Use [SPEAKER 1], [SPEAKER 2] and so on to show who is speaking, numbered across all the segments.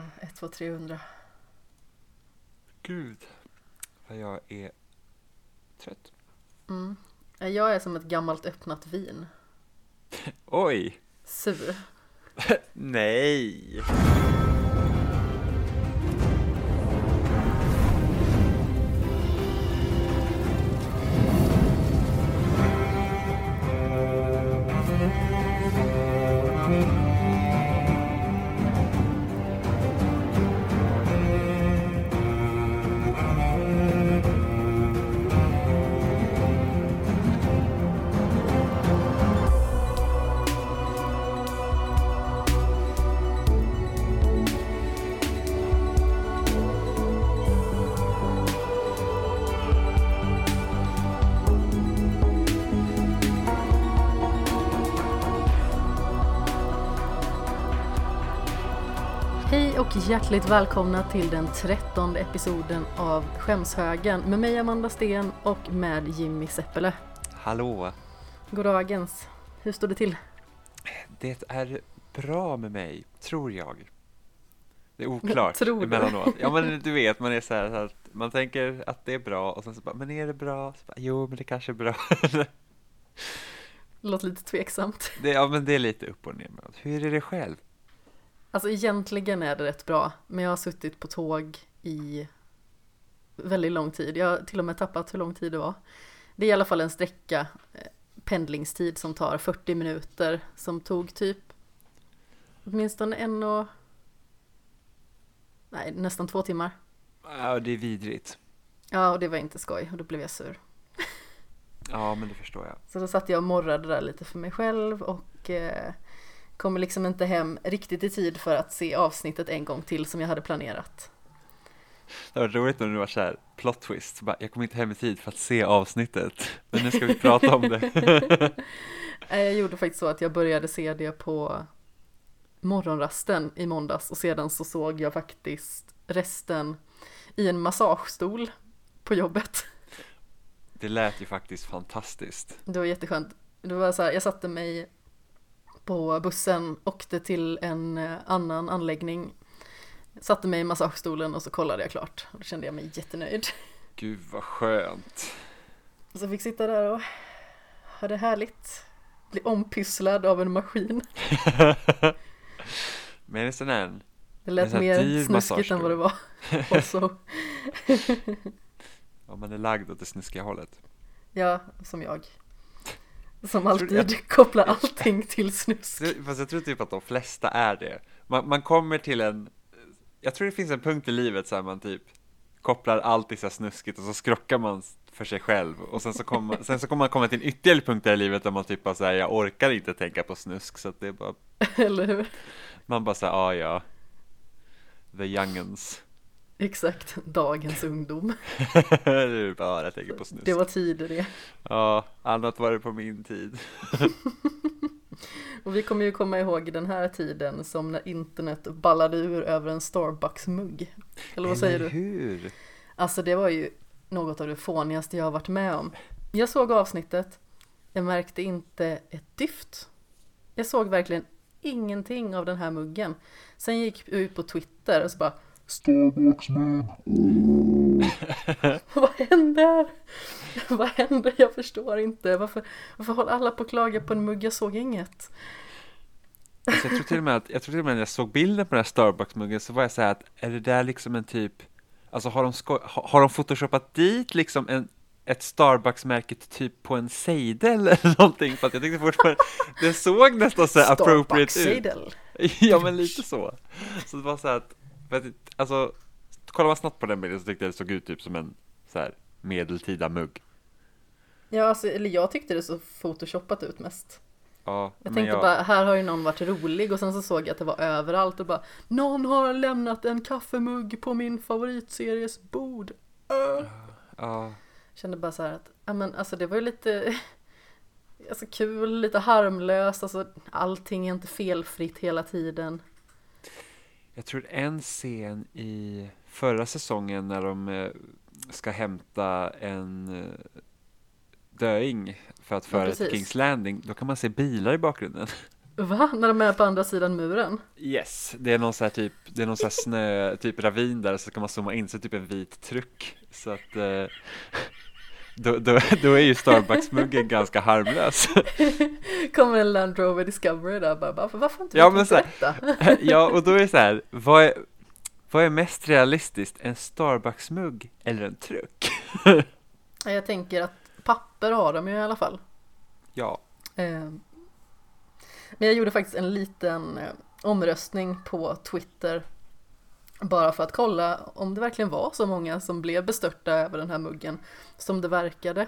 [SPEAKER 1] Ja, 1, 2, 300.
[SPEAKER 2] Gud, vad jag är trött.
[SPEAKER 1] Mm. Ja, Jag är som ett gammalt öppnat vin.
[SPEAKER 2] Oj!
[SPEAKER 1] Sur.
[SPEAKER 2] Nej!
[SPEAKER 1] Hjärtligt välkomna till den trettonde episoden av Skämshögen med mig Amanda Sten och med Jimmy Seppele.
[SPEAKER 2] Hallå!
[SPEAKER 1] Goddagens. Hur står det till?
[SPEAKER 2] Det är bra med mig, tror jag. Det är oklart
[SPEAKER 1] Tror
[SPEAKER 2] emellanåt. Ja men du vet, man är så här, så att man tänker att det är bra och sen så bara, men är det bra? Så bara, jo men det kanske är bra.
[SPEAKER 1] Låter lite tveksamt.
[SPEAKER 2] det, ja men det är lite upp och ner. Hur är det själv?
[SPEAKER 1] Alltså egentligen är det rätt bra, men jag har suttit på tåg i väldigt lång tid. Jag har till och med tappat hur lång tid det var. Det är i alla fall en sträcka, eh, pendlingstid som tar 40 minuter, som tog typ åtminstone en och... Nej, nästan två timmar.
[SPEAKER 2] Ja det är vidrigt.
[SPEAKER 1] Ja, och det var inte skoj och då blev jag sur.
[SPEAKER 2] Ja men det förstår jag.
[SPEAKER 1] Så då satt jag och morrade där lite för mig själv och eh, kommer liksom inte hem riktigt i tid för att se avsnittet en gång till som jag hade planerat.
[SPEAKER 2] Det var roligt när du var såhär, plot twist, så bara, jag kommer inte hem i tid för att se avsnittet, men nu ska vi prata om det.
[SPEAKER 1] Nej, Jag gjorde faktiskt så att jag började se det på morgonrasten i måndags och sedan så såg jag faktiskt resten i en massagestol på jobbet.
[SPEAKER 2] Det lät ju faktiskt fantastiskt.
[SPEAKER 1] Det var jätteskönt. Det var så här, jag satte mig på bussen, åkte till en eh, annan anläggning, satte mig i massagestolen och så kollade jag klart. Och då kände jag mig jättenöjd.
[SPEAKER 2] Gud vad skönt.
[SPEAKER 1] Så jag fick sitta där och ha det härligt. Bli ompysslad av en maskin.
[SPEAKER 2] Men det är här,
[SPEAKER 1] Det
[SPEAKER 2] En
[SPEAKER 1] lät mer snuskigt än vad det var. Och så,
[SPEAKER 2] om man är lagd åt det snuskiga hållet.
[SPEAKER 1] ja, som jag. Som
[SPEAKER 2] Jag
[SPEAKER 1] alltid kopplar allting till snusk.
[SPEAKER 2] Fast jag tror typ att de flesta är det. Man, man kommer till en, jag tror det finns en punkt i livet så här man typ kopplar allt till så snuskigt och så skrockar man för sig själv och sen så kommer man, sen så kommer man komma till en ytterligare punkt i livet där man typ bara säger jag orkar inte tänka på snusk så att det är bara,
[SPEAKER 1] Eller hur?
[SPEAKER 2] man bara säger ah ja, the youngens.
[SPEAKER 1] Exakt, dagens ungdom.
[SPEAKER 2] det är bara jag tänker på snusk.
[SPEAKER 1] Det var tider det.
[SPEAKER 2] Ja, annat var det på min tid.
[SPEAKER 1] Och vi kommer ju komma ihåg den här tiden som när internet ballade ur över en Starbucks-mugg. Eller vad säger
[SPEAKER 2] Eller
[SPEAKER 1] du?
[SPEAKER 2] hur?
[SPEAKER 1] Alltså det var ju något av det fånigaste jag har varit med om. Jag såg avsnittet, jag märkte inte ett dyft. Jag såg verkligen ingenting av den här muggen. Sen gick jag ut på Twitter och så bara Starbucks-mugg! Vad händer? Vad händer? Jag förstår inte. Varför, varför håller alla på att klaga på en mugg? Jag såg inget.
[SPEAKER 2] Alltså jag tror till och med att, jag tror till och med när jag såg bilden på den här Starbucks-muggen så var jag så här att är det där liksom en typ, alltså har de, sko- ha- har de photoshopat dit liksom en, ett Starbucks-märke typ på en sejdel eller någonting? För att jag tyckte fortfarande, det såg nästan så här appropriate ut.
[SPEAKER 1] Starbucks-sejdel.
[SPEAKER 2] Ja men lite så. Så det var så här att, att alltså, kollar man snabbt på den bilden så tyckte jag det såg ut typ som en så här medeltida mugg.
[SPEAKER 1] Ja, alltså, eller jag tyckte det så photoshoppat ut mest.
[SPEAKER 2] Ja,
[SPEAKER 1] Jag
[SPEAKER 2] men
[SPEAKER 1] tänkte
[SPEAKER 2] jag,
[SPEAKER 1] bara, här har ju någon varit rolig och sen så såg jag att det var överallt och bara Någon har lämnat en kaffemugg på min favoritseries bord. Äh.
[SPEAKER 2] ja,
[SPEAKER 1] Kände bara så här att, ja men alltså det var ju lite Alltså kul, lite harmlöst, alltså allting är inte felfritt hela tiden.
[SPEAKER 2] Jag tror en scen i förra säsongen när de eh, ska hämta en eh, döing för att föra till
[SPEAKER 1] precis.
[SPEAKER 2] Kings Landing, då kan man se bilar i bakgrunden.
[SPEAKER 1] Va? När de är på andra sidan muren?
[SPEAKER 2] Yes, det är någon så här typ, det är någon så här snö, typ ravin där så kan man zooma in så typ en vit truck. Så att eh, då, då, då är ju Starbucks-muggen ganska harmlös.
[SPEAKER 1] Kommer en Land Rover Discovery där bara, bara varför inte
[SPEAKER 2] Ja, men så
[SPEAKER 1] detta?
[SPEAKER 2] Ja, och då är det så här, vad är, vad är mest realistiskt, en Starbucks-mugg eller en truck?
[SPEAKER 1] Ja, Jag tänker att papper har de ju i alla fall.
[SPEAKER 2] Ja,
[SPEAKER 1] Eh, Men jag gjorde faktiskt en liten eh, omröstning på Twitter bara för att kolla om det verkligen var så många som blev bestörta över den här muggen som det verkade.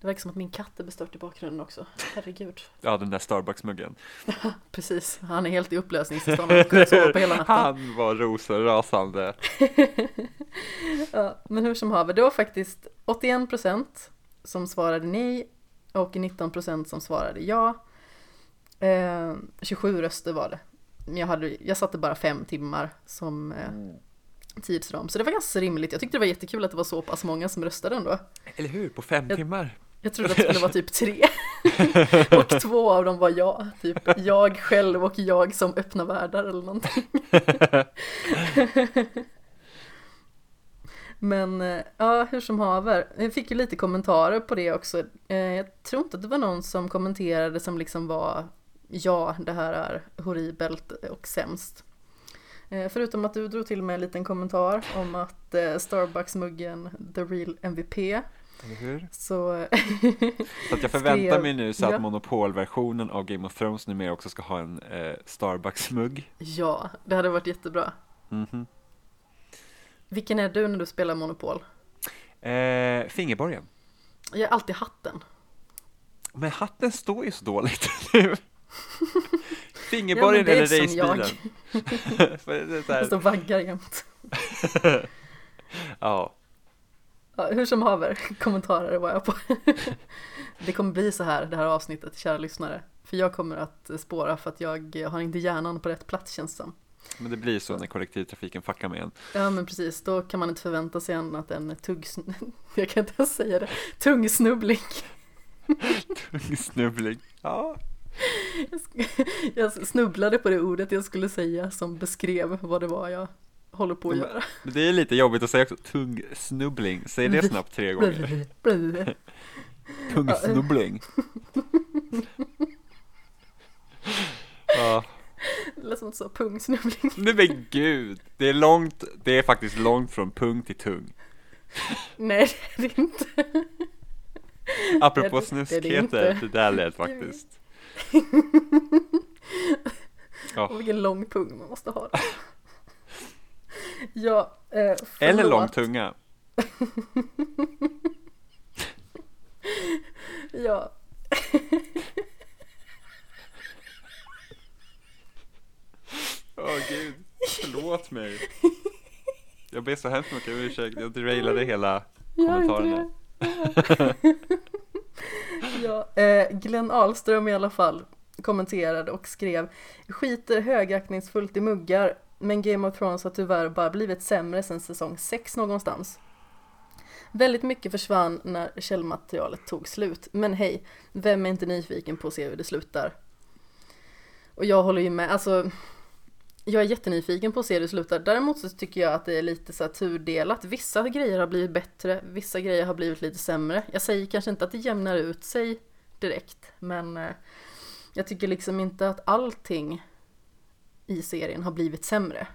[SPEAKER 1] Det verkar som att min katt är bestört i bakgrunden också. Herregud.
[SPEAKER 2] ja den där Starbucks-muggen.
[SPEAKER 1] Precis, han är helt i upplösningstillstånd. Han kunde sova på hela natten.
[SPEAKER 2] Han var rosenrasande.
[SPEAKER 1] Ja, men hur som haver, det var faktiskt 81% som svarade nej och 19% som svarade ja. Eh, 27 röster var det. Jag, hade, jag satte bara fem timmar som eh, tidsram, så det var ganska rimligt. Jag tyckte det var jättekul att det var så pass många som röstade ändå.
[SPEAKER 2] Eller hur, på fem
[SPEAKER 1] Jag-
[SPEAKER 2] timmar.
[SPEAKER 1] Jag trodde att det skulle vara typ tre. och två av dem var jag. Typ jag själv och jag som öppnar världar eller någonting. Men eh, ja, hur som haver. Jag fick ju lite kommentarer på det också. Eh, Jag tror inte att det var någon som kommenterade som liksom var ja, det här är horribelt och sämst. Eh, Förutom att du drog till med en liten kommentar om att eh, Starbucks-muggen The Real MVP
[SPEAKER 2] Eller hur?
[SPEAKER 1] så
[SPEAKER 2] Så att jag förväntar
[SPEAKER 1] Skrev-
[SPEAKER 2] mig nu så att
[SPEAKER 1] ja.
[SPEAKER 2] monopolversionen av Game of Thrones numera också ska ha en eh, Starbucks-mugg.
[SPEAKER 1] ja, det hade varit jättebra.
[SPEAKER 2] Mhm.
[SPEAKER 1] Vilken är du när du spelar Monopol?
[SPEAKER 2] Eh, fingerborgen.
[SPEAKER 1] Jag är alltid hatten.
[SPEAKER 2] Men hatten står ju så dåligt nu. Fingerborgen
[SPEAKER 1] är
[SPEAKER 2] eller racebilen.
[SPEAKER 1] Står och vaggar jämt.
[SPEAKER 2] ja,
[SPEAKER 1] Ja, hur som haver, kommentarer var jag på. Det kommer bli så här det här avsnittet, kära lyssnare. För jag kommer att spåra för att jag har inte hjärnan på rätt plats känns det som.
[SPEAKER 2] men det blir så när kollektivtrafiken fuckar med en.
[SPEAKER 1] Ja men precis, då kan man inte förvänta sig annat än tugg... Jag kan inte ens säga det. Tungsnubbling.
[SPEAKER 2] Tung snubbling. Ja,
[SPEAKER 1] Jag snubblade på det ordet jag skulle säga som beskrev vad det var jag håller på att göra.
[SPEAKER 2] det är lite jobbigt att säga också tung snubbling. Säg det snabbt tre gånger. Tung
[SPEAKER 1] Ja. Det lät som sa pungsnubbling.
[SPEAKER 2] nej men gud. Det är långt, det är faktiskt långt från pung till tung.
[SPEAKER 1] Nej det är det inte.
[SPEAKER 2] Apropå
[SPEAKER 1] Det- det är det
[SPEAKER 2] snuskheter,
[SPEAKER 1] inte.
[SPEAKER 2] det där lät faktiskt. Ja.
[SPEAKER 1] Och vilken lång pung man måste ha. Ja, eh,
[SPEAKER 2] Eller lång tunga.
[SPEAKER 1] Ja.
[SPEAKER 2] Åh gud, förlåt mig. Jag ber så hemskt mycket om ursäkt, jag derailade hela kommentarerna.
[SPEAKER 1] det. ja, eh, Glenn Ahlström i alla fall kommenterade och skrev Skiter högaktningsfullt i muggar men Game of Thrones har tyvärr bara blivit sämre sen säsong 6 någonstans. Väldigt mycket försvann när källmaterialet tog slut. Men hej, vem är inte nyfiken på att se hur det slutar? Och jag håller ju med, alltså jag är jättenyfiken på att se hur det slutar. Däremot så tycker jag att det är lite så här tudelat. Vissa grejer har blivit bättre, vissa grejer har blivit lite sämre. Jag säger kanske inte att det jämnar ut sig direkt, men eh, jag tycker liksom inte att allting i serien har blivit sämre.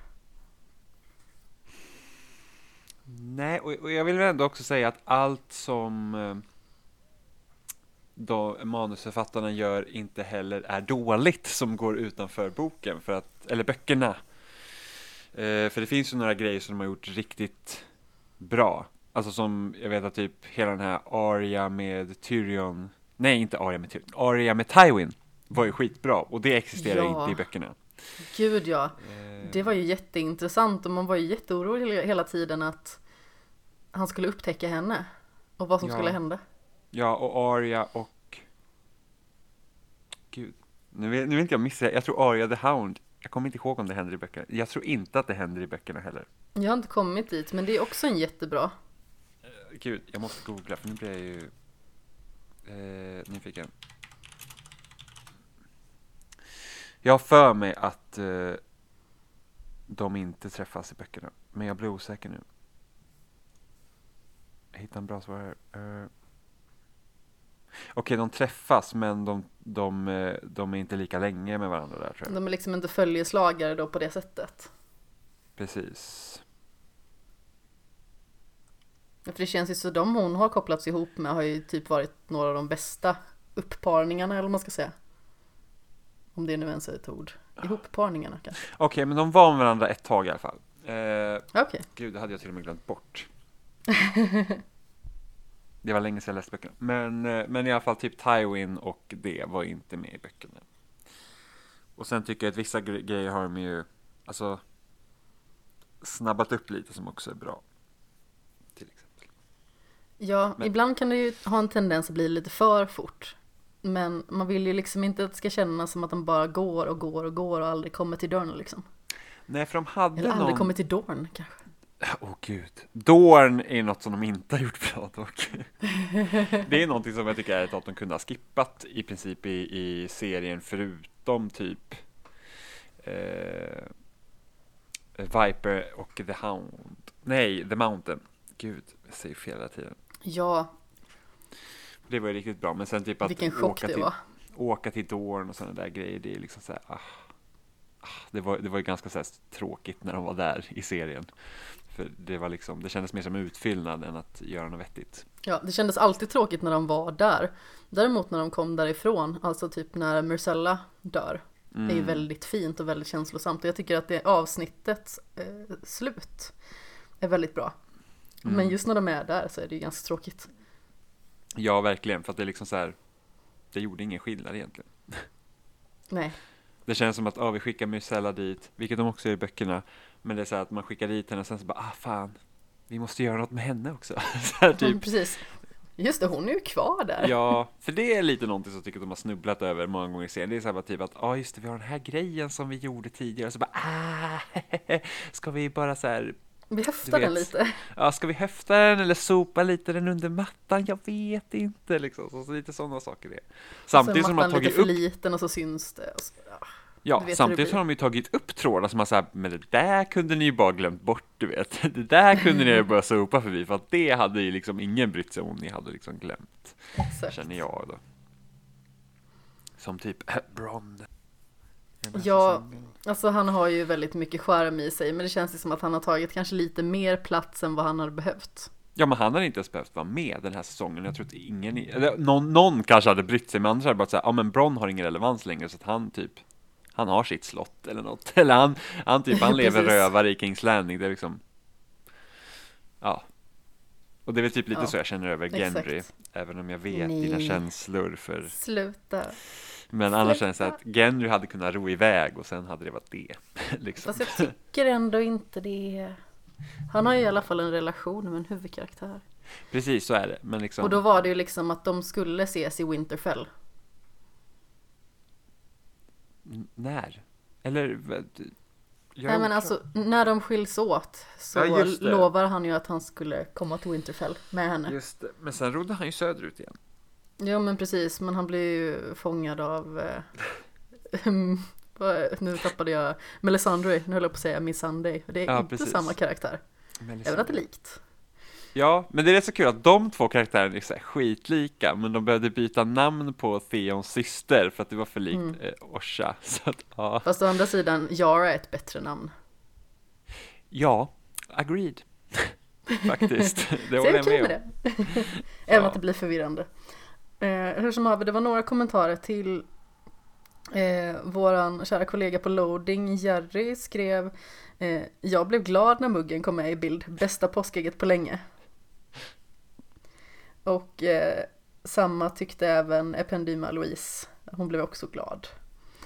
[SPEAKER 2] Nej, och, jag vill väl ändå också säga att allt som eh, då manusförfattarna gör inte heller är dåligt som går utanför boken, för att, eller böckerna. Eh, för det finns ju några grejer som de har gjort riktigt bra. Alltså som, jag vet att typ hela den här Arya med Tyrion, nej inte Arya med Tyrion, Arya med Tywin var ju skitbra och det existerar
[SPEAKER 1] Ja.
[SPEAKER 2] inte i böckerna.
[SPEAKER 1] Gud ja,
[SPEAKER 2] Eh,
[SPEAKER 1] det var ju jätteintressant och man var ju jätteorolig hela- hela tiden att han skulle upptäcka henne och vad som
[SPEAKER 2] Ja.
[SPEAKER 1] skulle hända.
[SPEAKER 2] Ja, och Arya och... Nu vill, nu vill inte jag missa, jag tror Arya the Hound, jag kommer inte ihåg om det händer i böckerna. Jag tror inte att det händer i böckerna heller.
[SPEAKER 1] Jag har inte kommit dit, men det är också en jättebra.
[SPEAKER 2] Gud, jag måste googla för nu blir jag ju eh, nyfiken. Jag har för mig att eh, de inte träffas i böckerna. Men jag blir osäker nu. Jag hittar en bra svar här. Eh, Okej, de träffas men de, de, eh, de är inte lika länge med varandra där tror jag.
[SPEAKER 1] De är liksom inte följeslagare då på det sättet.
[SPEAKER 2] Precis.
[SPEAKER 1] För det känns ju så de hon har kopplats ihop med har ju typ varit några av de bästa uppparningarna eller vad man ska säga. Om det nu ens är ett ord. Ihopparningarna kanske.
[SPEAKER 2] Okej, men de var med varandra ett tag i alla fall. Eh,
[SPEAKER 1] Okej.
[SPEAKER 2] Gud, det hade jag till och med glömt bort. det var länge sedan jag läste böckerna. Men, eh, men i alla fall typ Tywin och det var inte med i böckerna. Och sen tycker jag att vissa gre- grejer har de ju, alltså, snabbat upp lite som också är bra. Till exempel.
[SPEAKER 1] Ja,
[SPEAKER 2] Men-
[SPEAKER 1] ibland kan det ju ha en tendens att bli lite för fort. Men man vill ju liksom inte att det ska kännas som att de bara går och går och går och aldrig kommer till dörren liksom.
[SPEAKER 2] Nej, för de hade
[SPEAKER 1] Eller aldrig
[SPEAKER 2] någon...
[SPEAKER 1] kommer till Dorn kanske.
[SPEAKER 2] Åh gud. Dorn är något som de inte har gjort bra dock. det är någonting som jag tycker är att de kunde ha skippat i princip i, i serien förutom typ eh, Viper och The Hound. Nej, The Mountain. Gud, jag säger fel hela tiden.
[SPEAKER 1] Ja,
[SPEAKER 2] Det var ju riktigt bra, men sen typ att
[SPEAKER 1] vilken chock
[SPEAKER 2] åka,
[SPEAKER 1] det
[SPEAKER 2] till,
[SPEAKER 1] var.
[SPEAKER 2] åka till Dorn och sådana där grejer, det är liksom så här, ah, ah, det, var, det var ju ganska så här tråkigt när de var där i serien. För det var liksom, det kändes mer som utfyllnad än att göra något vettigt.
[SPEAKER 1] Ja, det kändes alltid tråkigt när de var där. Däremot när de kom därifrån, alltså typ när Myrcella dör, är ju
[SPEAKER 2] Mm.
[SPEAKER 1] väldigt fint och väldigt känslosamt. Och jag tycker att det avsnittets eh, slut är väldigt bra.
[SPEAKER 2] Mm.
[SPEAKER 1] Men just när de är där så är det ju ganska tråkigt.
[SPEAKER 2] Ja, verkligen, för att det är liksom så här, det gjorde ingen skillnad egentligen.
[SPEAKER 1] Nej,
[SPEAKER 2] Det känns som att, ja, vi skickar Myrcella dit, vilket de också gör i böckerna, men det är så här att man skickar dit henne och sen så bara, ah fan, vi måste göra något med henne också. så här, typ,
[SPEAKER 1] mm, precis. Just det, hon är ju kvar där.
[SPEAKER 2] Ja, för det är lite någonting som jag tycker att de har snubblat över många gånger i serien. Det är så här bara typ att, ja ah, just det, vi har den här grejen som vi gjorde tidigare, så bara, ah, ska vi bara så här,
[SPEAKER 1] Vi höftar
[SPEAKER 2] Du
[SPEAKER 1] den lite.
[SPEAKER 2] ja, ska vi höfta den eller sopa lite den under mattan? Jag vet inte, liksom. Så, så lite sådana saker det är. Samtidigt som de har
[SPEAKER 1] mattan lite
[SPEAKER 2] tagit
[SPEAKER 1] för
[SPEAKER 2] upp,
[SPEAKER 1] liten och så syns det. Så, ja.
[SPEAKER 2] ja, samtidigt har de ju tagit upp trådar som har sagt, men det där kunde ni ju bara glömt bort, du vet. Det där kunde ni ju bara sopa förbi, för att det hade ju liksom ingen brytt sig om ni hade liksom glömt.
[SPEAKER 1] Exakt.
[SPEAKER 2] känner jag då. Som typ Bron.
[SPEAKER 1] Ja. Alltså han har ju väldigt mycket charm i sig men det känns ju som att han har tagit kanske lite mer plats än vad han hade behövt.
[SPEAKER 2] Ja, men han hade inte ens behövt vara med den här säsongen. Jag tror att ingen, eller någon, någon kanske hade brytt sig, men andra hade bara sagt, ja men Bron har ingen relevans längre, så att han typ, han har sitt slott eller något. Eller han, han typ, han lever rövare i Kings Landing, det är liksom, ja. Och det är väl typ lite
[SPEAKER 1] Ja,
[SPEAKER 2] så jag känner över
[SPEAKER 1] exakt.
[SPEAKER 2] även om jag vet dina
[SPEAKER 1] Nej.
[SPEAKER 2] känslor för,
[SPEAKER 1] Sluta.
[SPEAKER 2] Men annars känns det att Gendry hade kunnat ro iväg och sen hade det varit det, liksom.
[SPEAKER 1] Fast jag tycker ändå inte det. Han har ju i alla fall en relation med en huvudkaraktär.
[SPEAKER 2] Precis, så är det, men liksom.
[SPEAKER 1] Och då var det ju liksom att de skulle ses i Winterfell.
[SPEAKER 2] N- När? Eller?
[SPEAKER 1] Nej men alltså när de skiljs åt så
[SPEAKER 2] Ja,
[SPEAKER 1] lovar han ju att han skulle komma till Winterfell med henne.
[SPEAKER 2] Just det. Men sen rodde han ju söderut igen.
[SPEAKER 1] Jo men precis, men han blir ju fångad av eh, vad- Nu tappade jag Melisandre, nu höll jag på att säga Miss Sunday. Det är
[SPEAKER 2] Ja,
[SPEAKER 1] inte
[SPEAKER 2] precis.
[SPEAKER 1] samma karaktär. Även att det är likt.
[SPEAKER 2] Ja, men det är rätt så kul att de två karaktärerna är så skitlika, men de behövde byta namn på Theons syster för att det var för likt
[SPEAKER 1] Mm.
[SPEAKER 2] eh, Orsa. Så att, ja.
[SPEAKER 1] Fast å andra sidan, Yara är ett bättre namn.
[SPEAKER 2] ja, agreed. Faktiskt. Det håller
[SPEAKER 1] jag
[SPEAKER 2] med om.
[SPEAKER 1] det. Även
[SPEAKER 2] Ja.
[SPEAKER 1] att det blir förvirrande. Eh, hur som haver, det var några kommentarer till eh, våran kära kollega på loading, Jerry, skrev eh, Jag blev glad när muggen kom med i bild, bästa påskägget på länge. Och eh, samma tyckte även Ependyma Louise, hon blev också glad.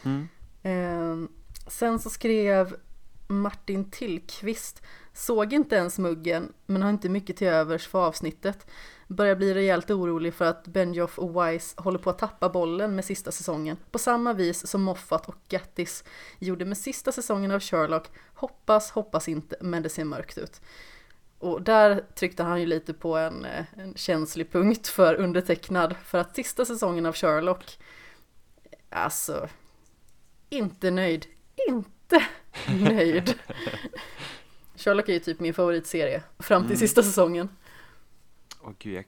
[SPEAKER 2] Mm.
[SPEAKER 1] Eh, sen så skrev Martin Tillqvist Såg inte ens muggen, men har inte mycket till övers för avsnittet. Börjar bli rejält orolig för att Benioff och Wise håller på att tappa bollen med sista säsongen. På samma vis som Moffat och Gattis gjorde med sista säsongen av Sherlock. Hoppas, hoppas inte, men det ser mörkt ut. Och där tryckte han ju lite på en, eh, en känslig punkt för undertecknad. För att sista säsongen av Sherlock, alltså, inte nöjd. Inte nöjd. Sherlock är ju typ min favoritserie fram till
[SPEAKER 2] Mm.
[SPEAKER 1] sista säsongen.
[SPEAKER 2] Åh gud, jag,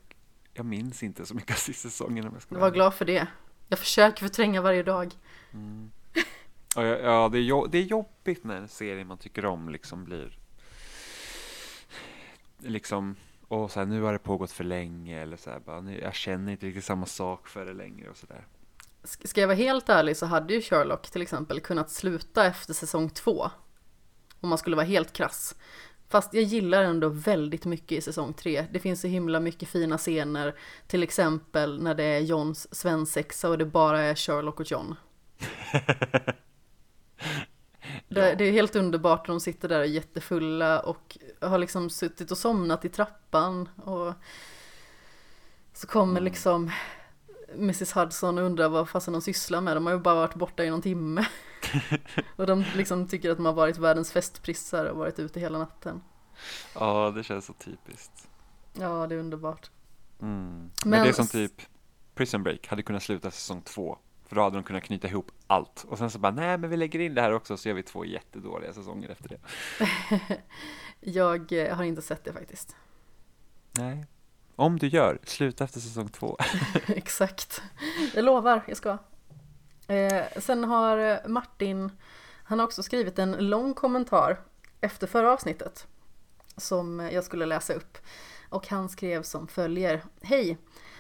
[SPEAKER 2] jag minns inte så mycket av sista säsongen om jag ska
[SPEAKER 1] var glad för det. Jag försöker förtränga varje dag.
[SPEAKER 2] Mm. Ja, ja, det, är jo- det är jobbigt när en serie man tycker om liksom blir liksom och så här, nu har det pågått för länge eller så här, bara, nu, jag känner inte riktigt samma sak för det längre och sådär.
[SPEAKER 1] Sk- Ska jag vara helt ärlig så hade ju Sherlock till exempel kunnat sluta efter säsong två. Om man skulle vara helt krass. Fast jag gillar ändå väldigt mycket i säsong tre. Det finns så himla mycket fina scener. Till exempel när det är Johns svensexa och det bara är Sherlock och John. Det, det är helt underbart när de sitter där jättefulla och har liksom suttit och somnat i trappan och så kommer
[SPEAKER 2] Mm.
[SPEAKER 1] liksom Mrs Hudson och undrar vad fasen de sysslar med. De har ju bara varit borta i någon timme. Och de liksom tycker att de har varit världens festprissar och varit ute hela natten.
[SPEAKER 2] Ja, det känns så typiskt.
[SPEAKER 1] Ja, det är underbart.
[SPEAKER 2] Mm. Men,
[SPEAKER 1] Men
[SPEAKER 2] det är som typ Prison Break hade kunnat sluta säsong två. För då hade de kunnat knyta ihop allt. Och sen så bara, nej men vi lägger in det här också så gör vi två jättedåliga säsonger efter det.
[SPEAKER 1] Jag eh, har inte sett det faktiskt.
[SPEAKER 2] Nej. Om du gör, sluta efter säsong två.
[SPEAKER 1] Exakt. Jag lovar, jag ska. Eh, sen har eh, Martin, han har också skrivit en lång kommentar efter förra avsnittet. Som eh, jag skulle läsa upp. Och han skrev som följer. Hej!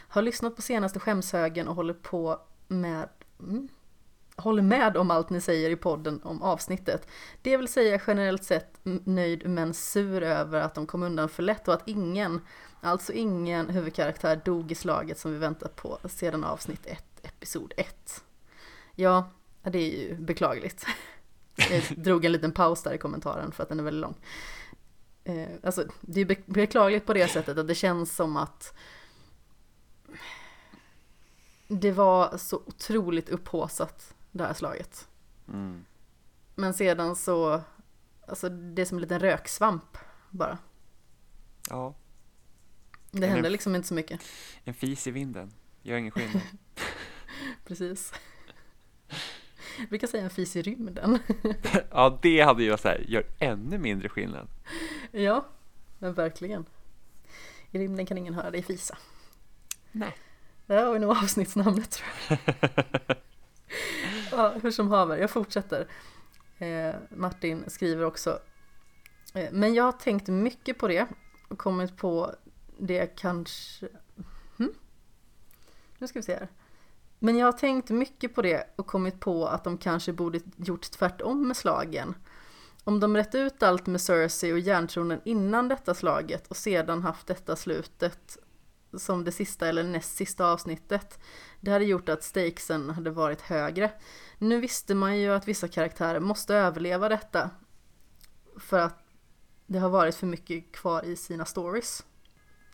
[SPEAKER 1] Har lyssnat på senaste skämshögen och håller på med mm, Håller med om allt ni säger i podden om avsnittet. Det vill säga generellt sett nöjd men sur över att de kom undan för lätt och att ingen, alltså ingen huvudkaraktär dog i slaget som vi väntat på sedan avsnitt 1, episod 1. Ja, det är ju beklagligt. Jag drog en liten paus där i kommentaren för att den är väldigt lång. Eh, alltså, det är be- beklagligt på det sättet att det känns som att det var så otroligt upphaussat det här slaget.
[SPEAKER 2] Mm.
[SPEAKER 1] Men sedan så, alltså det är som en liten röksvamp bara.
[SPEAKER 2] Ja,
[SPEAKER 1] Det händer liksom inte så mycket.
[SPEAKER 2] en fis i vinden. Gör ingen skillnad.
[SPEAKER 1] Precis. Jag brukar säga en fis i rymden.
[SPEAKER 2] ja, det hade ju så här, gör ännu mindre skillnad.
[SPEAKER 1] ja, men verkligen. I rymden kan ingen höra dig fisa.
[SPEAKER 2] Nej.
[SPEAKER 1] Det här var ju nog avsnittsnamnet tror jag. ja, hur som haver, jag fortsätter. Eh, Martin skriver också. Eh, men jag har tänkt mycket på det och kommit på det kanske... Hm? Nu ska vi se här. Men jag har tänkt mycket på det och kommit på att de kanske borde gjort tvärtom med slagen. Om de rätt ut allt med Cersei och järntronen innan detta slaget och sedan haft detta slutet som det sista eller näst sista avsnittet. Det hade gjort att stakesen hade varit högre. Nu visste man ju att vissa karaktärer måste överleva detta. För att det har varit för mycket kvar i sina stories.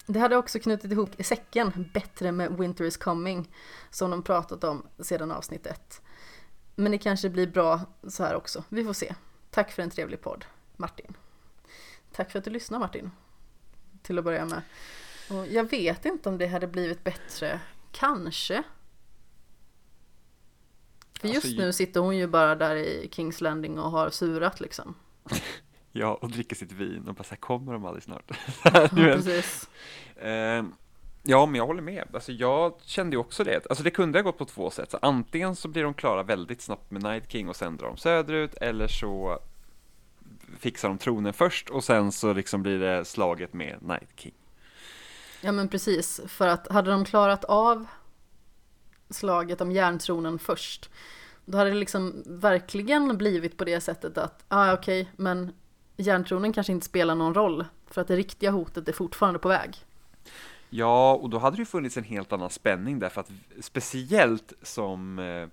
[SPEAKER 1] Det hade också knutit ihop i säcken bättre med Winter is coming. Som de pratat om sedan avsnitt ett. Men det kanske blir bra så här också. Vi får se. Tack för en trevlig podd, Martin. Tack för att du lyssnar Martin. Till att börja med. Och jag vet inte om det hade blivit bättre. Kanske. För just
[SPEAKER 2] Alltså,
[SPEAKER 1] nu sitter hon ju bara där i Kings Landing och har surat liksom.
[SPEAKER 2] Ja, och dricker sitt vin och bara så här, kommer de aldrig snart?
[SPEAKER 1] Ja, precis.
[SPEAKER 2] Eh, ja, men jag håller med. Alltså, jag kände ju också det. Alltså, det kunde ha gått på två sätt. Så antingen så blir de klara väldigt snabbt med Night King och sen drar de söderut, eller så fixar de tronen först och sen så liksom blir det slaget med Night King.
[SPEAKER 1] Ja men precis. För att hade de klarat av slaget om järntronen först. Då hade det liksom verkligen blivit på det sättet att, ah okej, men järntronen kanske inte spelar någon roll. För att det riktiga hotet är fortfarande på väg.
[SPEAKER 2] Ja, och då hade det ju funnits en helt annan spänning därför att speciellt som eh,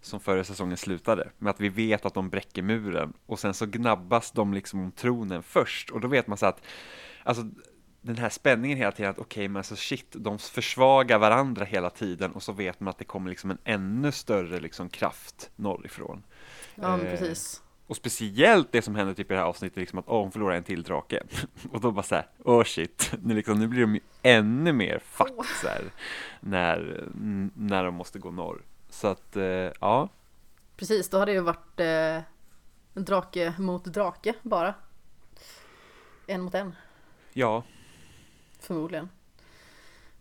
[SPEAKER 2] som förra säsongen slutade med att vi vet att de bräcker muren och sen så gnabbas de liksom om tronen först och då vet man så att alltså den här spänningen hela tiden att okej men alltså shit de försvagar varandra hela tiden och så vet man att det kommer liksom en ännu större liksom kraft norrifrån.
[SPEAKER 1] Ja men
[SPEAKER 2] Eh,
[SPEAKER 1] precis.
[SPEAKER 2] Och speciellt det som händer typ i det här avsnittet, liksom att åh, hon förlorar en till drake. och då bara så här, åh shit, nu, liksom, nu blir de ju ännu mer fucked så här, när, när de måste gå norr. Så att, eh, ja,
[SPEAKER 1] Precis, då hade det ju varit eh, drake mot drake bara. En mot en,
[SPEAKER 2] Ja,
[SPEAKER 1] förmodligen.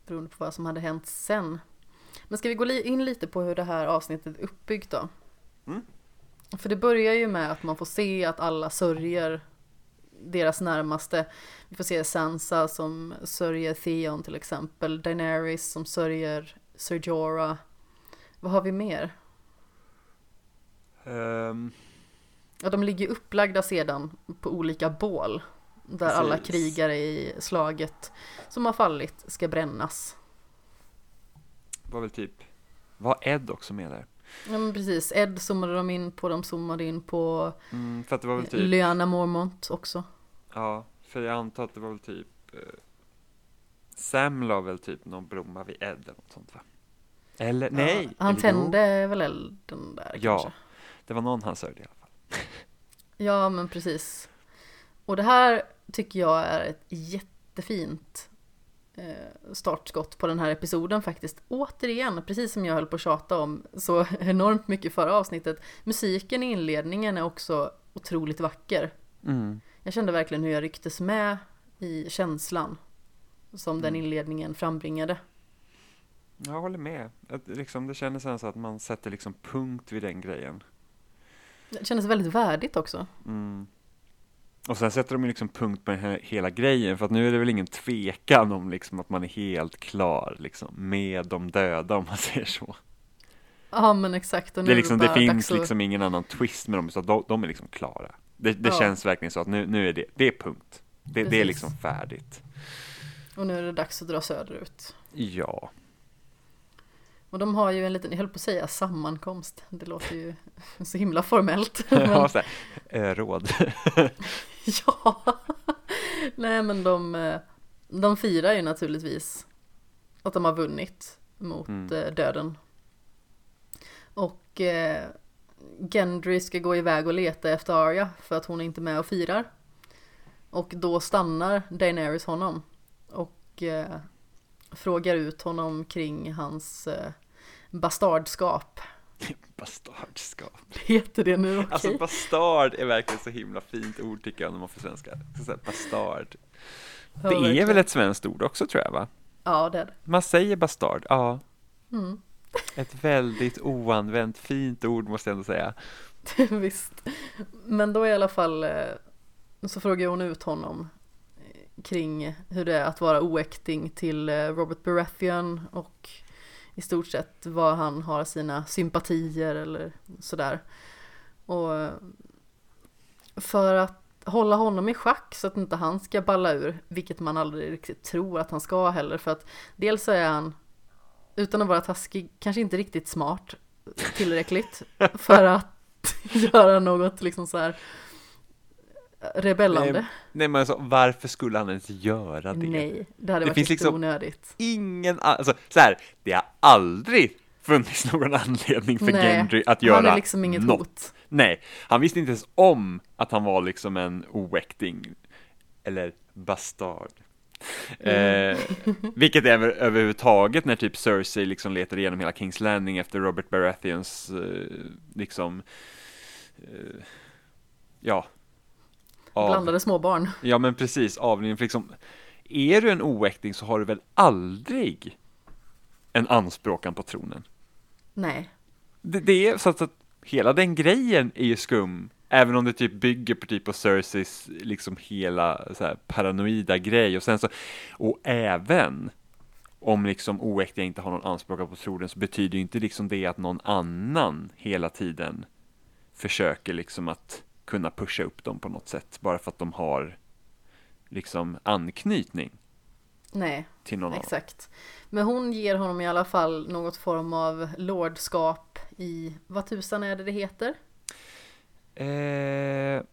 [SPEAKER 1] Beroende på vad som hade hänt sen. Men ska vi gå in lite på hur det här avsnittet är uppbyggt då?
[SPEAKER 2] Mm.
[SPEAKER 1] För det börjar ju med att man får se att alla sörjer deras närmaste. Vi får se Sansa som sörjer Theon till exempel. Daenerys som sörjer Ser Jorah. Vad har vi mer?
[SPEAKER 2] ehm,
[SPEAKER 1] Ja, de ligger upplagda sedan på olika bål. Där alla
[SPEAKER 2] Precis.
[SPEAKER 1] krigare i slaget som har fallit ska brännas.
[SPEAKER 2] var väl typ, var Ed också med där?
[SPEAKER 1] Ja men precis, Ed zoomade de in på, de zoomade in på
[SPEAKER 2] Mm, för att det var väl typ,
[SPEAKER 1] Lyanna Mormont också.
[SPEAKER 2] ja, för jag antar att det var väl typ, eh, Sam la väl typ någon blomma vid Ed eller något sånt va? Eller, nej!
[SPEAKER 1] Ja, han
[SPEAKER 2] eller jo,
[SPEAKER 1] tände väl elden där
[SPEAKER 2] Ja.
[SPEAKER 1] kanske.
[SPEAKER 2] Det var någon han sörjde i alla fall.
[SPEAKER 1] Ja men precis. Och det här tycker jag är ett jättefint startskott på den här episoden faktiskt. Återigen, precis som jag höll på att tjata om så enormt mycket förra avsnittet. Musiken i inledningen är också otroligt vacker.
[SPEAKER 2] Mm.
[SPEAKER 1] Jag kände verkligen hur jag rycktes med i känslan som den
[SPEAKER 2] Mm.
[SPEAKER 1] inledningen frambringade.
[SPEAKER 2] Jag håller med. Att, liksom, det kändes så att man sätter liksom punkt vid den grejen.
[SPEAKER 1] Det kändes väldigt värdigt också.
[SPEAKER 2] Mm. Och sen sätter de ju liksom punkt på hela grejen, för att nu är det väl ingen tvekan om liksom att man är helt klar liksom, med de döda om man säger så.
[SPEAKER 1] Ja men exakt. Och nu
[SPEAKER 2] Det, är liksom, det
[SPEAKER 1] bara
[SPEAKER 2] finns
[SPEAKER 1] att-
[SPEAKER 2] liksom ingen annan twist med dem, så de, de är liksom klara. Det, det
[SPEAKER 1] Ja.
[SPEAKER 2] känns verkligen så att nu, nu är det, det är punkt. Det, det är liksom färdigt.
[SPEAKER 1] Och nu är det dags att dra söderut.
[SPEAKER 2] Ja,
[SPEAKER 1] Och de har ju en liten, jag höll på att säga sammankomst. Det låter ju så himla formellt.
[SPEAKER 2] ja
[SPEAKER 1] Men,
[SPEAKER 2] så här, eh, råd.
[SPEAKER 1] ja. Nej men de, eh, de firar ju naturligtvis att de har vunnit mot
[SPEAKER 2] Mm.
[SPEAKER 1] eh, döden. Och eh, Gendry ska gå iväg och leta efter Arya för att hon är inte med och firar. Och då stannar Daenerys honom och eh, frågar ut honom kring hans eh, bastardskap.
[SPEAKER 2] Bastardskap.
[SPEAKER 1] Heter det nu? Okej.
[SPEAKER 2] Alltså bastard är verkligen så himla fint ord tycker jag när man får svenska. Så bastard.
[SPEAKER 1] Ja,
[SPEAKER 2] Det är
[SPEAKER 1] verkligen.
[SPEAKER 2] väl ett svenskt ord också tror jag va?
[SPEAKER 1] Ja, det är det.
[SPEAKER 2] Man säger bastard, ja.
[SPEAKER 1] Mm.
[SPEAKER 2] Ett väldigt oanvänt fint ord måste jag ändå säga.
[SPEAKER 1] Visst. Men då i alla fall eh, så frågar hon ut honom eh, kring hur det är att vara oäkting till eh, Robert Baratheon och i stort sett var han har sina sympatier eller sådär. Och för att hålla honom i schack så att inte han ska balla ur, vilket man aldrig riktigt tror att han ska heller, för att dels så är han, utan att vara taskig, kanske inte riktigt smart tillräckligt för att göra något liksom så här rebellande.
[SPEAKER 2] Nej, Nej men alltså varför skulle han ens göra det?
[SPEAKER 1] Nej, det hade
[SPEAKER 2] Det
[SPEAKER 1] varit
[SPEAKER 2] finns liksom-
[SPEAKER 1] onödigt.
[SPEAKER 2] Ingen, alltså så här, det har aldrig funnits någon anledning för
[SPEAKER 1] Nej,
[SPEAKER 2] Gendry att göra
[SPEAKER 1] Han är liksom inget
[SPEAKER 2] något.
[SPEAKER 1] hot.
[SPEAKER 2] Nej, han visste inte ens om att han var liksom en oäkting, eller bastard.
[SPEAKER 1] Mm.
[SPEAKER 2] Eh, vilket är över, överhuvudtaget när typ Cersei liksom letar igenom hela Kings Landing efter Robert Baratheons eh, liksom, eh, ja. Av-
[SPEAKER 1] Blandade småbarn.
[SPEAKER 2] Ja men precis, avlidning, för liksom, är du en oäkting så har du väl aldrig en anspråkan på tronen?
[SPEAKER 1] Nej,
[SPEAKER 2] Det, det är så att, att hela den grejen är ju skum, även om det typ bygger på typ på Cerseis liksom hela så här paranoida grej och sen så, och även om liksom oäktiga inte har någon anspråk på tronen så betyder ju inte liksom det att någon annan hela tiden försöker liksom att kunna pusha upp dem på något sätt bara för att de har liksom anknytning
[SPEAKER 1] nej,
[SPEAKER 2] till någon annan.
[SPEAKER 1] exakt. Men hon ger honom i alla fall något form av lordskap i, vad tusan är det det heter?
[SPEAKER 2] Eh,
[SPEAKER 1] Det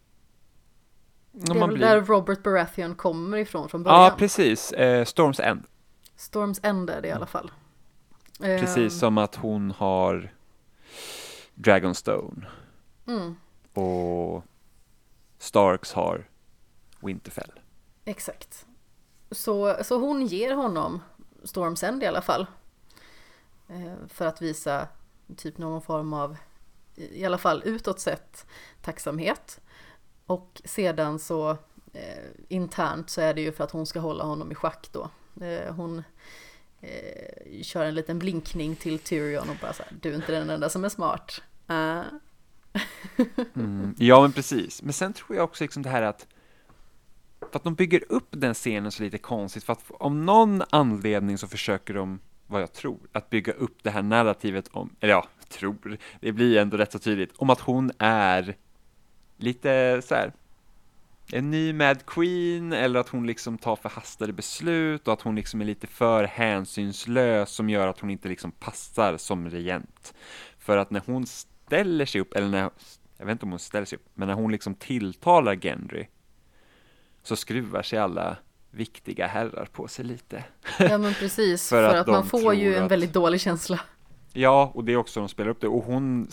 [SPEAKER 1] är väl
[SPEAKER 2] blir...
[SPEAKER 1] där Robert Baratheon kommer ifrån från början.
[SPEAKER 2] Ja, precis. Eh, Storms End.
[SPEAKER 1] Storms End är det i alla fall. Ehm,
[SPEAKER 2] Precis som att hon har Dragonstone
[SPEAKER 1] Mm,
[SPEAKER 2] och Starks har Winterfell.
[SPEAKER 1] exakt. Så, så hon ger honom Storms End i alla fall. Eh, för att visa typ någon form av i alla fall utåt sett tacksamhet. Och sedan så eh, internt så är det ju för att hon ska hålla honom i schack då. Eh, hon eh, kör en liten blinkning till Tyrion och bara så här, du är inte den enda som är smart. Uh.
[SPEAKER 2] mm, ja men precis, men sen tror jag också liksom det här att för att de bygger upp den scenen så lite konstigt, för att om någon anledning så försöker de, vad jag tror, att bygga upp det här narrativet om, eller ja, tror, det blir ändå rätt så tydligt, om att hon är lite så här, en ny Mad Queen eller att hon liksom tar förhastade beslut och att hon liksom är lite för hänsynslös som gör att hon inte liksom passar som regent. För att när hon ställer sig upp, eller när, jag vet inte om hon ställer sig upp, men när hon liksom tilltalar Gendry så skruvar sig alla viktiga herrar på sig lite.
[SPEAKER 1] Ja men precis, för, för att, att man får ju en att... väldigt dålig känsla.
[SPEAKER 2] Ja, och det är också de spelar upp det och hon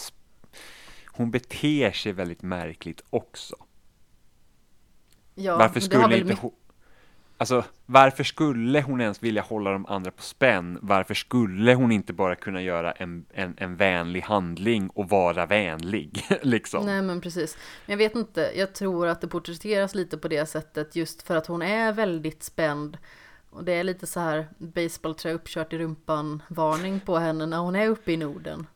[SPEAKER 2] hon beter sig väldigt märkligt också.
[SPEAKER 1] Ja,
[SPEAKER 2] varför skulle inte hon... Alltså, varför skulle hon ens vilja hålla de andra på spänn? Varför skulle hon inte bara kunna göra en, en, en vänlig handling och vara vänlig? liksom.
[SPEAKER 1] Nej, men precis. Men jag vet inte, jag tror att det porträtteras lite på det sättet just för att hon är väldigt spänd. Och det är lite så här baseballträ uppkört i rumpan varning på henne när hon är uppe i Norden.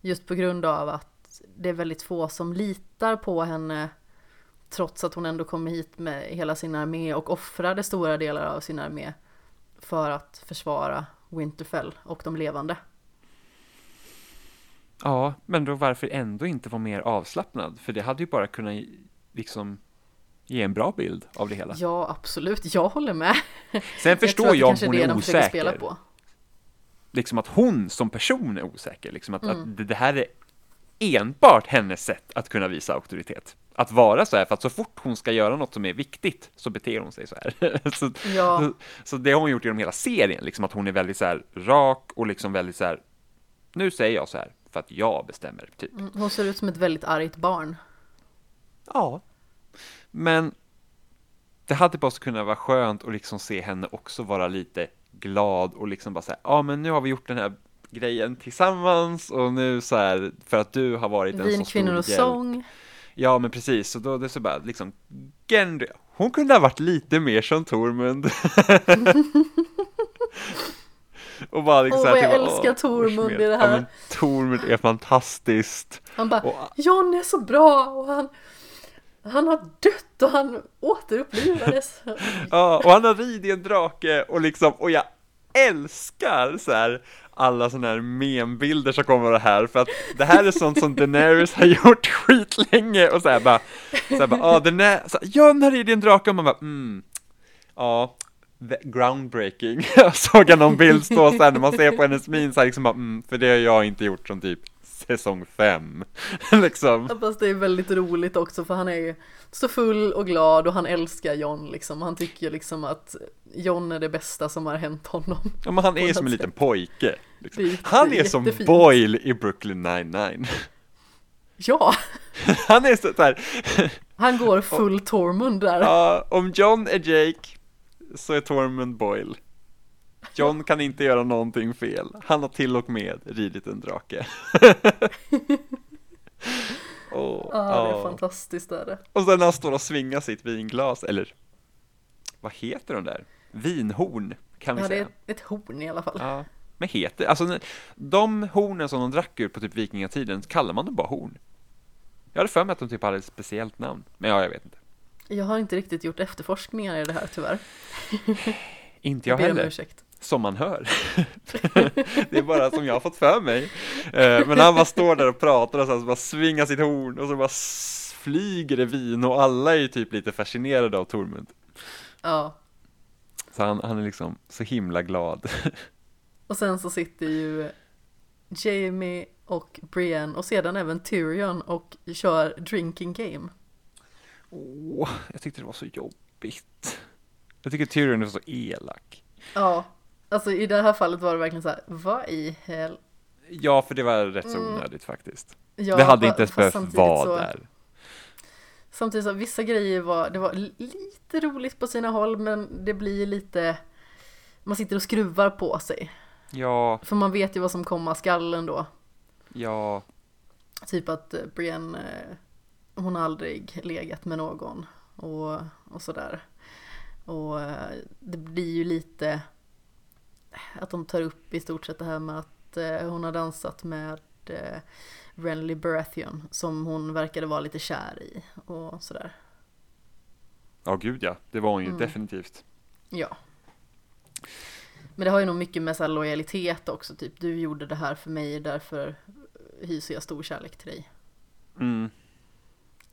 [SPEAKER 1] Just på grund av att det är väldigt få som litar på henne Trots att hon ändå kommer hit med hela sin armé och offrade stora delar av sin armé för att försvara Winterfell och de levande.
[SPEAKER 2] Ja, men då varför ändå inte vara mer avslappnad? För det hade ju bara kunnat liksom ge en bra bild av det hela.
[SPEAKER 1] Ja, absolut. Jag håller med.
[SPEAKER 2] Sen förstår jag, att hon är osäker. Liksom att hon som person är osäker. Liksom att, mm. att det här är enbart hennes sätt att kunna visa auktoritet att vara så här, för att så fort hon ska göra något som är viktigt så beter hon sig så här. så, ja. så, så, det har hon gjort genom hela serien, liksom att hon är väldigt så här rak och liksom väldigt så här, nu säger jag så här för att jag bestämmer, typ.
[SPEAKER 1] Mm, hon ser ut som ett väldigt argt barn.
[SPEAKER 2] Ja, men det hade bara kunnat vara skönt att liksom se henne också vara lite glad och liksom bara säga, ja men nu har vi gjort den här grejen tillsammans och nu så här, för att du har varit en
[SPEAKER 1] Vin,
[SPEAKER 2] så
[SPEAKER 1] kvinnor och
[SPEAKER 2] hjälp.
[SPEAKER 1] sång.
[SPEAKER 2] Ja, men precis, så då det är så bara liksom, Gendry, hon kunde ha varit lite mer som Tormund.
[SPEAKER 1] och bara liksom Åh, oh, jag älskar Tormund i det här. Ja, men
[SPEAKER 2] Tormund är fantastiskt.
[SPEAKER 1] Han bara, och, John är så bra och han han har dött och han återupplivades.
[SPEAKER 2] ja, och han har ridit en drake och liksom, och jag älskar så här alla sådana här membilder som kommer av det här, för att det här är sånt som Daenerys har gjort skitlänge och så här bara, så här bara, ah, ja, den är, ja, när är din drake? Och man bara, mm, ja, groundbreaking. Jag såg jag någon bild stå så här när man ser på hennes min så här liksom bara, mm, för det har jag inte gjort som typ säsong fem. liksom.
[SPEAKER 1] Ja, fast det är väldigt roligt också för han är så full och glad och han älskar John liksom. Han tycker liksom att John är det bästa som har hänt honom.
[SPEAKER 2] Ja men han är som en liten pojke. Liksom. Är, han är, är som Boyle i Brooklyn 99.
[SPEAKER 1] Ja!
[SPEAKER 2] han är så här.
[SPEAKER 1] Han går full Tormund där.
[SPEAKER 2] Ja, om John är Jake så är Tormund Boyle. John kan inte göra någonting fel. Han har till och med ridit en drake.
[SPEAKER 1] oh, ja, det är oh. fantastiskt är det.
[SPEAKER 2] Och sen när han står och svingar sitt vinglas, eller vad heter de där? Vinhorn, kan vi
[SPEAKER 1] ja,
[SPEAKER 2] säga.
[SPEAKER 1] Ja, det är ett horn i alla fall.
[SPEAKER 2] Ja, men heter, alltså de hornen som de drack ur på typ vikingatiden, kallar man dem bara horn? Jag hade för mig att de typ hade ett speciellt namn, men ja, jag vet inte.
[SPEAKER 1] Jag har inte riktigt gjort efterforskningar i det här tyvärr.
[SPEAKER 2] inte jag, jag heller. Ursäkt som man hör. det är bara som jag har fått för mig. Eh, men han bara står där och pratar och så bara svingar sitt horn och så bara flyger det vin och alla är typ lite fascinerade av Tormund.
[SPEAKER 1] Ja.
[SPEAKER 2] Så han, han är liksom så himla glad.
[SPEAKER 1] och sen så sitter ju Jamie och Brienne och sedan även Tyrion och kör drinking game.
[SPEAKER 2] Åh, jag tyckte det var så jobbigt. Jag tycker Tyrion är så elak.
[SPEAKER 1] Ja, Alltså i det här fallet var det verkligen så här, vad i hel...
[SPEAKER 2] Ja, för det var rätt så mm. onödigt faktiskt. Ja, det hade inte ens behövt vara så... där.
[SPEAKER 1] Samtidigt så vissa grejer var, det var lite roligt på sina håll men det blir lite, man sitter och skruvar på sig.
[SPEAKER 2] Ja.
[SPEAKER 1] För man vet ju vad som komma skall ändå.
[SPEAKER 2] Ja.
[SPEAKER 1] Typ att eh, Brienne, eh, hon har aldrig legat med någon och, och sådär. Och eh, det blir ju lite att de tar upp i stort sett det här med att eh, hon har dansat med eh, Renly Baratheon som hon verkade vara lite kär i och sådär.
[SPEAKER 2] Ja, gud ja. Det var hon ju
[SPEAKER 1] Mm.
[SPEAKER 2] definitivt.
[SPEAKER 1] Ja. Men det har ju nog mycket med så lojalitet också, typ du gjorde det här för mig, därför hyser jag stor kärlek till dig.
[SPEAKER 2] Mm.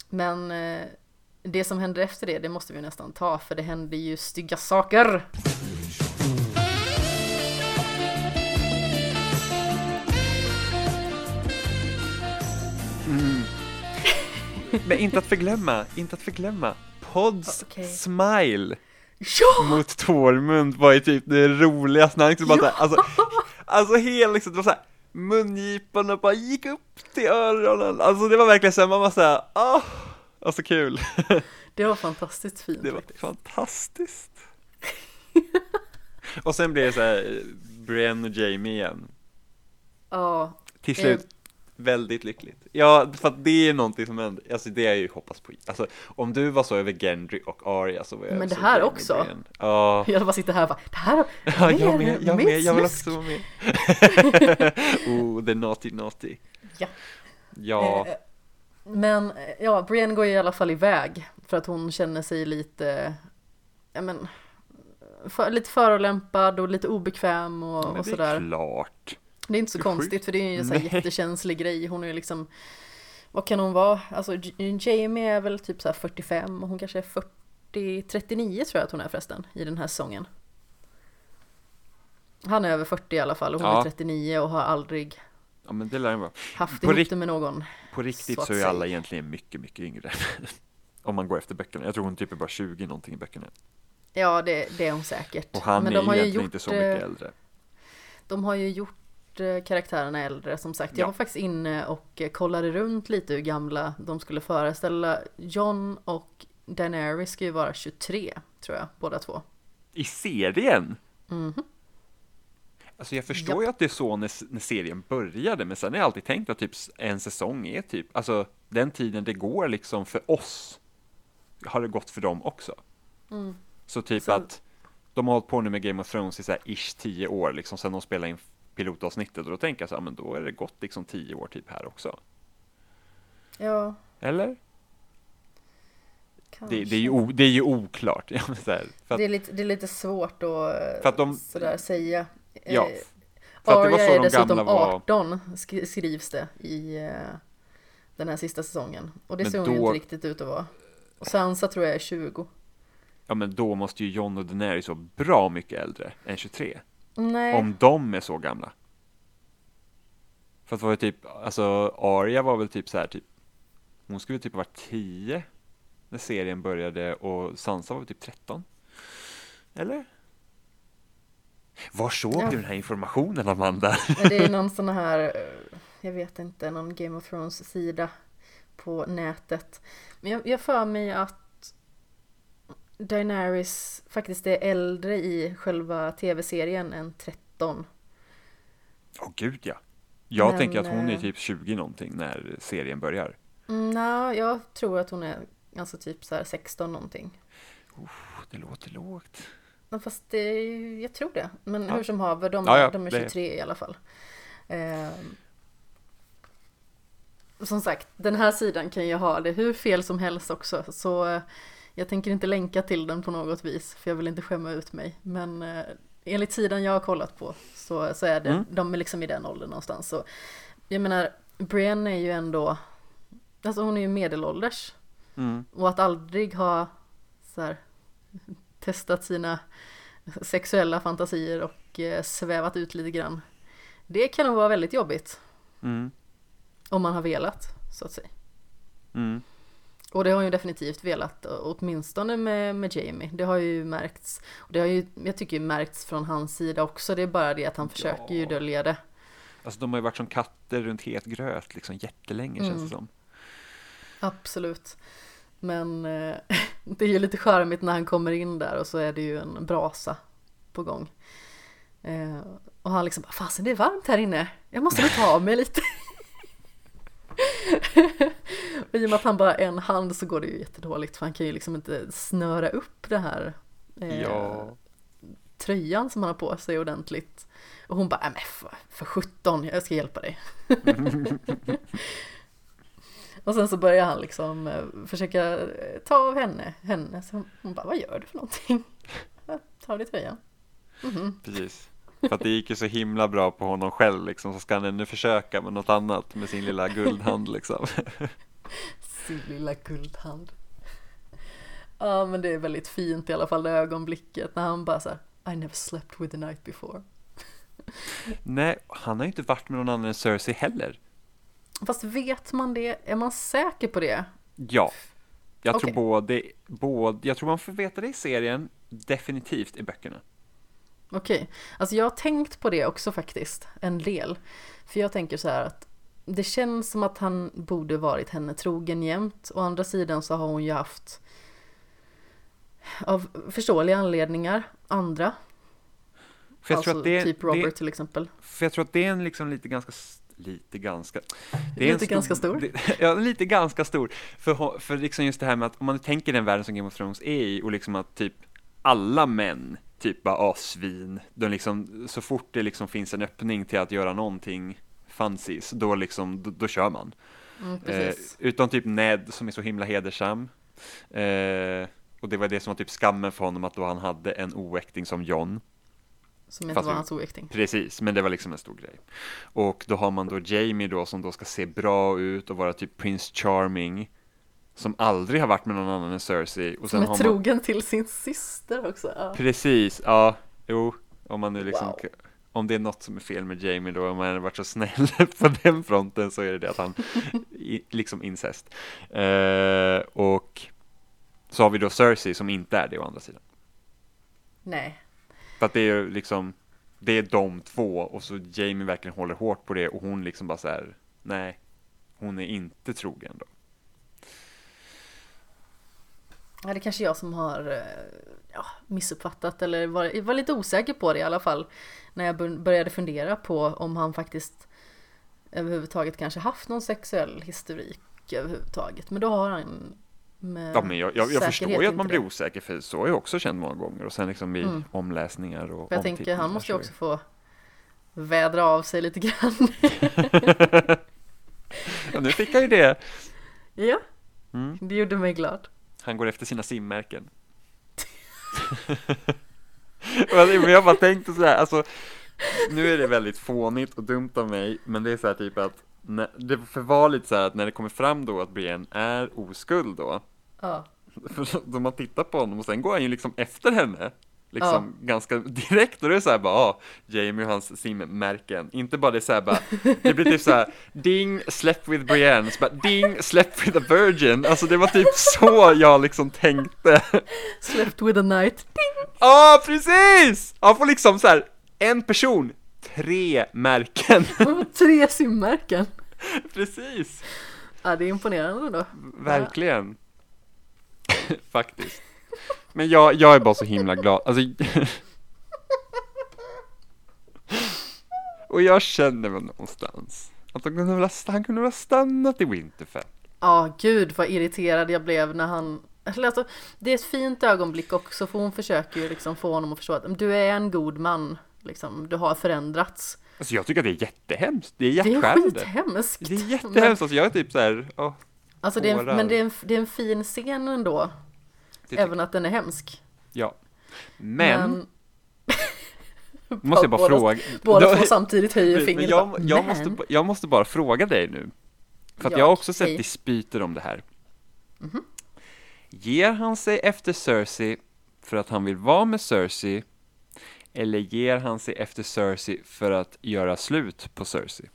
[SPEAKER 1] Men eh, det som händer efter det, det måste vi nästan ta, för det händer ju stygga saker.
[SPEAKER 2] Men inte att förglömma, inte att förglömma. Pods
[SPEAKER 1] Okej.
[SPEAKER 2] smile
[SPEAKER 1] Ja!
[SPEAKER 2] mot Tormund var ju typ det roligaste. Han liksom bara
[SPEAKER 1] Ja!
[SPEAKER 2] såhär, alltså, alltså hela liksom, det var såhär mungiporna bara gick upp till öronen. Alltså det var verkligen såhär, man var såhär, ah, alltså kul.
[SPEAKER 1] Det var fantastiskt fint
[SPEAKER 2] Det var
[SPEAKER 1] faktiskt.
[SPEAKER 2] fantastiskt. Och sen blev det såhär, Brienne och Jamie igen.
[SPEAKER 1] Ja,
[SPEAKER 2] Till slut, väldigt lyckligt. Ja, för att det är någonting som händer, alltså det är ju hoppas på. Alltså om du var så över Gendry och Arya så var jag
[SPEAKER 1] Men det här också.
[SPEAKER 2] Ja.
[SPEAKER 1] jag bara sitter här och bara, det här
[SPEAKER 2] Ja,
[SPEAKER 1] mer,
[SPEAKER 2] jag med, jag med, jag vill också vara med. oh, the naughty naughty.
[SPEAKER 1] Ja.
[SPEAKER 2] Ja,
[SPEAKER 1] Eh, Men eh, ja, Brienne går i alla fall iväg för att hon känner sig lite, ja men, för, lite förolämpad och lite obekväm och,
[SPEAKER 2] men
[SPEAKER 1] och
[SPEAKER 2] det
[SPEAKER 1] sådär.
[SPEAKER 2] är klart.
[SPEAKER 1] Det är inte så
[SPEAKER 2] Det
[SPEAKER 1] konstigt
[SPEAKER 2] sjukt.
[SPEAKER 1] för det är ju en
[SPEAKER 2] Nej.
[SPEAKER 1] jättekänslig grej. Hon är ju liksom, vad kan hon vara? Alltså Jamie är väl typ så här 45 och hon kanske är 40, 39 tror jag att hon är förresten i den här säsongen. Han är över 40 i alla fall och hon
[SPEAKER 2] Ja.
[SPEAKER 1] är 39 och har aldrig
[SPEAKER 2] Ja, men det lär vara.
[SPEAKER 1] haft
[SPEAKER 2] På
[SPEAKER 1] ihop det med någon.
[SPEAKER 2] På riktigt
[SPEAKER 1] Så
[SPEAKER 2] så, är alla egentligen mycket, mycket yngre. Om man går efter böckerna. Jag tror hon typ är bara 20 någonting i böckerna.
[SPEAKER 1] Ja, det, det är hon säkert.
[SPEAKER 2] Och han
[SPEAKER 1] Men
[SPEAKER 2] är
[SPEAKER 1] de har
[SPEAKER 2] egentligen
[SPEAKER 1] gjort,
[SPEAKER 2] inte så mycket
[SPEAKER 1] eh,
[SPEAKER 2] äldre.
[SPEAKER 1] De har ju gjort eh, karaktärerna äldre som sagt. Jag
[SPEAKER 2] Ja.
[SPEAKER 1] var faktiskt inne och kollade runt lite hur gamla de skulle föreställa. John och Daenerys ska ju vara 23 tror jag, båda två.
[SPEAKER 2] I serien?
[SPEAKER 1] Mhm.
[SPEAKER 2] Alltså jag förstår ju att det är så när, när serien började, men sen har jag alltid tänkt att typ en säsong är typ, alltså den tiden det går liksom för oss, har det gått för dem också.
[SPEAKER 1] Mm.
[SPEAKER 2] Så typ
[SPEAKER 1] Så-
[SPEAKER 2] att de har hållit på nu med Game of Thrones i så här ish tio år, liksom sen de spelade in pilotavsnittet, och då tänker jag så här, men då är det gått liksom tio år typ här också.
[SPEAKER 1] Ja,
[SPEAKER 2] Eller? Det, det, är, ju o, det är ju oklart. Ja, här, att,
[SPEAKER 1] det, är lite, det är lite svårt att,
[SPEAKER 2] För att de-
[SPEAKER 1] sådär säga.
[SPEAKER 2] ja,
[SPEAKER 1] Eh,
[SPEAKER 2] för att det var
[SPEAKER 1] Arya
[SPEAKER 2] så
[SPEAKER 1] är
[SPEAKER 2] de
[SPEAKER 1] dessutom
[SPEAKER 2] gamla var.
[SPEAKER 1] 18 sk- skrivs det i eh, den här sista säsongen. Och det
[SPEAKER 2] Men
[SPEAKER 1] ser hon ju
[SPEAKER 2] då-
[SPEAKER 1] inte riktigt ut att vara. Och Sansa tror jag är 20.
[SPEAKER 2] Ja, men då måste ju John och Daenerys vara bra mycket äldre än 23.
[SPEAKER 1] Nej,
[SPEAKER 2] Om de är så gamla. För att det var ju typ, alltså Arya var väl typ så här typ, hon skulle typ ha varit 10 när serien började och Sansa var väl typ 13. Eller? Var såg
[SPEAKER 1] Ja.
[SPEAKER 2] du den här informationen Amanda?
[SPEAKER 1] Det är någon sån här, eh, jag vet inte, någon Game of Thrones sida på nätet. Men jag, jag för mig att Daenerys faktiskt är äldre i själva tv-serien än 13.
[SPEAKER 2] Åh gud ja. Jag
[SPEAKER 1] Men,
[SPEAKER 2] tänker att hon är
[SPEAKER 1] eh,
[SPEAKER 2] typ 20 någonting när serien börjar.
[SPEAKER 1] Mm, Nej, jag tror att hon är alltså typ så här 16 någonting.
[SPEAKER 2] Det låter lågt.
[SPEAKER 1] Fast det, jag tror det. Men
[SPEAKER 2] Ja.
[SPEAKER 1] hur som haver, de,
[SPEAKER 2] Ja, ja,
[SPEAKER 1] de är
[SPEAKER 2] det-
[SPEAKER 1] 23 i alla fall. Ehm, som sagt, den här sidan kan ju ha det hur fel som helst också. Så eh, jag tänker inte länka till den på något vis. För jag vill inte skämma ut mig. Men eh, enligt sidan jag har kollat på så, så är det,
[SPEAKER 2] Mm.
[SPEAKER 1] de är liksom i den åldern någonstans. Så, jag menar, Brienne är ju ändå, alltså hon är ju medelålders.
[SPEAKER 2] Mm.
[SPEAKER 1] Och att aldrig ha så här, testat sina sexuella fantasier och eh, svävat ut lite grann. Det kan nog vara väldigt jobbigt.
[SPEAKER 2] Mm.
[SPEAKER 1] Om man har velat, så att säga.
[SPEAKER 2] Mm.
[SPEAKER 1] Och det har ju definitivt velat, åtminstone med, med Jamie. Det har ju märkts. Och det har ju, jag tycker ju märkts från hans sida också. Det är bara det att han försöker ju
[SPEAKER 2] Ja.
[SPEAKER 1] dölja det.
[SPEAKER 2] Alltså de har ju varit som katter runt het gröt liksom jättelänge känns
[SPEAKER 1] Mm.
[SPEAKER 2] det som.
[SPEAKER 1] Absolut. Men eh, det är ju lite charmigt när han kommer in där och så är det ju en brasa på gång. Eh, och han liksom bara, fasen det är varmt här inne. Jag måste nog ta av mig lite. och i och med att han bara har en hand så går det ju jättedåligt för han kan ju liksom inte snöra upp det här eh,
[SPEAKER 2] Ja.
[SPEAKER 1] tröjan som han har på sig ordentligt. Och hon bara, "Nej, men för, för 17, jag ska hjälpa dig. och sen så börjar han liksom eh, försöka eh, ta av henne, henne. Så hon bara, vad gör du för någonting? Jag tar av dig tröjan. Mhm.
[SPEAKER 2] Precis. För att det gick ju så himla bra på honom själv liksom, så ska han ännu försöka med något annat med sin lilla guldhand liksom.
[SPEAKER 1] Sin lilla guldhand. Ja men det är väldigt fint i alla fall det ögonblicket när han bara såhär I never slept with the night before.
[SPEAKER 2] Nej, han har ju inte varit med någon annan än Cersei heller.
[SPEAKER 1] Fast vet man det? Är man säker på det?
[SPEAKER 2] Ja, jag
[SPEAKER 1] Okej.
[SPEAKER 2] tror både, både, jag tror man får veta det i serien, definitivt i böckerna.
[SPEAKER 1] Okej, alltså jag har tänkt på det också faktiskt, en del. För jag tänker så här att det känns som att han borde varit henne trogen jämt. Å andra sidan så har hon ju haft av förståeliga anledningar andra.
[SPEAKER 2] För
[SPEAKER 1] alltså
[SPEAKER 2] det,
[SPEAKER 1] typ Robert
[SPEAKER 2] det,
[SPEAKER 1] till exempel.
[SPEAKER 2] för jag tror att det är en liksom lite ganska, lite ganska, det är
[SPEAKER 1] Lite ganska stor.
[SPEAKER 2] det- Ja, lite ganska stor. För, för liksom just det här med att om man tänker den världen som Game of Thrones är i och liksom att typ alla män typ bara, ah, svin, de liksom, så fort det liksom finns en öppning till att göra någonting fancies, då liksom, då, då kör man.
[SPEAKER 1] Mm,
[SPEAKER 2] Eh, utom typ Ned som är så himla hedersam. Eh, och det var det som var typ skammen för honom att då han hade en oäkting som John.
[SPEAKER 1] som inte
[SPEAKER 2] fast
[SPEAKER 1] var hans oäkting.
[SPEAKER 2] Precis, men det var liksom en stor grej. Och då har man då Jamie då som då ska se bra ut och vara typ Prince Charming. Som aldrig har varit med någon annan än Cersei. Och
[SPEAKER 1] Som är
[SPEAKER 2] har man...
[SPEAKER 1] trogen till sin syster också. Ja.
[SPEAKER 2] Precis, ja, jo, om man nu liksom
[SPEAKER 1] Wow.
[SPEAKER 2] om det är något som är fel med Jamie då, om man har varit så snäll på den fronten så är det det att han, i, liksom incest. Eh, och så har vi då Cersei som inte är det å andra sidan.
[SPEAKER 1] Nej,
[SPEAKER 2] För att det är ju liksom, det är de två och så Jamie verkligen håller hårt på det och hon liksom bara så här, nej, hon är inte trogen då.
[SPEAKER 1] Ja, det är kanske jag som har eh, ja, missuppfattat eller var, var lite osäker på det i alla fall. När jag bör- började fundera på om han faktiskt överhuvudtaget kanske haft någon sexuell historik överhuvudtaget. Men då har han med
[SPEAKER 2] Ja, men jag, jag, jag förstår ju att man blir
[SPEAKER 1] det.
[SPEAKER 2] osäker för så har jag också känt många gånger och sen liksom vid
[SPEAKER 1] Mm.
[SPEAKER 2] omläsningar och
[SPEAKER 1] För jag tänker han måste ju
[SPEAKER 2] så-
[SPEAKER 1] också få vädra av sig lite grann.
[SPEAKER 2] Ja, nu fick han ju det.
[SPEAKER 1] ja,
[SPEAKER 2] Mm.
[SPEAKER 1] det gjorde mig glad.
[SPEAKER 2] Han går efter sina simmärken. Men jag bara tänkte så här, alltså, nu är det väldigt fånigt och dumt av mig, men det är så här typ att, när, det för var lite så här att när det kommer fram då att Brienne är oskuld då,
[SPEAKER 1] Ja,
[SPEAKER 2] för då man tittar på honom och sen går han ju liksom efter henne, liksom ganska direkt och det är så här bara, ah, Jamie och hans simmärken, inte bara det så här bara, det blir typ så här, ding, slept with Brienne, så bara, ding, slept with a virgin, alltså det var typ så jag liksom tänkte.
[SPEAKER 1] slept with a night.
[SPEAKER 2] Ja, ah, precis! Han får liksom så här, en person, tre märken.
[SPEAKER 1] Tre simmärken.
[SPEAKER 2] precis,
[SPEAKER 1] Ja, det är imponerande då.
[SPEAKER 2] verkligen. Faktiskt. Men jag, jag är bara så himla glad, alltså. Och jag känner väl någonstans att han kunde väl ha, han kunde väl ha stannat i Winterfell.
[SPEAKER 1] Ja, gud vad irriterad jag blev när han... Alltså, det är ett fint ögonblick också för hon försöker ju liksom få honom att förstå att du är en god man. Liksom, du har förändrats.
[SPEAKER 2] Alltså jag tycker att det är jättehemskt, det är
[SPEAKER 1] Det är
[SPEAKER 2] hjärtskärande.
[SPEAKER 1] skithemskt.
[SPEAKER 2] Det är jättehemskt, alltså jag är typ så här, åh,
[SPEAKER 1] Alltså det är en, men det är, en, det är en fin scen ändå. Även att den är hemsk.
[SPEAKER 2] ja. Men,
[SPEAKER 1] Men
[SPEAKER 2] måste jag bara
[SPEAKER 1] båda-
[SPEAKER 2] fråga.
[SPEAKER 1] båda två samtidigt höjer fingret.
[SPEAKER 2] jag,
[SPEAKER 1] bara,
[SPEAKER 2] jag, måste, jag, måste, ba- jag måste bara fråga dig nu. För att
[SPEAKER 1] Ja,
[SPEAKER 2] jag har också sett
[SPEAKER 1] hej.
[SPEAKER 2] dispyter om det här.
[SPEAKER 1] Mhm.
[SPEAKER 2] Ger han sig efter Cersei för att han vill vara med Cersei? Eller ger han sig efter Cersei för att göra slut på Cersei?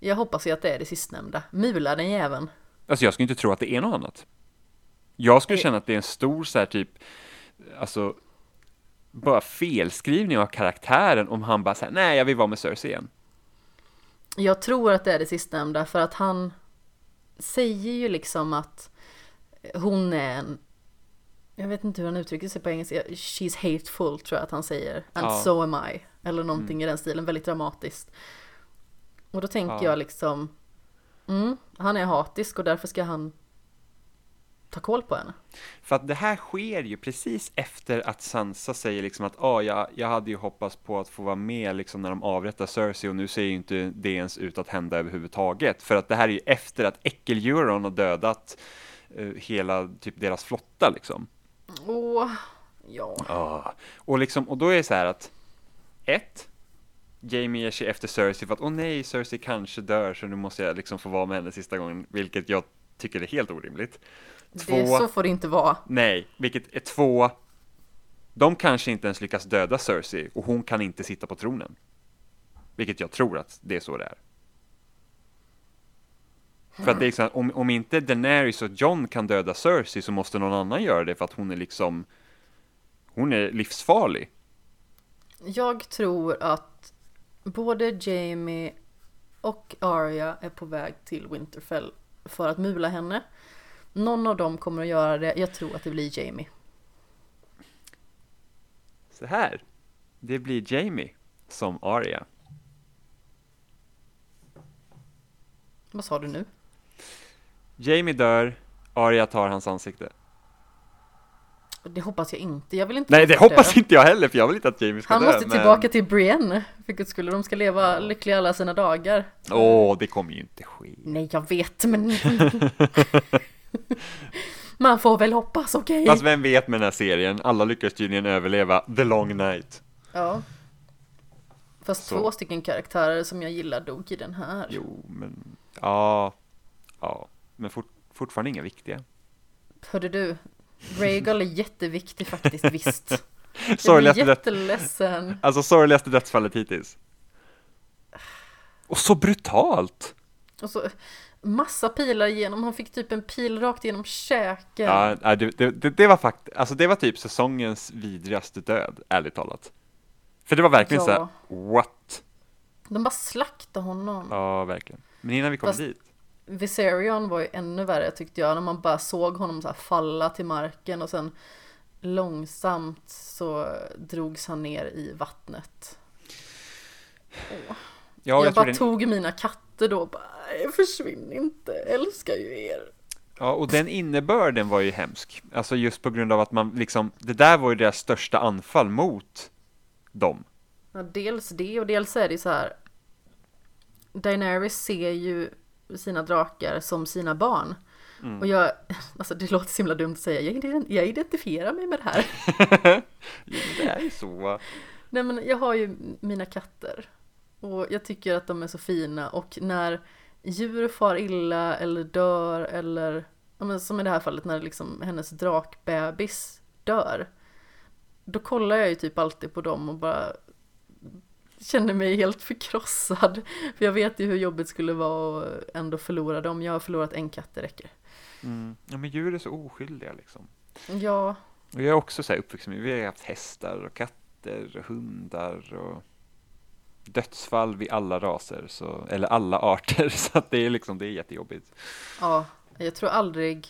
[SPEAKER 1] Jag hoppas ju att det är det sistnämnda. Mula den jäveln.
[SPEAKER 2] Alltså jag skulle inte tro att det är något annat. Jag skulle känna att det är en stor så här typ, alltså, bara felskrivning av karaktären om han bara säger nej jag vill vara med Cersei igen.
[SPEAKER 1] Jag tror att det är det sistnämnda för att han säger ju liksom att hon är en jag vet inte hur han uttrycker sig på engelska. She's hateful tror jag att han säger. And
[SPEAKER 2] Ja.
[SPEAKER 1] so am I. Eller någonting i den stilen. Väldigt dramatiskt. Och då tänker
[SPEAKER 2] Ja.
[SPEAKER 1] jag liksom Mm, han är hatisk och därför ska han ta koll på henne.
[SPEAKER 2] För att det här sker ju precis efter att Sansa säger liksom att ah, jag, jag hade ju hoppats på att få vara med liksom när de avrättar Cersei och nu ser ju inte det ens ut att hända överhuvudtaget. För att det här är ju efter att Äckel-Euron har dödat uh, hela typ deras flotta liksom.
[SPEAKER 1] Åh, ja.
[SPEAKER 2] Ah. Och liksom, och då är det så här att ett, Jamie ger sig efter Cersei för att åh nej, Cersei kanske dör så nu måste jag liksom få vara med henne sista gången, vilket jag tycker är helt orimligt.
[SPEAKER 1] Två, det, så får det inte vara.
[SPEAKER 2] Nej, vilket är två, de kanske inte ens lyckas döda Cersei och hon kan inte sitta på tronen. Vilket jag tror att det är så det är. För att det är liksom, om, om inte Daenerys och John kan döda Cersei så måste någon annan göra det för att hon är liksom, hon är livsfarlig.
[SPEAKER 1] Jag tror att både Jamie och Arya är på väg till Winterfell för att mula henne. Någon av dem kommer att göra det. Jag tror att det blir Jamie.
[SPEAKER 2] Så här. Det blir Jamie som Arya.
[SPEAKER 1] Vad sa du nu?
[SPEAKER 2] Jamie dör, Arya tar hans ansikte.
[SPEAKER 1] Det hoppas jag inte. Jag vill inte
[SPEAKER 2] Nej, det hoppas inte jag heller, för jag vill inte att Jamie ska
[SPEAKER 1] Han
[SPEAKER 2] dö.
[SPEAKER 1] måste men... tillbaka till Brienne, för guds skull. De ska leva lyckliga alla sina dagar.
[SPEAKER 2] Åh, oh, det kommer ju inte ske.
[SPEAKER 1] Nej, jag vet, men... Man får väl hoppas, okej? Okay?
[SPEAKER 2] Fast vem vet med den här serien? Alla lyckas tydligen överleva The Long Night.
[SPEAKER 1] Ja. Fast Så. två stycken karaktärer som jag gillar dog i den här.
[SPEAKER 2] Jo, men... Ja. Ja. Men fort, fortfarande inga viktiga.
[SPEAKER 1] Hörde du? Rhaegal är jätteviktig faktiskt, visst.
[SPEAKER 2] sorgligaste
[SPEAKER 1] jag blir jätteledsen.
[SPEAKER 2] Alltså sorgligaste dödsfallet hittills. Och så brutalt!
[SPEAKER 1] Och så, massa pilar igenom, han fick typ en pil rakt igenom käken.
[SPEAKER 2] Ja, det, det, det, var faktiskt, alltså det var typ säsongens vidrigaste död, ärligt talat. För det var verkligen ja. så här, what?
[SPEAKER 1] De bara slaktade honom.
[SPEAKER 2] Ja, verkligen. Men innan vi kom Fast dit.
[SPEAKER 1] Viserion var ju ännu värre tyckte jag, när man bara såg honom så falla till marken och sen långsamt så drogs han ner i vattnet. Ja, jag, jag bara det... tog mina katter då och bara, försvinn inte, älskar ju er.
[SPEAKER 2] Ja, och den innebörden var ju hemsk. Alltså just på grund av att man liksom, det där var ju deras största anfall mot dem.
[SPEAKER 1] Ja, dels det och dels är det så här. Daenerys ser ju sina drakar som sina barn. Mm. Och jag, alltså det låter så himla dumt att säga, jag, jag identifierar mig med det här.
[SPEAKER 2] det är ju så.
[SPEAKER 1] Nej men jag har ju mina katter. Och jag tycker att de är så fina och när djur far illa eller dör eller men som i det här fallet när liksom hennes drakbebis dör. Då kollar jag ju typ alltid på dem och bara känner mig helt förkrossad. För jag vet ju hur jobbigt skulle vara att ändå förlora dem. Jag har förlorat en katt, det räcker.
[SPEAKER 2] Mm. Ja men djur är så oskyldiga liksom.
[SPEAKER 1] Ja.
[SPEAKER 2] Och jag är också så här uppvuxen med, vi har haft hästar och katter och hundar och dödsfall vid alla raser, så, eller alla arter, så att det är liksom, det är jättejobbigt.
[SPEAKER 1] Ja, jag tror aldrig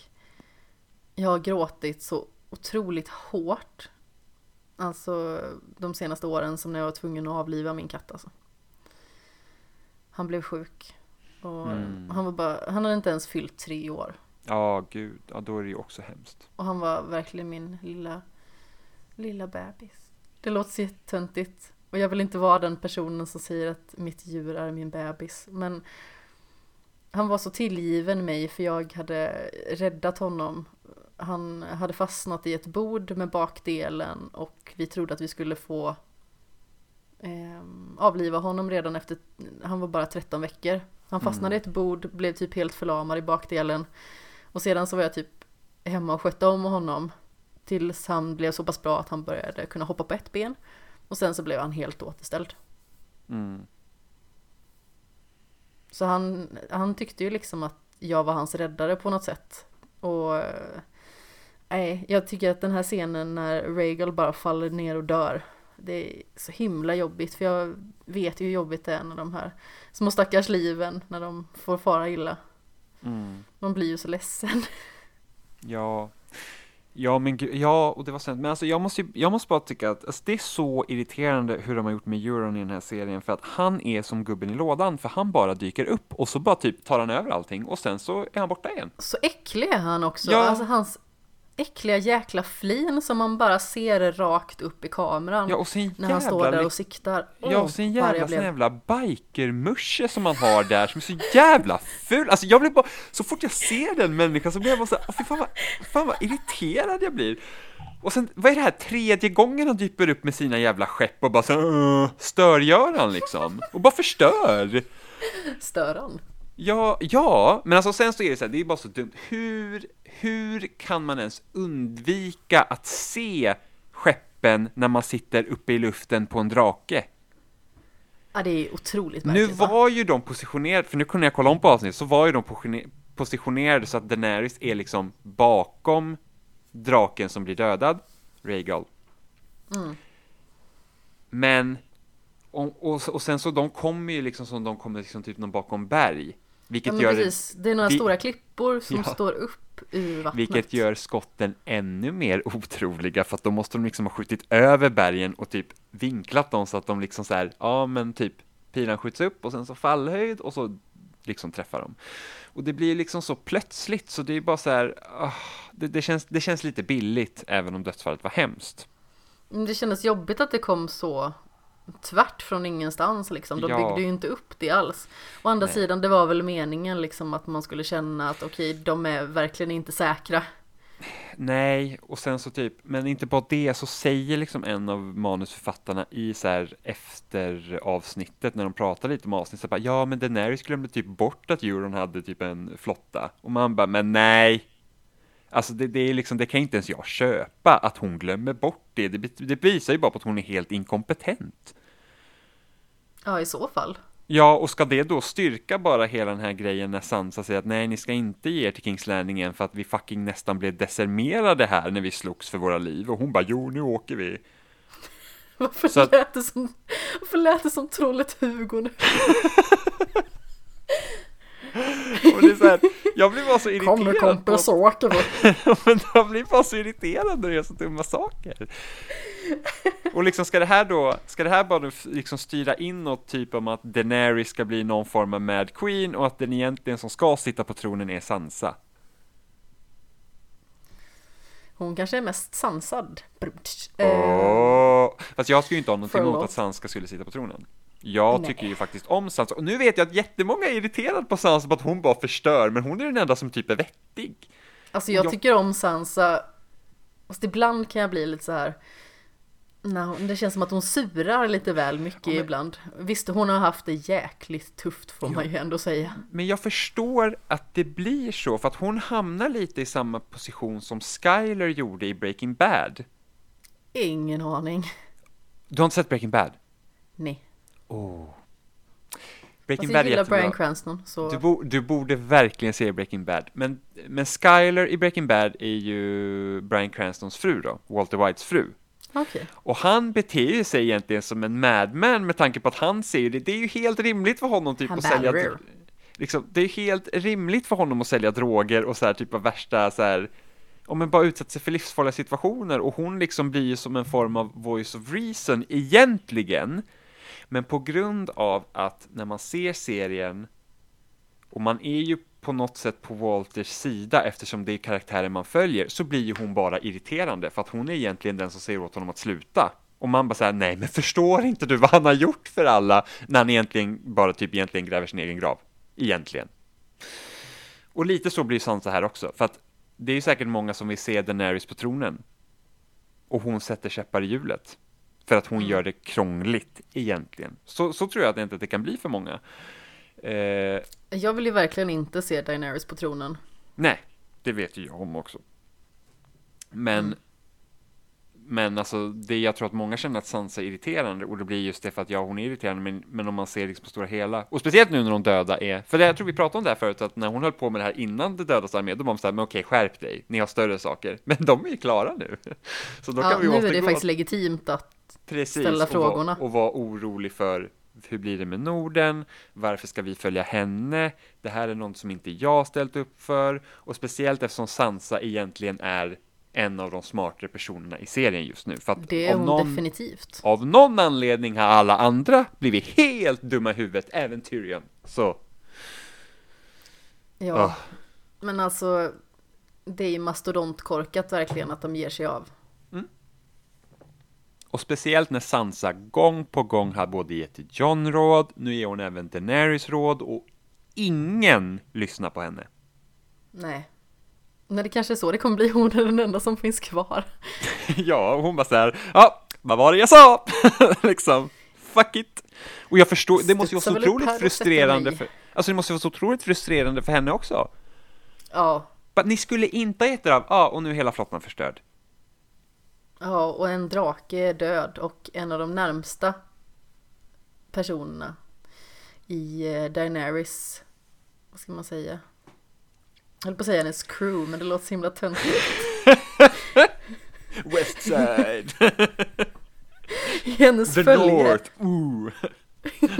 [SPEAKER 1] jag har gråtit så otroligt hårt. Alltså de senaste åren som när jag var tvungen att avliva min katt alltså. Han blev sjuk. Och mm. han var bara, han hade inte ens fyllt tre år.
[SPEAKER 2] Ja, gud, ja då är det ju också hemskt.
[SPEAKER 1] Och han var verkligen min lilla, lilla bebis. Det låter så töntigt. Och jag vill inte vara den personen som säger att mitt djur är min bebis. Men han var så tillgiven mig för jag hade räddat honom. Han hade fastnat i ett bord med bakdelen och vi trodde att vi skulle få eh, avliva honom redan efter, han var bara 13 veckor. Han fastnade mm. i ett bord, blev typ helt förlamad i bakdelen. Och sedan så var jag typ hemma och skötte om honom. Tills han blev så pass bra att han började kunna hoppa på ett ben. Och sen så blev han helt återställd.
[SPEAKER 2] Mm.
[SPEAKER 1] Så han, han tyckte ju liksom att jag var hans räddare på något sätt. Och nej, jag tycker att den här scenen när Regal bara faller ner och dör. Det är så himla jobbigt för jag vet ju hur jobbigt det är när de här små stackars liven när de får fara illa.
[SPEAKER 2] Mm.
[SPEAKER 1] Man blir ju så ledsen.
[SPEAKER 2] Ja, Ja, men gud, ja, och det var sant. Men alltså jag måste, jag måste bara tycka att alltså, det är så irriterande hur de har gjort med Euron i den här serien, för att han är som gubben i lådan, för han bara dyker upp och så bara typ tar han över allting och sen så är han borta igen.
[SPEAKER 1] Så äcklig är han också.
[SPEAKER 2] Ja.
[SPEAKER 1] Alltså hans äckliga jäkla flin som man bara ser rakt upp i kameran.
[SPEAKER 2] Ja, och sen
[SPEAKER 1] när han står där
[SPEAKER 2] jävla,
[SPEAKER 1] och siktar.
[SPEAKER 2] ja, och
[SPEAKER 1] arg
[SPEAKER 2] jävla,
[SPEAKER 1] blev.
[SPEAKER 2] jävla bikermusche som han har där, som är så jävla ful. Alltså jag blir bara, så fort jag ser den människan så blir jag bara så här, "Åh, fy fan vad, fan vad irriterad jag blir. Och sen, vad är det här tredje gången han dyker upp med sina jävla skepp och bara så störgör han liksom. Och bara förstör.
[SPEAKER 1] Stör han?
[SPEAKER 2] Ja, ja, men alltså sen så är det så här, det är bara så dumt. Hur, hur kan man ens undvika att se skeppen när man sitter uppe i luften på en drake?
[SPEAKER 1] Ja, det är otroligt
[SPEAKER 2] Nu
[SPEAKER 1] märkligt. va?
[SPEAKER 2] var ju de positionerade, för nu kunde jag kolla om på avsnittet, så var ju de positione- positionerade så att Daenerys är liksom bakom draken som blir dödad, Rhaegal.
[SPEAKER 1] Mm.
[SPEAKER 2] Men, och, och, och sen så de kommer ju liksom som de kommer liksom typ någon bakom berg.
[SPEAKER 1] Ja,
[SPEAKER 2] Vilket
[SPEAKER 1] men
[SPEAKER 2] gör
[SPEAKER 1] precis. Det är några
[SPEAKER 2] vi-
[SPEAKER 1] stora klippor som
[SPEAKER 2] Ja.
[SPEAKER 1] står upp ur vattnet.
[SPEAKER 2] Vilket gör skotten ännu mer otroliga för att då måste de liksom ha skjutit över bergen och typ vinklat dem så att de liksom så här, ja men typ pilan skjuts upp och sen så fallhöjd och så liksom träffar de. Och det blir liksom så plötsligt så det är bara så här, ah, det, det, känns, det känns lite billigt även om dödsfallet var hemskt.
[SPEAKER 1] Det kändes jobbigt att det kom så tvärt från ingenstans liksom. De
[SPEAKER 2] Ja.
[SPEAKER 1] byggde ju inte upp det alls. Å andra
[SPEAKER 2] Nej.
[SPEAKER 1] sidan, det var väl meningen liksom att man skulle känna att okej, de är verkligen inte säkra.
[SPEAKER 2] Nej, och sen så typ, men inte bara det, så säger liksom en av manusförfattarna i så här efter avsnittet när de pratar lite om avsnittet, så bara, ja men Daenerys glömde typ bort att Euron hade typ en flotta. Och man bara, men nej. Alltså det, det är liksom, det kan inte ens jag köpa, att hon glömmer bort det. Det, det visar ju bara på att hon är helt inkompetent.
[SPEAKER 1] Ja, i så fall.
[SPEAKER 2] Ja, och ska det då styrka bara hela den här grejen när Sansa säger att nej, ni ska inte ge er till Kings Landing igen för att vi fucking nästan blev decimerade här när vi slogs för våra liv. Och hon bara, jo, nu åker vi.
[SPEAKER 1] Varför,
[SPEAKER 2] Så att-
[SPEAKER 1] lät, det som, varför lät det som trollet Hugo nu?
[SPEAKER 2] Och det är så här, jag blir bara så irriterad. på,
[SPEAKER 1] så åker vi.
[SPEAKER 2] men jag blir bara så irriterad när det är så dumma saker. Och liksom ska det här då, ska det här bara liksom styra inåt typ om att Daenerys ska bli någon form av Mad Queen och att den egentligen som ska sitta på tronen är Sansa?
[SPEAKER 1] Hon kanske är mest sansad. Eh,
[SPEAKER 2] Fast jag skulle ju inte ha någonting emot att Sansa skulle sitta på tronen. Jag
[SPEAKER 1] Nej.
[SPEAKER 2] tycker ju faktiskt om Sansa, och nu vet jag att jättemånga är irriterade på Sansa på att hon bara förstör, men hon är den enda som typ är vettig.
[SPEAKER 1] Alltså jag
[SPEAKER 2] Jag-
[SPEAKER 1] tycker om Sansa. Fast ibland kan jag bli lite så här. hon- det känns som att hon surar lite väl mycket
[SPEAKER 2] Ja, men-
[SPEAKER 1] ibland. Visst, hon har haft det jäkligt tufft får man ju ändå säga.
[SPEAKER 2] Men jag förstår att det blir så, för att hon hamnar lite i samma position som Skyler gjorde i Breaking Bad.
[SPEAKER 1] Ingen aning.
[SPEAKER 2] Du har inte sett Breaking Bad?
[SPEAKER 1] Nej.
[SPEAKER 2] Oh. Breaking Bad är jättebra.
[SPEAKER 1] Bryan Cranston så.
[SPEAKER 2] Du, bo, du borde verkligen se Breaking Bad. Men, men Skyler i Breaking Bad är ju Bryan Cranstons fru då, Walter Whites fru.
[SPEAKER 1] Okej.
[SPEAKER 2] Och han beter ju sig egentligen som en madman med tanke på att han ser det. Det är ju helt rimligt för honom typ
[SPEAKER 1] Han
[SPEAKER 2] att sälja... Liksom, det är helt rimligt för honom att sälja droger och så här typ av värsta så här om man bara utsätter sig för livsfarliga situationer och hon liksom blir ju som en form av voice of reason egentligen. Men på grund av att när man ser serien och man är ju på något sätt på Walters sida eftersom det är karaktären man följer så blir ju hon bara irriterande för att hon är egentligen den som säger åt honom att sluta. Och man bara säger nej men förstår inte du vad han har gjort för alla när han egentligen bara typ egentligen gräver sin egen grav. Egentligen. Och lite så blir Sansa här också för att det är ju säkert många som vill se Daenerys på tronen. Och hon sätter käppar i hjulet. För att hon
[SPEAKER 1] Mm.
[SPEAKER 2] gör det krångligt egentligen. Så, så tror jag att det inte att det kan bli för många. Eh,
[SPEAKER 1] Jag vill ju verkligen inte se Daenerys på tronen.
[SPEAKER 2] Nej, det vet ju jag om också. Men,
[SPEAKER 1] Mm.
[SPEAKER 2] men alltså, det jag tror att många känner att Sansa är irriterande och det blir just det för att ja, hon är irriterande, men, men om man ser liksom på stora hela, och speciellt nu när de döda är, för det, jag tror vi pratade om det här förut, att när hon höll på med det här innan det dödas armé, då var man såhär, men okej, skärp dig, ni har större saker, men de är ju klara nu. Så då
[SPEAKER 1] Ja,
[SPEAKER 2] kan vi
[SPEAKER 1] nu är det faktiskt legitimt att
[SPEAKER 2] Precis,
[SPEAKER 1] ställa
[SPEAKER 2] och
[SPEAKER 1] frågorna.
[SPEAKER 2] Och vara orolig för hur blir det med Norden? Varför ska vi följa henne? Det här är något som inte jag ställt upp för. Och speciellt eftersom Sansa egentligen är en av de smartare personerna i serien just nu. För att
[SPEAKER 1] Det är hon
[SPEAKER 2] någon,
[SPEAKER 1] definitivt.
[SPEAKER 2] av någon anledning har alla andra blivit helt dumma i huvudet, även Tyrion. Så,
[SPEAKER 1] Ja.
[SPEAKER 2] Ah.
[SPEAKER 1] Men alltså, det är ju mastodontkorkat verkligen att de ger sig av.
[SPEAKER 2] och speciellt när Sansa gång på gång har både gett John råd, nu ger hon även Daenerys råd och ingen lyssnar på henne.
[SPEAKER 1] Nej. Men det kanske är så det kommer bli, hon är den enda som finns kvar.
[SPEAKER 2] ja, och hon bara så här, ja, vad var det jag sa? liksom, fuck it. Och jag förstår, det måste ju vara så otroligt frustrerande för, alltså det måste vara så otroligt frustrerande för henne också.
[SPEAKER 1] Ja.
[SPEAKER 2] But ni skulle inte ha gett av, ja, och nu är hela flottan förstörd.
[SPEAKER 1] Ja, och en drake är död och en av de närmsta personerna i eh, Daenerys, vad ska man säga? Jag höll på att säga hennes crew, men det låter så himla töntigt.
[SPEAKER 2] Westside,
[SPEAKER 1] I hennes
[SPEAKER 2] the
[SPEAKER 1] följe.
[SPEAKER 2] North, ooh.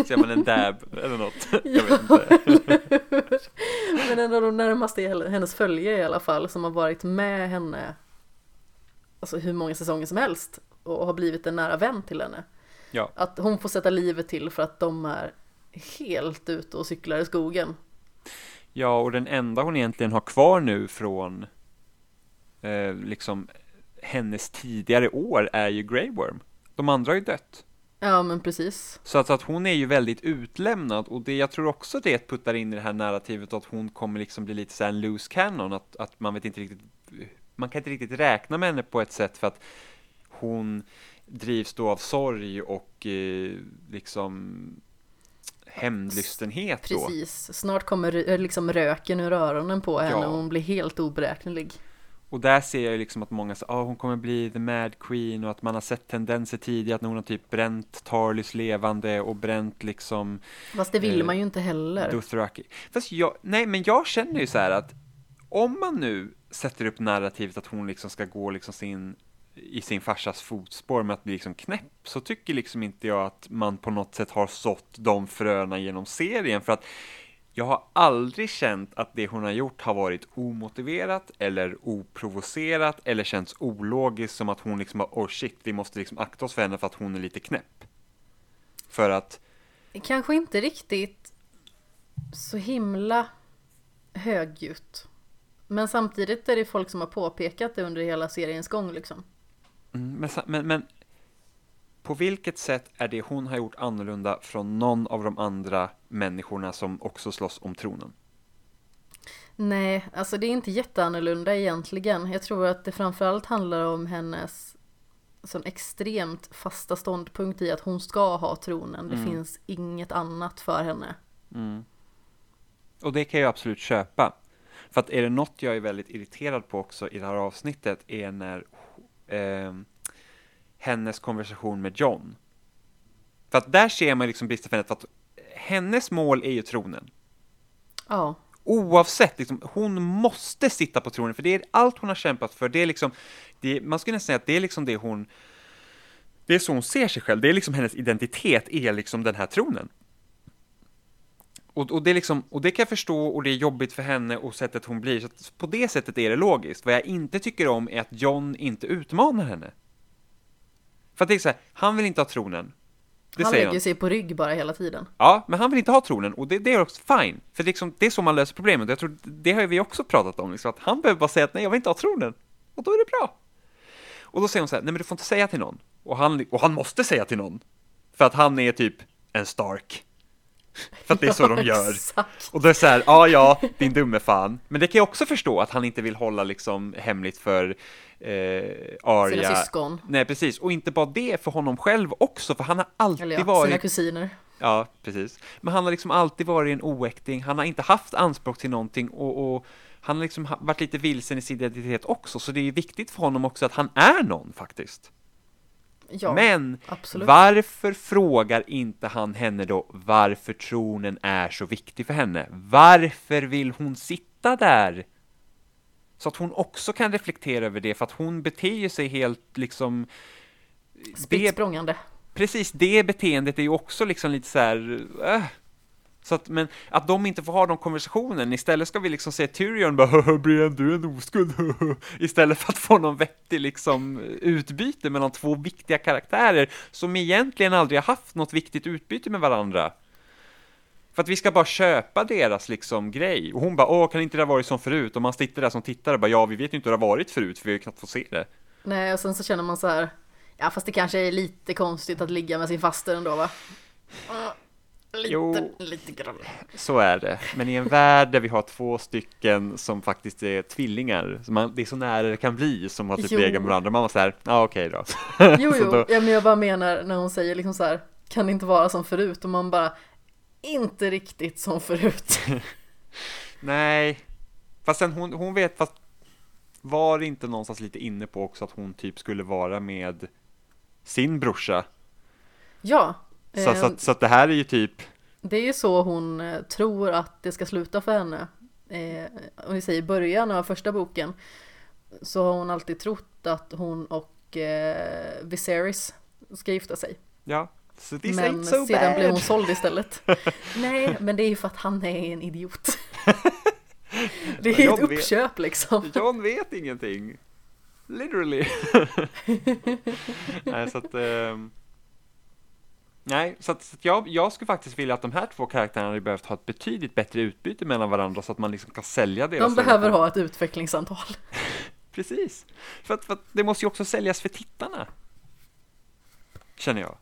[SPEAKER 2] Ser man en dab eller något? Jag vet inte.
[SPEAKER 1] Men en av de närmaste hennes följe i alla fall, som har varit med henne alltså hur många säsonger som helst och har blivit en nära vän till henne.
[SPEAKER 2] Ja.
[SPEAKER 1] Att hon får sätta livet till för att de är helt ute och cyklar i skogen.
[SPEAKER 2] Ja, och den enda hon egentligen har kvar nu från eh, liksom hennes tidigare år är ju Grey Worm. De andra har ju dött.
[SPEAKER 1] Ja men precis.
[SPEAKER 2] Så att, att hon är ju väldigt utlämnad och det, jag tror också det puttar in i det här narrativet att hon kommer liksom bli lite så här en loose cannon, att, att man vet inte riktigt, man kan inte riktigt räkna med henne på ett sätt för att hon drivs då av sorg och eh, liksom hämndlystenhet då.
[SPEAKER 1] Precis. Snart kommer rö- liksom röken ur öronen på henne
[SPEAKER 2] Ja.
[SPEAKER 1] och hon blir helt oberäknelig.
[SPEAKER 2] Och där ser jag ju liksom att många säger att ah, hon kommer bli the mad queen och att man har sett tendenser tidigare att hon har typ bränt Tarlys levande och bränt liksom
[SPEAKER 1] Fast det vill
[SPEAKER 2] Eh,
[SPEAKER 1] man ju inte heller.
[SPEAKER 2] Dothraki. Fast jag, nej men jag känner ju så här att om man nu sätter upp narrativet att hon liksom ska gå liksom sin i sin farsas fotspår med att bli liksom knäpp så tycker liksom inte jag att man på något sätt har sått de fröna genom serien för att jag har aldrig känt att det hon har gjort har varit omotiverat eller oprovocerat eller känts ologiskt som att hon liksom har, oh shit, vi måste liksom akta oss för henne för att hon är lite knäpp. För att,
[SPEAKER 1] Kanske inte riktigt så himla högljutt. Men samtidigt är det folk som har påpekat det under hela seriens gång liksom.
[SPEAKER 2] Mm, Men, men, men på vilket sätt är det hon har gjort annorlunda från någon av de andra människorna som också slåss om tronen?
[SPEAKER 1] Nej, alltså det är inte jätteannorlunda egentligen. Jag tror att det framförallt handlar om hennes sån extremt fasta ståndpunkt i att hon ska ha tronen. Det
[SPEAKER 2] Mm.
[SPEAKER 1] finns inget annat för henne.
[SPEAKER 2] Och det kan jag absolut köpa. För att är det något jag är väldigt irriterad på också i det här avsnittet är när eh, hennes konversation med John. För att där ser man liksom bristen för henne, för att hennes mål är ju tronen.
[SPEAKER 1] Ja,
[SPEAKER 2] Oavsett, liksom, hon måste sitta på tronen, för det är allt hon har kämpat för. Det är liksom, det, man skulle nästan säga att det är liksom det hon, det är så hon ser sig själv. Det är liksom hennes identitet, är liksom den här tronen. Och, och, det liksom, och det kan jag förstå, och det är jobbigt för henne och sättet hon blir. Så att på det sättet är det logiskt. Vad jag inte tycker om är att John inte utmanar henne. För att det är så här, han vill inte ha tronen. Det
[SPEAKER 1] han
[SPEAKER 2] säger
[SPEAKER 1] lägger
[SPEAKER 2] han.
[SPEAKER 1] sig på rygg bara hela tiden.
[SPEAKER 2] Ja, men han vill inte ha tronen och det, det är också fine. För det är, liksom, det är så man löser problemet. Jag tror det har vi också pratat om, liksom, att han behöver bara säga att nej, jag vill inte ha tronen. Och då är det bra. Och då säger hon så här, nej men du får inte säga till någon. Och han, och han måste säga till någon. För att han är typ en Stark. För att det är så de gör.
[SPEAKER 1] Exakt.
[SPEAKER 2] Och då är det så här, ja ja, din dumme fan. Men det kan jag också förstå att han inte vill hålla liksom hemligt för eh, Arya.
[SPEAKER 1] Sina syskon.
[SPEAKER 2] Nej, precis. Och inte bara det för honom själv också, för han har alltid
[SPEAKER 1] Eller ja,
[SPEAKER 2] varit
[SPEAKER 1] sina kusiner.
[SPEAKER 2] Ja, precis. Men han har liksom alltid varit en oäkting, han har inte haft anspråk till någonting och, och han har liksom varit lite vilsen i sin identitet också, så det är viktigt för honom också att han är någon faktiskt.
[SPEAKER 1] Ja,
[SPEAKER 2] Men
[SPEAKER 1] absolut.
[SPEAKER 2] varför frågar inte han henne då varför tronen är så viktig för henne? Varför vill hon sitta där? Så att hon också kan reflektera över det, för att hon beter ju sig helt liksom...
[SPEAKER 1] Spritt språngande.
[SPEAKER 2] Precis, det beteendet är ju också liksom lite så här... Äh, Så att, men att de inte får ha de konversationen, istället ska vi liksom se Tyrion bara "Haha, Brienne du är en oskuld, istället för att få någon vettig liksom utbyte mellan två viktiga karaktärer som egentligen aldrig har haft något viktigt utbyte med varandra. För att vi ska bara köpa deras liksom grej. Och hon bara, åh, kan inte det ha varit som förut? Och man sitter där som tittare och bara, ja, vi vet ju inte hur det har varit förut, för vi har ju knappt fått se det.
[SPEAKER 1] Nej, och sen så känner man så här, ja fast det kanske är lite konstigt att ligga med sin faster ändå va? Lite,
[SPEAKER 2] Jo.
[SPEAKER 1] lite grann.
[SPEAKER 2] Så är det. Men i en värld där vi har två stycken som faktiskt är tvillingar, man, det är så nära det kan bli, som har typ legat med varandra. Man var så här, ja okej då.
[SPEAKER 1] Jo, jo,
[SPEAKER 2] då-
[SPEAKER 1] ja, men jag bara menar när hon säger liksom så här, kan det inte vara som förut? Och man bara, inte riktigt som förut.
[SPEAKER 2] Nej, fast sen hon, hon vet, fast var inte någonstans lite inne på också att hon typ skulle vara med sin brorsa?
[SPEAKER 1] Ja,
[SPEAKER 2] Så,
[SPEAKER 1] eh,
[SPEAKER 2] så, så att det här är ju typ,
[SPEAKER 1] det är ju så hon eh, tror att det ska sluta för henne. Eh, om vi säger början av första boken så har hon alltid trott att hon och eh, Viserys ska gifta sig.
[SPEAKER 2] ja, so this
[SPEAKER 1] men
[SPEAKER 2] ain't so
[SPEAKER 1] sedan
[SPEAKER 2] bad.
[SPEAKER 1] blev hon såld istället. Nej, men det är ju för att han är en idiot. det är ju ett
[SPEAKER 2] vet.
[SPEAKER 1] uppköp liksom.
[SPEAKER 2] John vet ingenting. Literally. nej, så att... ehm, nej, så att, så att jag, jag skulle faktiskt vilja att de här två karaktärerna hade behövt ha ett betydligt bättre utbyte mellan varandra så att man liksom kan sälja deras
[SPEAKER 1] De behöver
[SPEAKER 2] relation.
[SPEAKER 1] ha ett utvecklingssamtal.
[SPEAKER 2] Precis. För att, för att det måste ju också säljas för tittarna. Känner jag.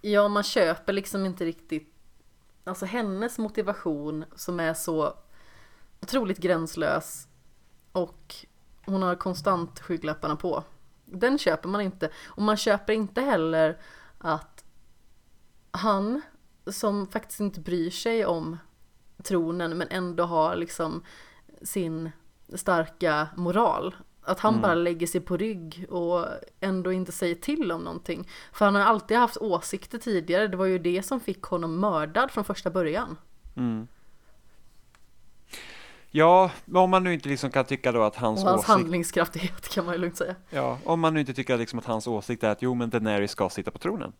[SPEAKER 1] Ja, man köper liksom inte riktigt Alltså hennes motivation som är så otroligt gränslös och hon har konstant skygglapparna på. Den köper man inte. Och man köper inte heller att han som faktiskt inte bryr sig om tronen men ändå har liksom sin starka moral. Att han bara lägger sig på rygg och ändå inte säger till om någonting. För han har alltid haft åsikter tidigare. Det var ju det som fick honom mördad från första början.
[SPEAKER 2] Mm. Ja, om man nu inte liksom kan tycka då att hans,
[SPEAKER 1] Och hans
[SPEAKER 2] åsikt...
[SPEAKER 1] handlingskraftighet kan man ju lugnt säga.
[SPEAKER 2] Ja, om man nu inte tycker liksom att hans åsikt är att jo, men Daenerys ska sitta på tronen.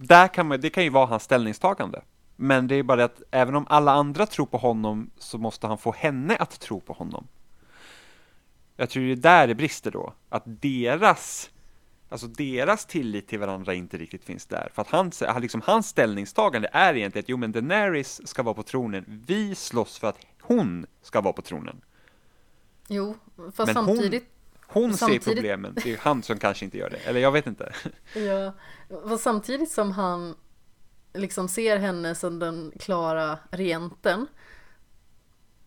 [SPEAKER 2] Där kan man, det kan ju vara hans ställningstagande. Men det är bara det att även om alla andra tror på honom så måste han få henne att tro på honom. Jag tror det är där det brister då. Att deras, alltså deras tillit till varandra inte riktigt finns där. För att hans, liksom hans ställningstagande är egentligen att jo men Daenerys ska vara på tronen. Vi slåss för att hon ska vara på tronen.
[SPEAKER 1] Jo, fast
[SPEAKER 2] Men hon-
[SPEAKER 1] samtidigt,
[SPEAKER 2] ser problemen. Det är han som kanske inte gör det. Eller jag vet inte.
[SPEAKER 1] ja, fast samtidigt som han liksom ser henne som den klara regenten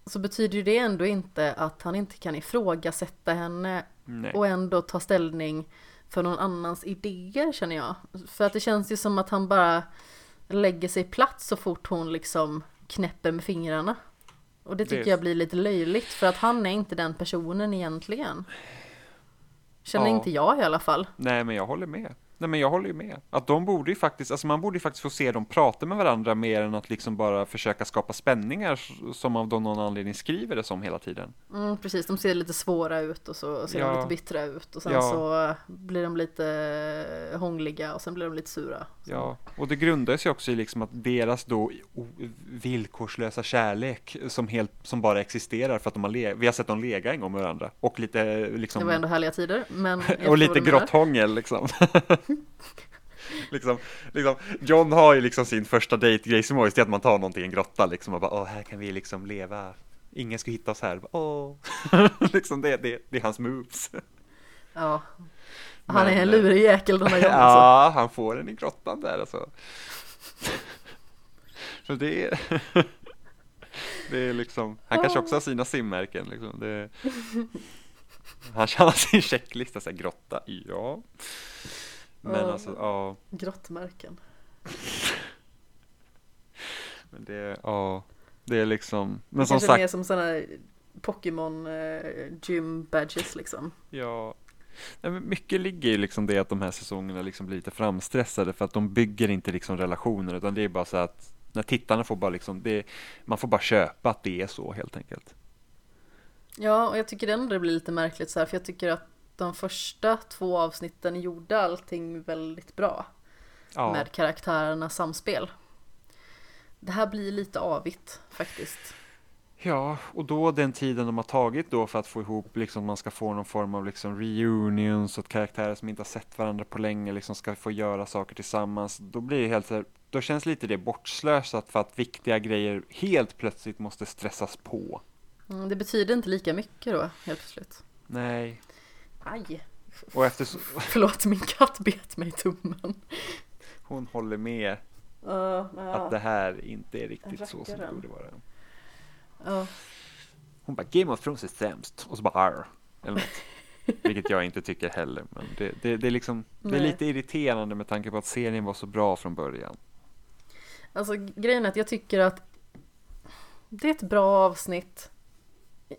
[SPEAKER 1] så betyder ju det ändå inte att han inte kan ifrågasätta henne
[SPEAKER 2] Nej.
[SPEAKER 1] och ändå ta ställning för någon annans idéer känner jag. För att det känns ju som att han bara lägger sig platt så fort hon liksom knäpper med fingrarna. Och det tycker
[SPEAKER 2] Det-
[SPEAKER 1] jag blir lite löjligt för att han är inte den personen egentligen. Känner
[SPEAKER 2] Ja.
[SPEAKER 1] inte jag i alla fall.
[SPEAKER 2] Nej, men jag håller med. Nej, men jag håller ju med. Att de borde ju faktiskt, alltså man borde ju faktiskt få se dem prata med varandra mer än att liksom bara försöka skapa spänningar som av någon anledning skriver det som hela tiden.
[SPEAKER 1] Mm, precis, de ser lite svåra ut och så ser
[SPEAKER 2] Ja.
[SPEAKER 1] de lite bittra ut och sen
[SPEAKER 2] Ja.
[SPEAKER 1] så blir de lite hångliga och sen blir de lite sura. Så.
[SPEAKER 2] Ja, och det grundar sig också i liksom att deras då villkorslösa kärlek som helt, som bara existerar för att de har vi har sett dem lega en gång med varandra. Och lite liksom
[SPEAKER 1] Det var ändå härliga tider, men
[SPEAKER 2] och lite
[SPEAKER 1] menar.
[SPEAKER 2] grotthångel liksom. liksom, liksom. John har ju liksom sin första dejtgrej som är att man tar någonting i en grotta liksom och bara åh här kan vi liksom leva. Ingen ska hitta oss här. Åh. liksom det, det, det är hans moves.
[SPEAKER 1] Ja. Han
[SPEAKER 2] Men,
[SPEAKER 1] är en
[SPEAKER 2] eh,
[SPEAKER 1] lurig jäkel den här gången. alltså.
[SPEAKER 2] Ja, han får den i grottan där alltså. Så det är Det är liksom, han kanske också har sina simmärken liksom. Det, han har sin checklista, så här, grotta, ja. Men
[SPEAKER 1] Ja.
[SPEAKER 2] alltså, ja.
[SPEAKER 1] Grottmärken.
[SPEAKER 2] Men det, ja, det är liksom, men
[SPEAKER 1] Det
[SPEAKER 2] som sagt,
[SPEAKER 1] mer som sådana Pokémon eh, gym badges liksom.
[SPEAKER 2] ja. Nej, men mycket ligger i liksom det att de här säsongerna liksom blir lite framstressade för att de bygger inte liksom relationer utan det är bara så att när tittarna får bara liksom, det, man får bara köpa att det är så helt enkelt.
[SPEAKER 1] Ja, och jag tycker ändå det blir lite märkligt så här, för jag tycker att de första två avsnitten gjorde allting väldigt bra
[SPEAKER 2] Ja,
[SPEAKER 1] med karaktärernas samspel. det här blir lite avigt faktiskt.
[SPEAKER 2] Ja, och då den tiden de har tagit då för att få ihop, liksom man ska få någon form av liksom reunion så att karaktärer som inte har sett varandra på länge liksom ska få göra saker tillsammans. Då blir det helt så här, då känns lite det bortslösat för att viktiga grejer helt plötsligt måste stressas på.
[SPEAKER 1] Mm, det betyder inte lika mycket då, helt plötsligt.
[SPEAKER 2] Nej.
[SPEAKER 1] Aj!
[SPEAKER 2] Och efter så,
[SPEAKER 1] Förlåt, min katt bet mig i tummen.
[SPEAKER 2] hon håller med
[SPEAKER 1] Uh, uh,
[SPEAKER 2] att det här inte är riktigt så som det borde vara.
[SPEAKER 1] ja.
[SPEAKER 2] Hon bara Game of Thrones är sämst och så bara arr, eller något. Vilket jag inte tycker heller. Men det, det, det är liksom, det är lite irriterande med tanke på att serien var så bra från början.
[SPEAKER 1] Alltså grejen är att jag tycker att det är ett bra avsnitt.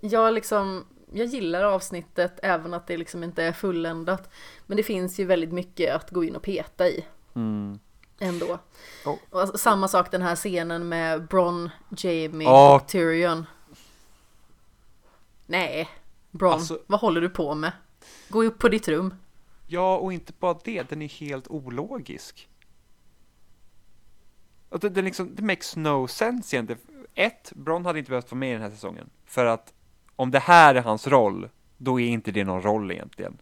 [SPEAKER 1] Jag liksom, jag gillar avsnittet även att det liksom inte är fulländat. Men det finns ju väldigt mycket att gå in och peta i
[SPEAKER 2] Mm.
[SPEAKER 1] ändå.
[SPEAKER 2] Oh.
[SPEAKER 1] Och alltså, samma sak den här scenen med Bron, Jamie
[SPEAKER 2] Ja.
[SPEAKER 1] och Tyrion. Nej, Bron,
[SPEAKER 2] Alltså-
[SPEAKER 1] vad håller du på med? Gå upp på ditt rum.
[SPEAKER 2] Ja, och inte bara det, den är helt ologisk. Det, det, liksom, det makes no sense egentligen. Ett, Bron hade inte behövt vara med i den här säsongen. För att om det här är hans roll, då är inte det någon roll egentligen.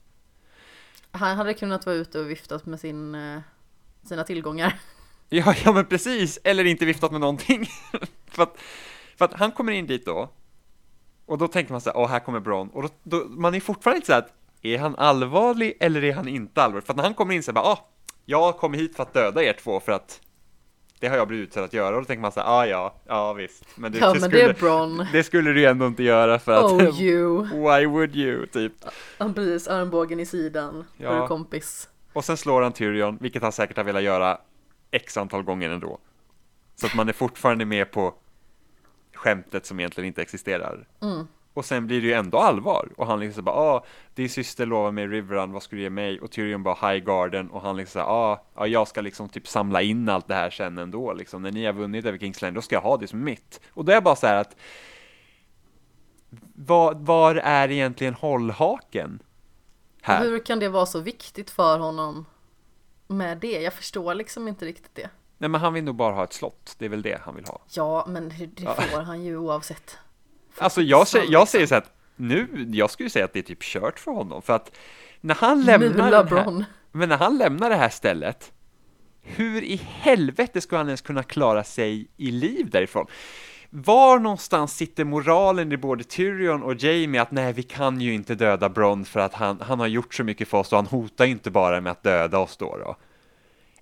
[SPEAKER 1] Han hade kunnat vara ute och viftat med sin, eh, sina tillgångar.
[SPEAKER 2] Ja, ja men precis, eller inte viftat med någonting. för, att, för att han kommer in dit då, och då tänker man så här, åh här kommer Bron, och då, då, man är fortfarande inte så här, är han allvarlig eller är han inte allvarlig? För att när han kommer in så här, bara, ah, jag kommer hit för att döda er två för att det har jag blivit utsedd att göra, och då tänker man så här, ah, ja, ja visst, men det,
[SPEAKER 1] ja,
[SPEAKER 2] det
[SPEAKER 1] men
[SPEAKER 2] skulle,
[SPEAKER 1] det är Bron.
[SPEAKER 2] det skulle du ju ändå inte göra för att,
[SPEAKER 1] Oh you.
[SPEAKER 2] why would you, typ.
[SPEAKER 1] Han precis armbågen i sidan.
[SPEAKER 2] Ja.
[SPEAKER 1] För kompis.
[SPEAKER 2] Och sen slår han Tyrion, vilket han säkert har velat göra x antal gånger ändå. Så att man är fortfarande med på skämtet som egentligen inte existerar.
[SPEAKER 1] Mm.
[SPEAKER 2] Och sen blir det ju ändå allvar. Och han liksom bara, ah, din syster lovar mig Riverrun, vad ska du ge mig? Och Tyrion bara, High Garden. Och han liksom ah, ja, jag ska liksom typ samla in allt det här sen ändå. Liksom. När ni har vunnit över Kings Landing, då ska jag ha det som mitt. Och då är jag bara så här att, var, var är egentligen hållhaken? Här.
[SPEAKER 1] Hur kan det vara så viktigt för honom med det? Jag förstår liksom inte riktigt det.
[SPEAKER 2] Nej men han vill nog bara ha ett slott, det är väl det han vill ha.
[SPEAKER 1] Ja, men det
[SPEAKER 2] Ja.
[SPEAKER 1] får han ju oavsett.
[SPEAKER 2] Alltså jag, säger, jag
[SPEAKER 1] liksom.
[SPEAKER 2] säger så att nu, jag skulle säga att det är typ kört för honom, för att när han lämnar här, men när han lämnar det här stället, hur i helvete ska han ens kunna klara sig i liv därifrån? Var någonstans sitter moralen i både Tyrion och Jamie att nej, vi kan ju inte döda Bron för att han, han har gjort så mycket för oss och han hotar inte bara med att döda oss då. då.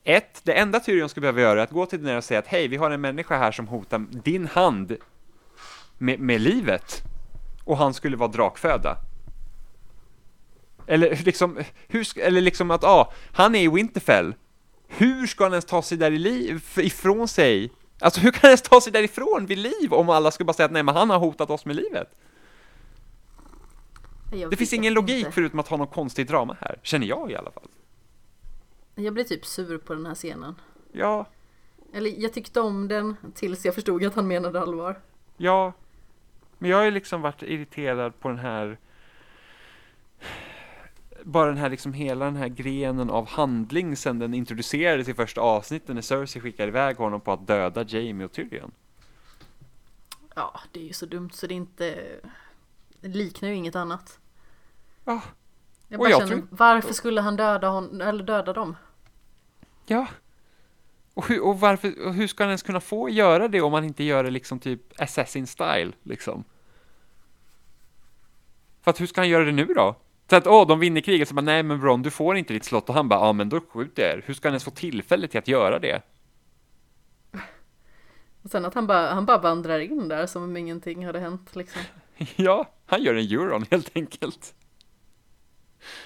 [SPEAKER 2] Ett, det enda Tyrion skulle behöva göra är att gå till den och säga att hej, vi har en människa här som hotar din hand med, med livet och han skulle vara drakföda. Eller liksom, hur, ska- eller liksom att, ah, han är i Winterfell. Hur ska han ens ta sig där i liv, ifrån sig? Alltså hur kan han ens ta sig därifrån vid liv om alla skulle bara säga att nej men han har hotat oss med livet? Det finns ingen logik
[SPEAKER 1] inte.
[SPEAKER 2] förutom att ha någon konstig drama här, känner jag i alla fall.
[SPEAKER 1] Jag blir typ sur på den här scenen.
[SPEAKER 2] Ja,
[SPEAKER 1] Eller jag tyckte om den tills jag förstod att han menade allvar.
[SPEAKER 2] ja. Men jag har ju liksom varit irriterad på den här bara den här liksom hela den här grenen av handling sen den introducerades i första avsnittet när Cersei skickade iväg honom på att döda Jamie och Tyrion.
[SPEAKER 1] Ja, det är ju så dumt så det inte det liknar ju inget annat.
[SPEAKER 2] Ja,
[SPEAKER 1] Jag bara
[SPEAKER 2] jag
[SPEAKER 1] känner,
[SPEAKER 2] tror-
[SPEAKER 1] varför skulle han döda hon eller döda dem?
[SPEAKER 2] Ja. Och hur, och varför, och hur ska han ens kunna få göra det om man inte gör det liksom typ assassin style liksom? För att hur ska han göra det nu då? Så att åh, de vinner kriget, så bara nej men Bron, du får inte ditt slott och han bara ja men då skjuter jag er. Hur ska han ens få tillfälle till att göra det?
[SPEAKER 1] Och sen att han bara, han bara vandrar in där som om ingenting hade hänt liksom.
[SPEAKER 2] ja, han gör en euron helt enkelt.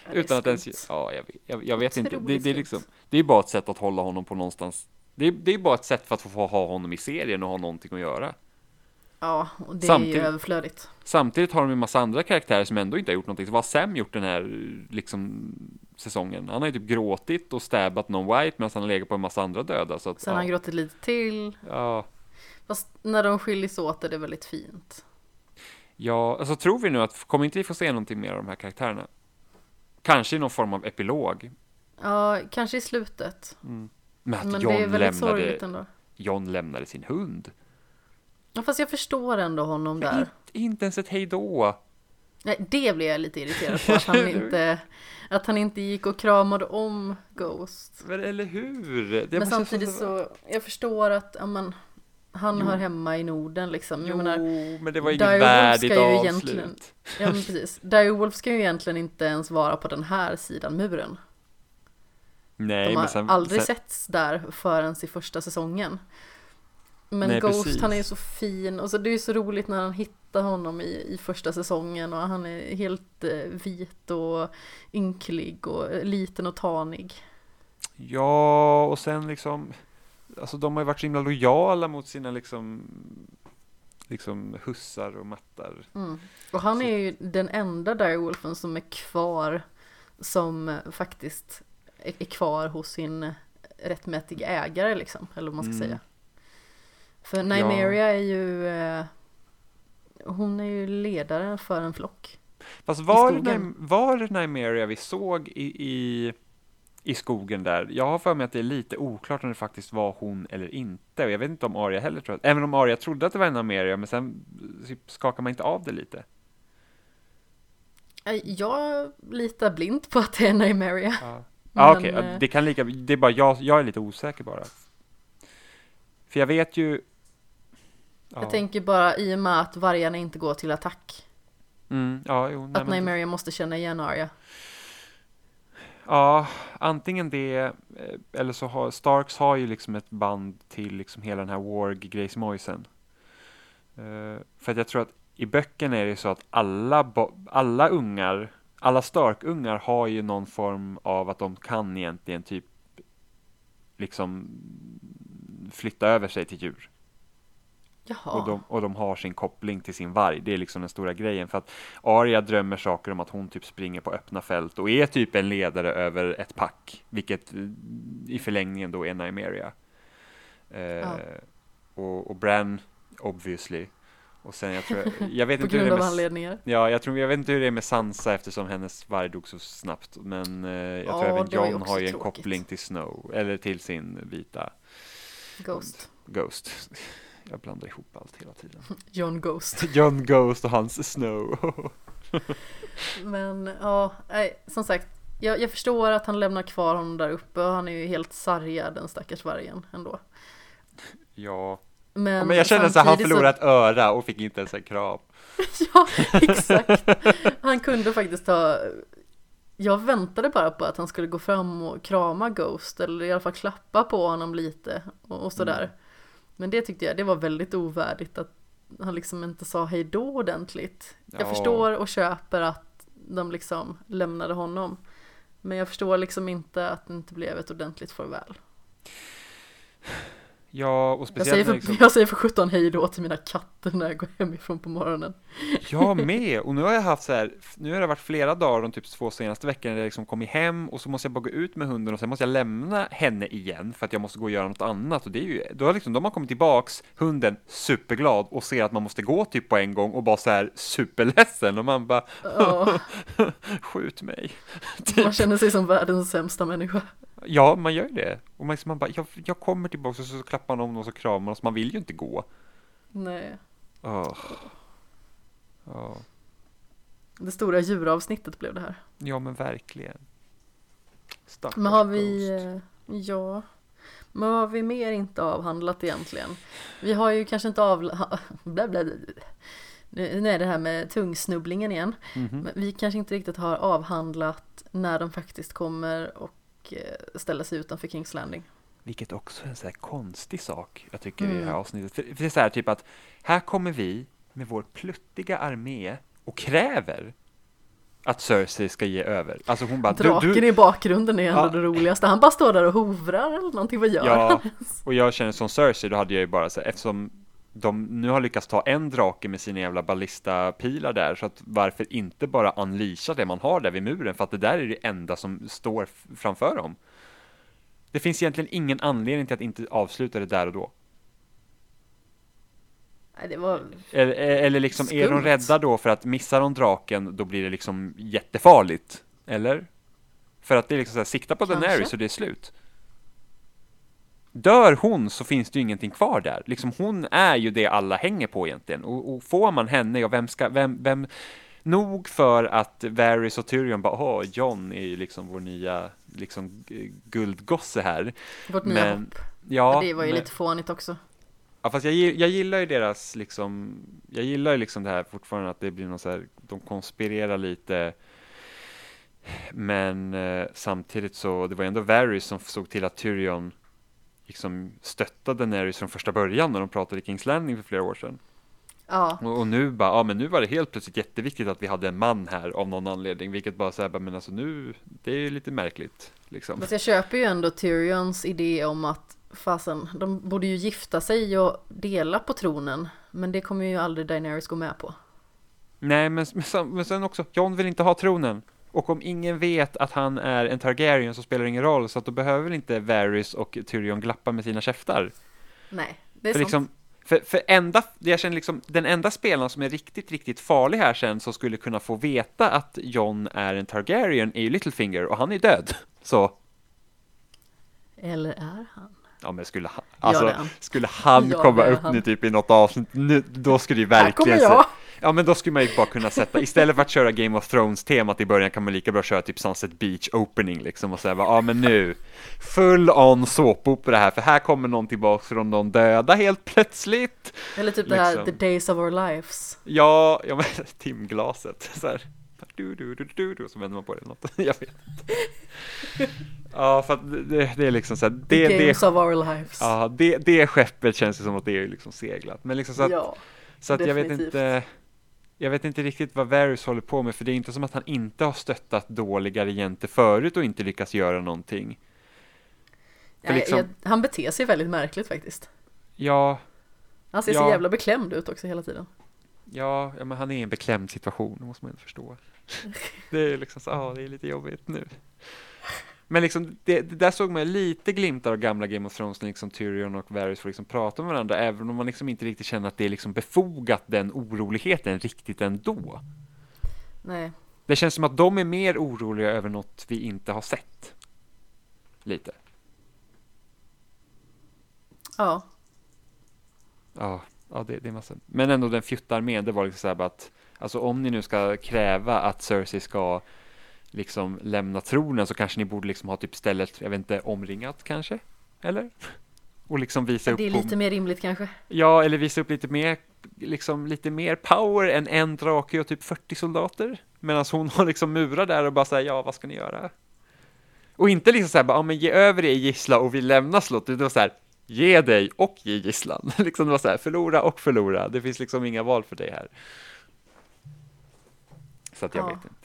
[SPEAKER 1] Ja,
[SPEAKER 2] Utan att ens, ja jag jag, jag vet inte. Det, det är liksom, det är bara ett sätt att hålla honom på någonstans. Det är, det är bara ett sätt för att få, ha honom i serien och ha någonting att göra.
[SPEAKER 1] Ja, och det är
[SPEAKER 2] Samtidigt-
[SPEAKER 1] ju överflödigt.
[SPEAKER 2] Samtidigt har de en massa andra karaktärer som ändå inte har gjort någonting. Så vad har Sam gjort den här liksom, säsongen? Han har ju typ gråtit och stabbat någon white medan han har legat på en massa andra döda. Så att,
[SPEAKER 1] Sen har han
[SPEAKER 2] ja,
[SPEAKER 1] gråtit lite till.
[SPEAKER 2] ja,
[SPEAKER 1] Fast när de skiljs åt är det väldigt fint.
[SPEAKER 2] ja, alltså tror vi nu att, kommer inte vi få se någonting mer av de här karaktärerna? Kanske i någon form av epilog.
[SPEAKER 1] Ja, kanske i slutet.
[SPEAKER 2] Men att
[SPEAKER 1] Men
[SPEAKER 2] John
[SPEAKER 1] det är väldigt
[SPEAKER 2] lämnade. Jon lämnade sin hund.
[SPEAKER 1] Ja, fast jag förstår ändå honom där.
[SPEAKER 2] In, inte ens ett hejdå.
[SPEAKER 1] Nej, det blev jag lite irriterad på. Att han inte, att han inte gick och kramade om Ghost.
[SPEAKER 2] Men eller hur? Det
[SPEAKER 1] Men samtidigt så, jag förstår att, ja men, han
[SPEAKER 2] Jo.
[SPEAKER 1] hör hemma i Norden liksom.
[SPEAKER 2] Jo,
[SPEAKER 1] menar,
[SPEAKER 2] men det var inget värdigt avslut.
[SPEAKER 1] ja men precis. Direwolf ska ju egentligen inte ens vara på den här sidan muren.
[SPEAKER 2] Nej,
[SPEAKER 1] De har
[SPEAKER 2] sen,
[SPEAKER 1] aldrig
[SPEAKER 2] sen,
[SPEAKER 1] setts där förrän i första säsongen. Men
[SPEAKER 2] Nej,
[SPEAKER 1] Ghost
[SPEAKER 2] precis.
[SPEAKER 1] han är ju så fin och så det är ju så roligt när han hittar honom i, i första säsongen och han är helt eh, vit och ynklig och eh, liten och tanig.
[SPEAKER 2] Ja, och sen liksom, alltså de har ju varit så himla lojala mot sina liksom, liksom hussar och mattar.
[SPEAKER 1] Mm. Och han
[SPEAKER 2] Så-
[SPEAKER 1] är ju den enda Direwolfen som är kvar som eh, faktiskt är kvar hos sin rättmätiga ägare liksom, eller vad man ska
[SPEAKER 2] Mm.
[SPEAKER 1] säga. För Nymeria är ju eh, hon är ju ledare för en flock.
[SPEAKER 2] Fast var, det, var Nymeria vi såg i, i, i skogen där? Jag har för mig att det är lite oklart om det faktiskt var hon eller inte. Och jag vet inte om Arya heller tror att, även om Arya trodde att det var Nymeria, men sen typ, skakar man inte av det lite.
[SPEAKER 1] Eh, Jag litar blint på att det är Nymeria.
[SPEAKER 2] Ja, ja
[SPEAKER 1] Men,
[SPEAKER 2] okej,
[SPEAKER 1] eh,
[SPEAKER 2] det kan lika, det är bara jag, jag är lite osäker bara. För jag vet ju... Ja,
[SPEAKER 1] Jag tänker bara i och med att vargarna inte går till attack.
[SPEAKER 2] mm, ja, jo, nej,
[SPEAKER 1] Att Nymeria måste känna igen Arya.
[SPEAKER 2] Ja, antingen det, eh, eller så har Starks har ju liksom ett band till liksom hela den här Warg Grace Moisen. Eh, för att jag tror att i böckerna är det så att alla, alla ungar, alla Stark-ungar har ju någon form av att de kan egentligen typ liksom flytta över sig till djur.
[SPEAKER 1] Jaha.
[SPEAKER 2] Och, de, och de har sin koppling till sin varg. Det är liksom den stora grejen. För att Arya drömmer saker om att hon typ springer på öppna fält och är typ en ledare över ett pack. Vilket i förlängningen då är Nymeria. Eh, och, och Bran, obviously. Och sen jag tror, jag vet inte hur det är med,
[SPEAKER 1] anledningar.
[SPEAKER 2] Ja, jag tror, jag vet inte hur det är med Sansa eftersom hennes varg dog så snabbt. Men eh, jag tror
[SPEAKER 1] Ja,
[SPEAKER 2] även
[SPEAKER 1] också
[SPEAKER 2] har ju en
[SPEAKER 1] tråkigt.
[SPEAKER 2] koppling till Snow, eller till sin vita
[SPEAKER 1] Ghost.
[SPEAKER 2] Ghost. Jag blandar ihop allt hela tiden.
[SPEAKER 1] John Ghost.
[SPEAKER 2] John Ghost och hans Snow.
[SPEAKER 1] Men ja, nej, som sagt. Jag, jag förstår att han lämnar kvar honom där uppe och han är ju helt sargad den stackars vargen ändå.
[SPEAKER 2] ja,
[SPEAKER 1] Men,
[SPEAKER 2] men jag känner så att han förlorade ett öra och fick inte ens en kram.
[SPEAKER 1] ja, exakt. Han kunde faktiskt ta... Jag väntade bara på att han skulle gå fram och krama Ghost eller i alla fall klappa på honom lite och, och sådär.
[SPEAKER 2] Mm.
[SPEAKER 1] Men det tyckte jag, det var väldigt ovärdigt att han liksom inte sa hej då ordentligt. Jag
[SPEAKER 2] Ja.
[SPEAKER 1] förstår och köper att de liksom lämnade honom. Men jag förstår liksom inte att det inte blev ett ordentligt farväl.
[SPEAKER 2] Ja, och
[SPEAKER 1] Jag
[SPEAKER 2] speciellt
[SPEAKER 1] säger,
[SPEAKER 2] när
[SPEAKER 1] för,
[SPEAKER 2] liksom,
[SPEAKER 1] jag säger för 17 hej då till mina katter när jag går hemifrån på morgonen.
[SPEAKER 2] jag med. Och nu har jag haft så här, nu har det varit flera dagar de typ två senaste veckorna där jag liksom kommit hem och så måste jag bara gå ut med hunden och sen måste jag lämna henne igen för att jag måste gå och göra något annat. Och det är ju, då har liksom, de har kommit tillbaks, hunden superglad och ser att man måste gå typ på en gång och bara så här superledsen och man bara
[SPEAKER 1] Ja,
[SPEAKER 2] skjut mig.
[SPEAKER 1] man känner sig som världens sämsta människa.
[SPEAKER 2] Ja, man gör det. Och man, man bara, jag, jag kommer tillbaka och så, så klappar man om dem och så kramar man oss. Man vill ju inte gå.
[SPEAKER 1] Nej.
[SPEAKER 2] Åh. Ja.
[SPEAKER 1] Det stora djuravsnittet blev det här.
[SPEAKER 2] ja, men verkligen. Stackars
[SPEAKER 1] Men har vi,
[SPEAKER 2] Ghost.
[SPEAKER 1] eh, ja, men vad har vi mer inte avhandlat egentligen? Vi har ju kanske inte av, bla bla bla. Nu är det här med tungsnubblingen igen.
[SPEAKER 2] Mhm.
[SPEAKER 1] Men vi kanske inte riktigt har avhandlat när de faktiskt kommer och eh, ställer sig utanför Kings Landing.
[SPEAKER 2] Vilket också är en så här konstig sak jag tycker i det här
[SPEAKER 1] Mm.
[SPEAKER 2] avsnittet. För, det är så här typ att här kommer vi med vår pluttiga armé och kräver att Cersei ska ge över. Alltså hon bara, du,
[SPEAKER 1] Draken
[SPEAKER 2] du,
[SPEAKER 1] i bakgrunden är ändå
[SPEAKER 2] Ja.
[SPEAKER 1] det roligaste. Han bara står där och hovrar eller någonting. Vad gör
[SPEAKER 2] Ja,
[SPEAKER 1] han?
[SPEAKER 2] och jag känner som Cersei, då hade jag ju bara så här, eftersom de nu har lyckats ta en drake med sina jävla ballistapilar där, så att varför inte bara unleasha det man har där vid muren, för att det där är det enda som står framför dem. Det finns egentligen ingen anledning till att inte avsluta det där och då.
[SPEAKER 1] Nej, var
[SPEAKER 2] Eller, eller liksom, är de
[SPEAKER 1] Skumt.
[SPEAKER 2] rädda då för att missar de draken, då blir det liksom jättefarligt? Eller? För att det är liksom så här, sikta på
[SPEAKER 1] Kanske.
[SPEAKER 2] Daenerys så det är slut. Dör hon så finns det ju ingenting kvar där. Liksom hon är ju det alla hänger på egentligen. Och, och får man henne, ja vem ska, vem, vem, nog för att Varys och Tyrion bara, åh, John är ju liksom vår nya, liksom guldgosse här.
[SPEAKER 1] Vårt nya
[SPEAKER 2] Men-
[SPEAKER 1] hopp.
[SPEAKER 2] Ja,
[SPEAKER 1] det var ju
[SPEAKER 2] men-
[SPEAKER 1] lite fånigt också.
[SPEAKER 2] Ja, fast jag, jag gillar ju deras liksom, jag gillar ju liksom det här fortfarande att det blir någon så här, de konspirerar lite. Men eh, samtidigt så, det var ändå Varys som såg till att Tyrion liksom stöttade Daenerys från första början när de pratade Kings Landing för flera år sedan.
[SPEAKER 1] Ja,
[SPEAKER 2] Och, och nu bara, ja men nu var det helt plötsligt jätteviktigt att vi hade en man här av någon anledning, vilket bara så här, men alltså nu, det är ju lite märkligt liksom.
[SPEAKER 1] fast jag köper ju ändå Tyrions idé om att fasen, de borde ju gifta sig och dela på tronen. Men det kommer ju aldrig Daenerys gå med på.
[SPEAKER 2] Nej, men, men, sen, men sen också, John vill inte ha tronen. Och om ingen vet att han är en Targaryen så spelar det ingen roll, så att då behöver väl inte Varys och Tyrion glappa med sina käftar.
[SPEAKER 1] Nej, det är
[SPEAKER 2] För,
[SPEAKER 1] sant.
[SPEAKER 2] liksom, för, för enda, jag känner liksom, den enda spelaren som är riktigt, riktigt farlig här sen, som skulle kunna få veta att John är en Targaryen, är ju Littlefinger, och han är död. Så,
[SPEAKER 1] Eller är han?
[SPEAKER 2] ja men skulle han, alltså,
[SPEAKER 1] det
[SPEAKER 2] skulle han
[SPEAKER 1] Ja,
[SPEAKER 2] komma
[SPEAKER 1] det
[SPEAKER 2] upp
[SPEAKER 1] han.
[SPEAKER 2] nu typ i något avsnitt, nu, då skulle
[SPEAKER 1] Här
[SPEAKER 2] verkligen
[SPEAKER 1] kommer
[SPEAKER 2] se-
[SPEAKER 1] jag!
[SPEAKER 2] Ja men då skulle man ju bara kunna sätta, istället för att köra Game of Thrones-temat i början kan man lika bra köra typ Sunset Beach opening liksom och säga ja men nu, full on såpopera här, för här kommer någon tillbaks från de döda helt plötsligt.
[SPEAKER 1] Eller typ det här
[SPEAKER 2] Liksom.
[SPEAKER 1] The Days of Our Lives.
[SPEAKER 2] Ja, ja men timglaset, så här. Du, du, du, du, du, så vänder man på det eller något, jag vet inte. Ja, för att det, det är liksom så här,
[SPEAKER 1] The
[SPEAKER 2] det, det,
[SPEAKER 1] Games of Our Lives.
[SPEAKER 2] ja, det, det skeppet känns det som att det är liksom seglat, men liksom så att
[SPEAKER 1] ja.
[SPEAKER 2] Så att jag vet
[SPEAKER 1] Definitivt.
[SPEAKER 2] inte Jag vet inte riktigt vad Varys håller på med för det är inte som att han inte har stöttat dåliga regenter förut och inte lyckats göra någonting.
[SPEAKER 1] Nej,
[SPEAKER 2] liksom-
[SPEAKER 1] jag, han beter sig väldigt märkligt faktiskt.
[SPEAKER 2] Ja,
[SPEAKER 1] Han ser
[SPEAKER 2] Ja.
[SPEAKER 1] så jävla beklämd ut också hela tiden.
[SPEAKER 2] ja, ja men han är i en beklämd situation, det måste man ändå förstå. Det är liksom så, ja det är lite jobbigt nu. Men liksom, det, det där såg man lite glimtar av gamla Game of Thrones när liksom Tyrion och Varys får liksom prata med varandra, även om man liksom inte riktigt känner att det är liksom befogat den oroligheten riktigt ändå.
[SPEAKER 1] Nej,
[SPEAKER 2] Det känns som att de är mer oroliga över något vi inte har sett. Lite.
[SPEAKER 1] ja.
[SPEAKER 2] Ja, ja det, det är massa. Men ändå den fjuttarmén, det var liksom så här bara att alltså om ni nu ska kräva att Cersei ska liksom lämna tronen så kanske ni borde liksom ha typ stället, jag vet inte, omringat kanske? Eller? Och liksom visa upp
[SPEAKER 1] Det är
[SPEAKER 2] på-
[SPEAKER 1] lite mer rimligt kanske.
[SPEAKER 2] Ja, eller visa upp lite mer, liksom lite mer power än en drake och typ 40 soldater. Medan hon har liksom murar där och bara säger ja, vad ska ni göra? Och inte liksom så här, bara, ja men ge över er gissla och vi lämnar slottet. Det var så här, ge dig och ge gisslan. liksom det var så här, förlora och förlora. Det finns liksom inga val för dig här. Så att jag
[SPEAKER 1] Ja.
[SPEAKER 2] vet inte.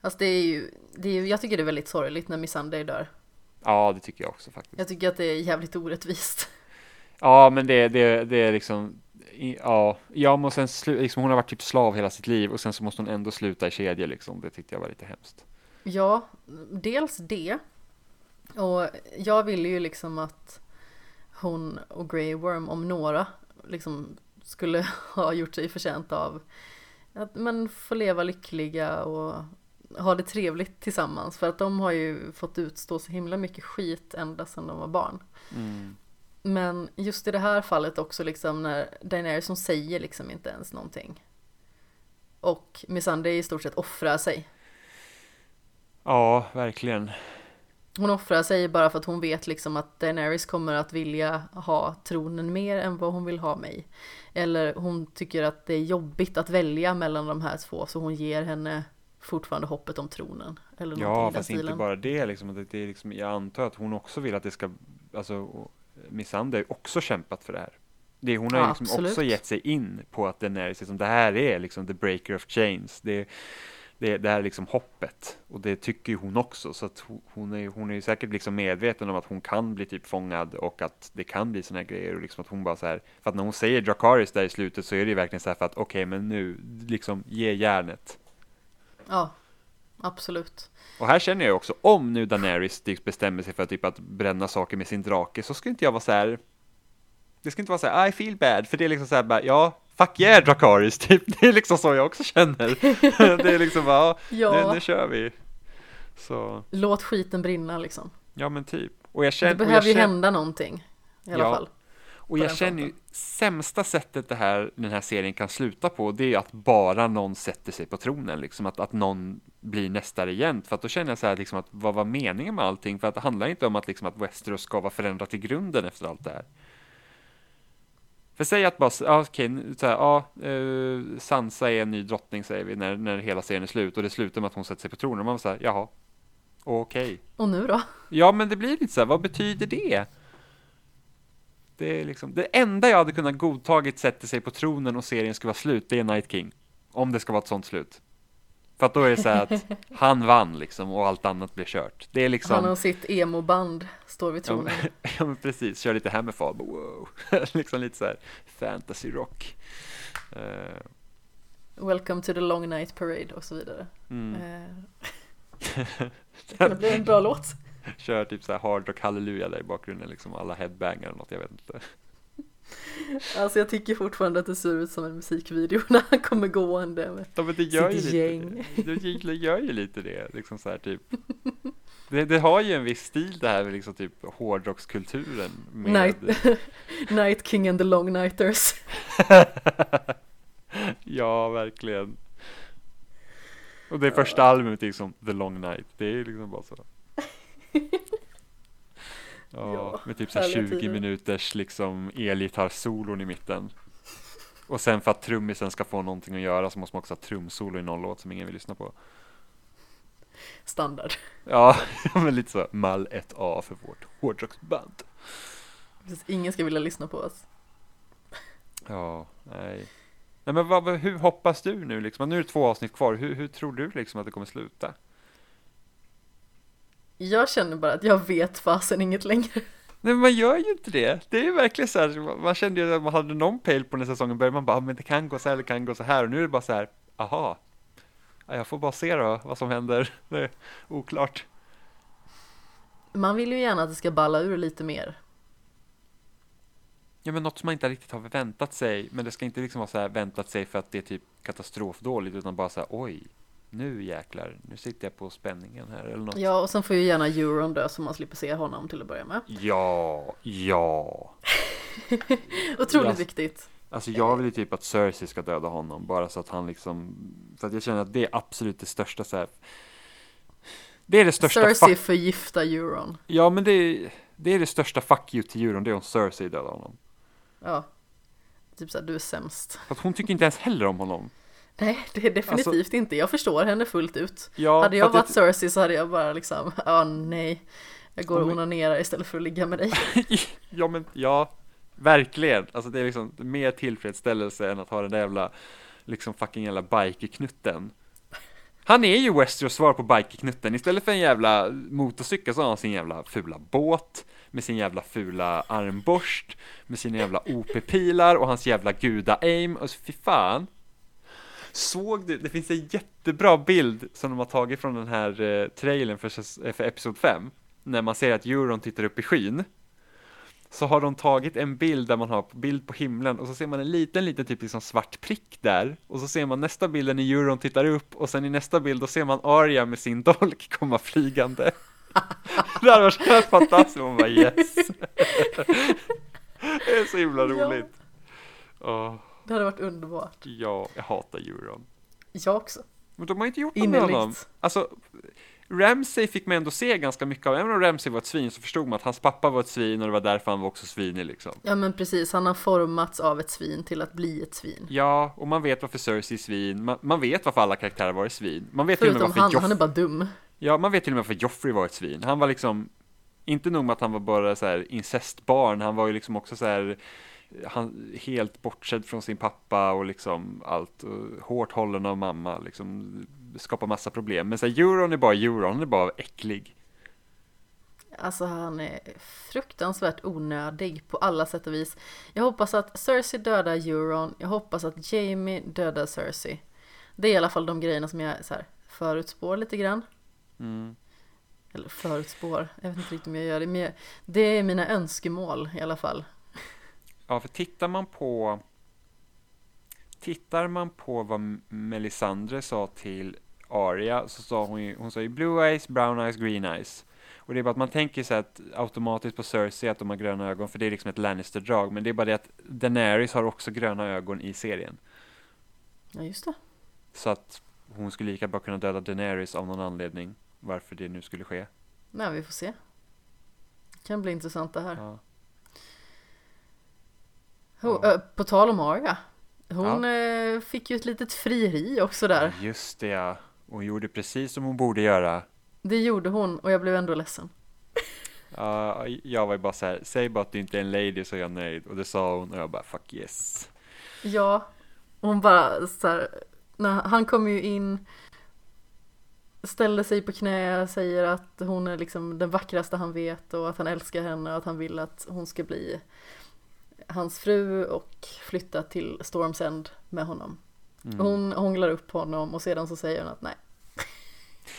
[SPEAKER 1] Alltså det är ju, det är, jag tycker det är väldigt sorgligt när Missandei dör.
[SPEAKER 2] Ja, det tycker jag också faktiskt.
[SPEAKER 1] Jag tycker att det är jävligt orättvist.
[SPEAKER 2] Ja, men det, det, det är liksom, ja, ja, men sen liksom, hon har varit typ slav hela sitt liv och sen så måste hon ändå sluta i kedja liksom. Det tyckte jag var lite hemskt.
[SPEAKER 1] Ja, dels det. Och jag ville ju liksom att hon och Grey Worm om några liksom skulle ha gjort sig förtjänt av att man får leva lyckliga och ha det trevligt tillsammans. För att de har ju fått utstå så himla mycket skit ända sedan de var barn.
[SPEAKER 2] Mm.
[SPEAKER 1] Men just i det här fallet också liksom när Daenerys hon säger liksom inte ens någonting. Och Missandei i stort sett offrar sig.
[SPEAKER 2] Ja, verkligen.
[SPEAKER 1] Hon offrar sig bara för att hon vet liksom att Daenerys kommer att vilja ha tronen mer än vad hon vill ha mig. Eller hon tycker att det är jobbigt att välja mellan de här två så hon ger henne fortfarande hoppet om tronen. Eller
[SPEAKER 2] Ja, fast inte bara det liksom. Det är liksom. Jag antar att hon också vill att det ska, alltså Missandei har ju också kämpat för det här. Det, hon har
[SPEAKER 1] Ja,
[SPEAKER 2] liksom
[SPEAKER 1] absolut.
[SPEAKER 2] också gett sig in på att den är liksom, det här är liksom the breaker of chains. Det, det, det här är liksom hoppet. Och det tycker ju hon också. Så att hon- är, hon är ju säkert liksom medveten om att hon kan bli typ fångad och att det kan bli såna här grejer. Och liksom att hon bara så här, för att när hon säger Dracarys där i slutet så är det ju verkligen så här för att okej, men nu liksom ge järnet.
[SPEAKER 1] Ja, absolut.
[SPEAKER 2] Och här känner jag också, om nu Daenerys typ bestämmer sig för typ att bränna saker med sin drake, så ska inte jag vara så här. Det ska inte vara så här, I feel bad, för det är liksom så här bara, ja, fuck yeah Dracarys, typ. Det är liksom så jag också känner. det är liksom bara, Ja. nu, nu kör vi. Så,
[SPEAKER 1] Låt skiten brinna liksom.
[SPEAKER 2] ja men typ. Och jag känner,
[SPEAKER 1] det behöver ju
[SPEAKER 2] känner,
[SPEAKER 1] hända någonting i alla
[SPEAKER 2] Ja.
[SPEAKER 1] fall.
[SPEAKER 2] Och jag känner ju sämsta sättet det här, den här serien kan sluta på, det är att bara någon sätter sig på tronen, liksom att, att någon blir nästa regent. För att då känner jag så här, liksom att vad var meningen med allting? För att det handlar inte om att, liksom, att Westeros ska vara förändrat i grunden efter allt det här. För säg att bara, ja, okej, så här, ja, eh, Sansa är en ny drottning säger vi när, när hela serien är slut och det slutar med att hon sätter sig på tronen och man säger jaha, okej.
[SPEAKER 1] Och nu då?
[SPEAKER 2] Ja, men det blir lite så här, vad betyder det? Det är liksom, det enda jag hade kunnat godtagit sätter sig på tronen och serien ska vara slut, det är Night King. Om det ska vara ett sånt slut. För att då är det så här att han vann liksom och allt annat blir kört. Det är liksom,
[SPEAKER 1] Han och sitt emo-band står vid tronen.
[SPEAKER 2] ja men precis, kör lite Hammerfall, wow. liksom lite så här fantasy rock. Eh,
[SPEAKER 1] Welcome to the long night parade och så vidare.
[SPEAKER 2] mm.
[SPEAKER 1] Eh, det kunde bli en bra låt.
[SPEAKER 2] Kör typ så här hard rock halleluja där i bakgrunden liksom, alla headbangar och något, jag vet inte.
[SPEAKER 1] Alltså jag tycker fortfarande att det ser ut som en musikvideo när han kommer gående med
[SPEAKER 2] Ja men det gör ju
[SPEAKER 1] sitt
[SPEAKER 2] lite
[SPEAKER 1] gäng.
[SPEAKER 2] det. Det gör ju lite det, liksom så här typ. Det, det har ju en viss stil det här med liksom typ hårdrockskulturen med
[SPEAKER 1] Night, Night King and the Long Nighters.
[SPEAKER 2] Ja, verkligen. Och det första albumet är liksom The Long Night, det är liksom bara så. Ja, med typ så här
[SPEAKER 1] härliga
[SPEAKER 2] 20
[SPEAKER 1] tider.
[SPEAKER 2] minuters liksom elgitarrsolon i mitten. Och sen för att trummisen ska få någonting att göra så måste man också ha trumsolo i någon låt som ingen vill lyssna på.
[SPEAKER 1] Standard.
[SPEAKER 2] Ja, men lite så mall 1A för vårt hårdrocksband.
[SPEAKER 1] Ingen ska vilja lyssna på oss.
[SPEAKER 2] Ja, nej. Nej men vad, hur hoppas du nu liksom? Nu är det två avsnitt kvar. Hur, hur tror du liksom att det kommer sluta?
[SPEAKER 1] Jag känner bara att jag vet fasen inget längre.
[SPEAKER 2] Nej men man gör ju inte det. Det är ju verkligen så här, man- kände ju att man hade någon pejl på när säsongen började. Man bara, ah, men det kan gå så här, det kan gå så här. Och nu är det bara så här, aha. Ja, jag får bara se då vad som händer. Det är oklart.
[SPEAKER 1] Man vill ju gärna att det ska balla ur lite mer.
[SPEAKER 2] Ja men något som man inte riktigt har väntat sig. Men det ska inte liksom vara så här väntat sig för att det är typ katastrofdåligt. Utan bara så här, oj. Nu jäklar, nu sitter jag på spänningen här eller något.
[SPEAKER 1] Ja, och sen får ju gärna Euron dö så man slipper se honom till att börja med.
[SPEAKER 2] Ja, ja.
[SPEAKER 1] Otroligt
[SPEAKER 2] Ja.
[SPEAKER 1] viktigt.
[SPEAKER 2] Alltså jag vill ju typ att Cersei ska döda honom bara så att han liksom För att jag känner att det är absolut det största så här. Det är det största
[SPEAKER 1] Cersei
[SPEAKER 2] fuck
[SPEAKER 1] förgifta Euron.
[SPEAKER 2] Ja men det är, det är det största fuck you till Euron Det är om Cersei dödar honom
[SPEAKER 1] Ja. Typ såhär, du är sämst.
[SPEAKER 2] För att hon tycker inte ens heller om honom
[SPEAKER 1] Nej, det är definitivt inte. Jag förstår henne fullt ut.
[SPEAKER 2] Ja,
[SPEAKER 1] hade jag varit
[SPEAKER 2] att
[SPEAKER 1] Cersei så hade jag bara liksom, ja nej. Jag går och
[SPEAKER 2] men-
[SPEAKER 1] onanerar istället för att ligga med dig.
[SPEAKER 2] Ja men ja Verkligen Alltså det är liksom mer tillfredsställelse än att ha den där jävla Liksom fucking jävla bikerknutten Han är ju Westeros svar på bikerknutten Istället för en jävla motorcykel så har han sin jävla fula båt Med sin jävla fula armborst Med sina jävla OP-pilar och hans jävla guda-aim Och så fy fan Såg du? Det finns en jättebra bild som de har tagit från den här eh, trailern för, eh, för Episod 5 När man ser att Euron tittar upp i skyn så har de tagit en bild där man har bild på himlen och så ser man en liten, liten typ liksom svart prick där och så ser man nästa bilden när Euron tittar upp och sen i nästa bild då ser man Arya med sin dolk komma flygande. det hade varit helt fantastiskt, man bara yes. det är så himla
[SPEAKER 1] Ja.
[SPEAKER 2] roligt.
[SPEAKER 1] Det hade varit underbart.
[SPEAKER 2] ja, jag hatar Euron.
[SPEAKER 1] Jag också.
[SPEAKER 2] Men de har inte gjort något med honom. Alltså, Ramsey fick man ändå se ganska mycket av. Även om Ramsey var ett svin så förstod man att hans pappa var ett svin och det var därför han var också svinig liksom.
[SPEAKER 1] Ja men precis, han har formats av ett svin till att bli ett svin.
[SPEAKER 2] Ja, och man vet varför Cersei är svin. Man, man vet varför alla karaktärer var svin. Man vet till och med
[SPEAKER 1] Förutom
[SPEAKER 2] varför
[SPEAKER 1] han,
[SPEAKER 2] Joff-
[SPEAKER 1] han är bara dum.
[SPEAKER 2] Ja, man vet till och med varför Joffrey var ett svin. Han var liksom, inte nog med att han var bara så här incestbarn, han var ju liksom också så här han, helt bortsedd från sin pappa och liksom allt, och hårt hållen av mamma, liksom skapar massa problem. Men så här, Euron är bara Euron, han är bara äcklig.
[SPEAKER 1] Alltså han är fruktansvärt onödig på alla sätt och vis. Jag hoppas att Cersei dödar Euron, jag hoppas att Jamie dödar Cersei. Det är i alla fall de grejerna som jag så här, förutspår lite grann.
[SPEAKER 2] Mm.
[SPEAKER 1] Eller förutspår, jag vet inte riktigt om jag gör det, men det är mina önskemål i alla fall.
[SPEAKER 2] Ja, för tittar man på Tittar man på vad Melisandre sa till Arya så sa hon ju, hon sa ju blue eyes, brown eyes, green eyes. Och det är bara att man tänker så att automatiskt på Cersei att de har gröna ögon, för det är liksom ett Lannister-drag, men det är bara det att Daenerys har också gröna ögon i serien.
[SPEAKER 1] Ja, just det.
[SPEAKER 2] Så att hon skulle lika bra kunna döda Daenerys av någon anledning, varför det nu skulle ske.
[SPEAKER 1] Nej, vi får se. Det kan bli intressant det här.
[SPEAKER 2] Ja. Ja.
[SPEAKER 1] ö, på tal om Arya. Hon eh, fick ju ett litet frieri också där.
[SPEAKER 2] Just det ja, hon gjorde precis som hon borde göra.
[SPEAKER 1] Det gjorde hon och jag blev ändå ledsen.
[SPEAKER 2] Ja, jag var ju bara så här, säg bara att du inte är en lady så är jag nöjd. Och det sa hon och jag bara fuck yes.
[SPEAKER 1] Ja, hon bara så här, när han kommer ju in, ställer sig på knä, säger att hon är liksom den vackraste han vet och att han älskar henne och att han vill att hon ska bli hans fru och flytta till Storms End med honom.
[SPEAKER 2] Mm.
[SPEAKER 1] Hon hånglar upp honom och sedan så säger hon att nej.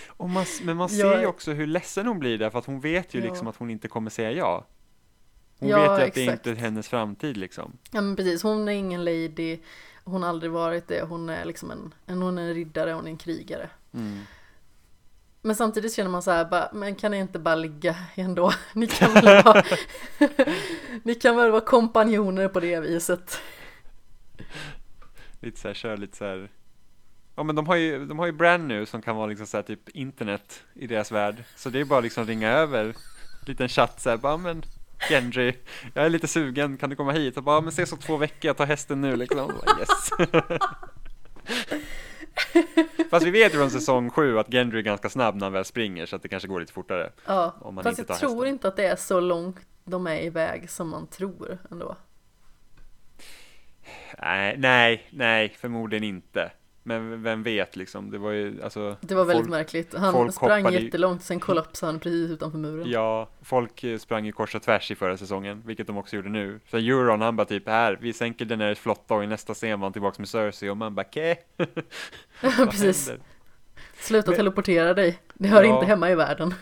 [SPEAKER 2] Och man, men man ser ju också hur ledsen hon blir där, för att hon vet ju
[SPEAKER 1] Ja.
[SPEAKER 2] liksom att hon inte kommer säga ja. Hon
[SPEAKER 1] Ja,
[SPEAKER 2] vet ju att det
[SPEAKER 1] exakt.
[SPEAKER 2] inte är hennes framtid liksom.
[SPEAKER 1] Ja men precis, hon är ingen lady, hon har aldrig varit det, hon är liksom en, en, hon är en riddare, hon är en krigare.
[SPEAKER 2] Mm.
[SPEAKER 1] Men samtidigt känner man så här, bara, men kan ni inte bara ligga ändå? Ni kan väl vara, ni kan väl vara kompanjoner på det viset.
[SPEAKER 2] Lite så här, kör lite så här. Ja men de har ju, de har ju brand nu som kan vara liksom så här typ internet i deras värld. Så det är bara liksom ringa över, liten chatt så här, bara men Gendry, jag är lite sugen, kan du komma hit? Och bara, men ses om två veckor, jag tar hästen nu liksom. Bara, yes. Fast vi vet ju från säsong sju att Gendry är ganska snabb när han väl springer så att det kanske går lite fortare.
[SPEAKER 1] Ja,
[SPEAKER 2] Om man
[SPEAKER 1] fast
[SPEAKER 2] inte
[SPEAKER 1] jag tror
[SPEAKER 2] hästen.
[SPEAKER 1] inte att det är så långt de är iväg som man tror ändå.
[SPEAKER 2] Nej, nej, nej, förmodligen inte. Men vem vet liksom, det var ju alltså
[SPEAKER 1] Det var väldigt
[SPEAKER 2] folk-
[SPEAKER 1] märkligt. Han sprang
[SPEAKER 2] hoppade
[SPEAKER 1] jättelångt, sen kollapsade han precis utanför muren.
[SPEAKER 2] Ja, folk eh, sprang ju kors och tvärs i förra säsongen, vilket de också gjorde nu. Så Euron, han bara typ här, vi sänker Daenerys flotta och i nästa scen var han tillbaks med Cersei och man bara ke?
[SPEAKER 1] precis. Sluta teleportera dig. Det hör
[SPEAKER 2] Ja.
[SPEAKER 1] inte hemma i världen.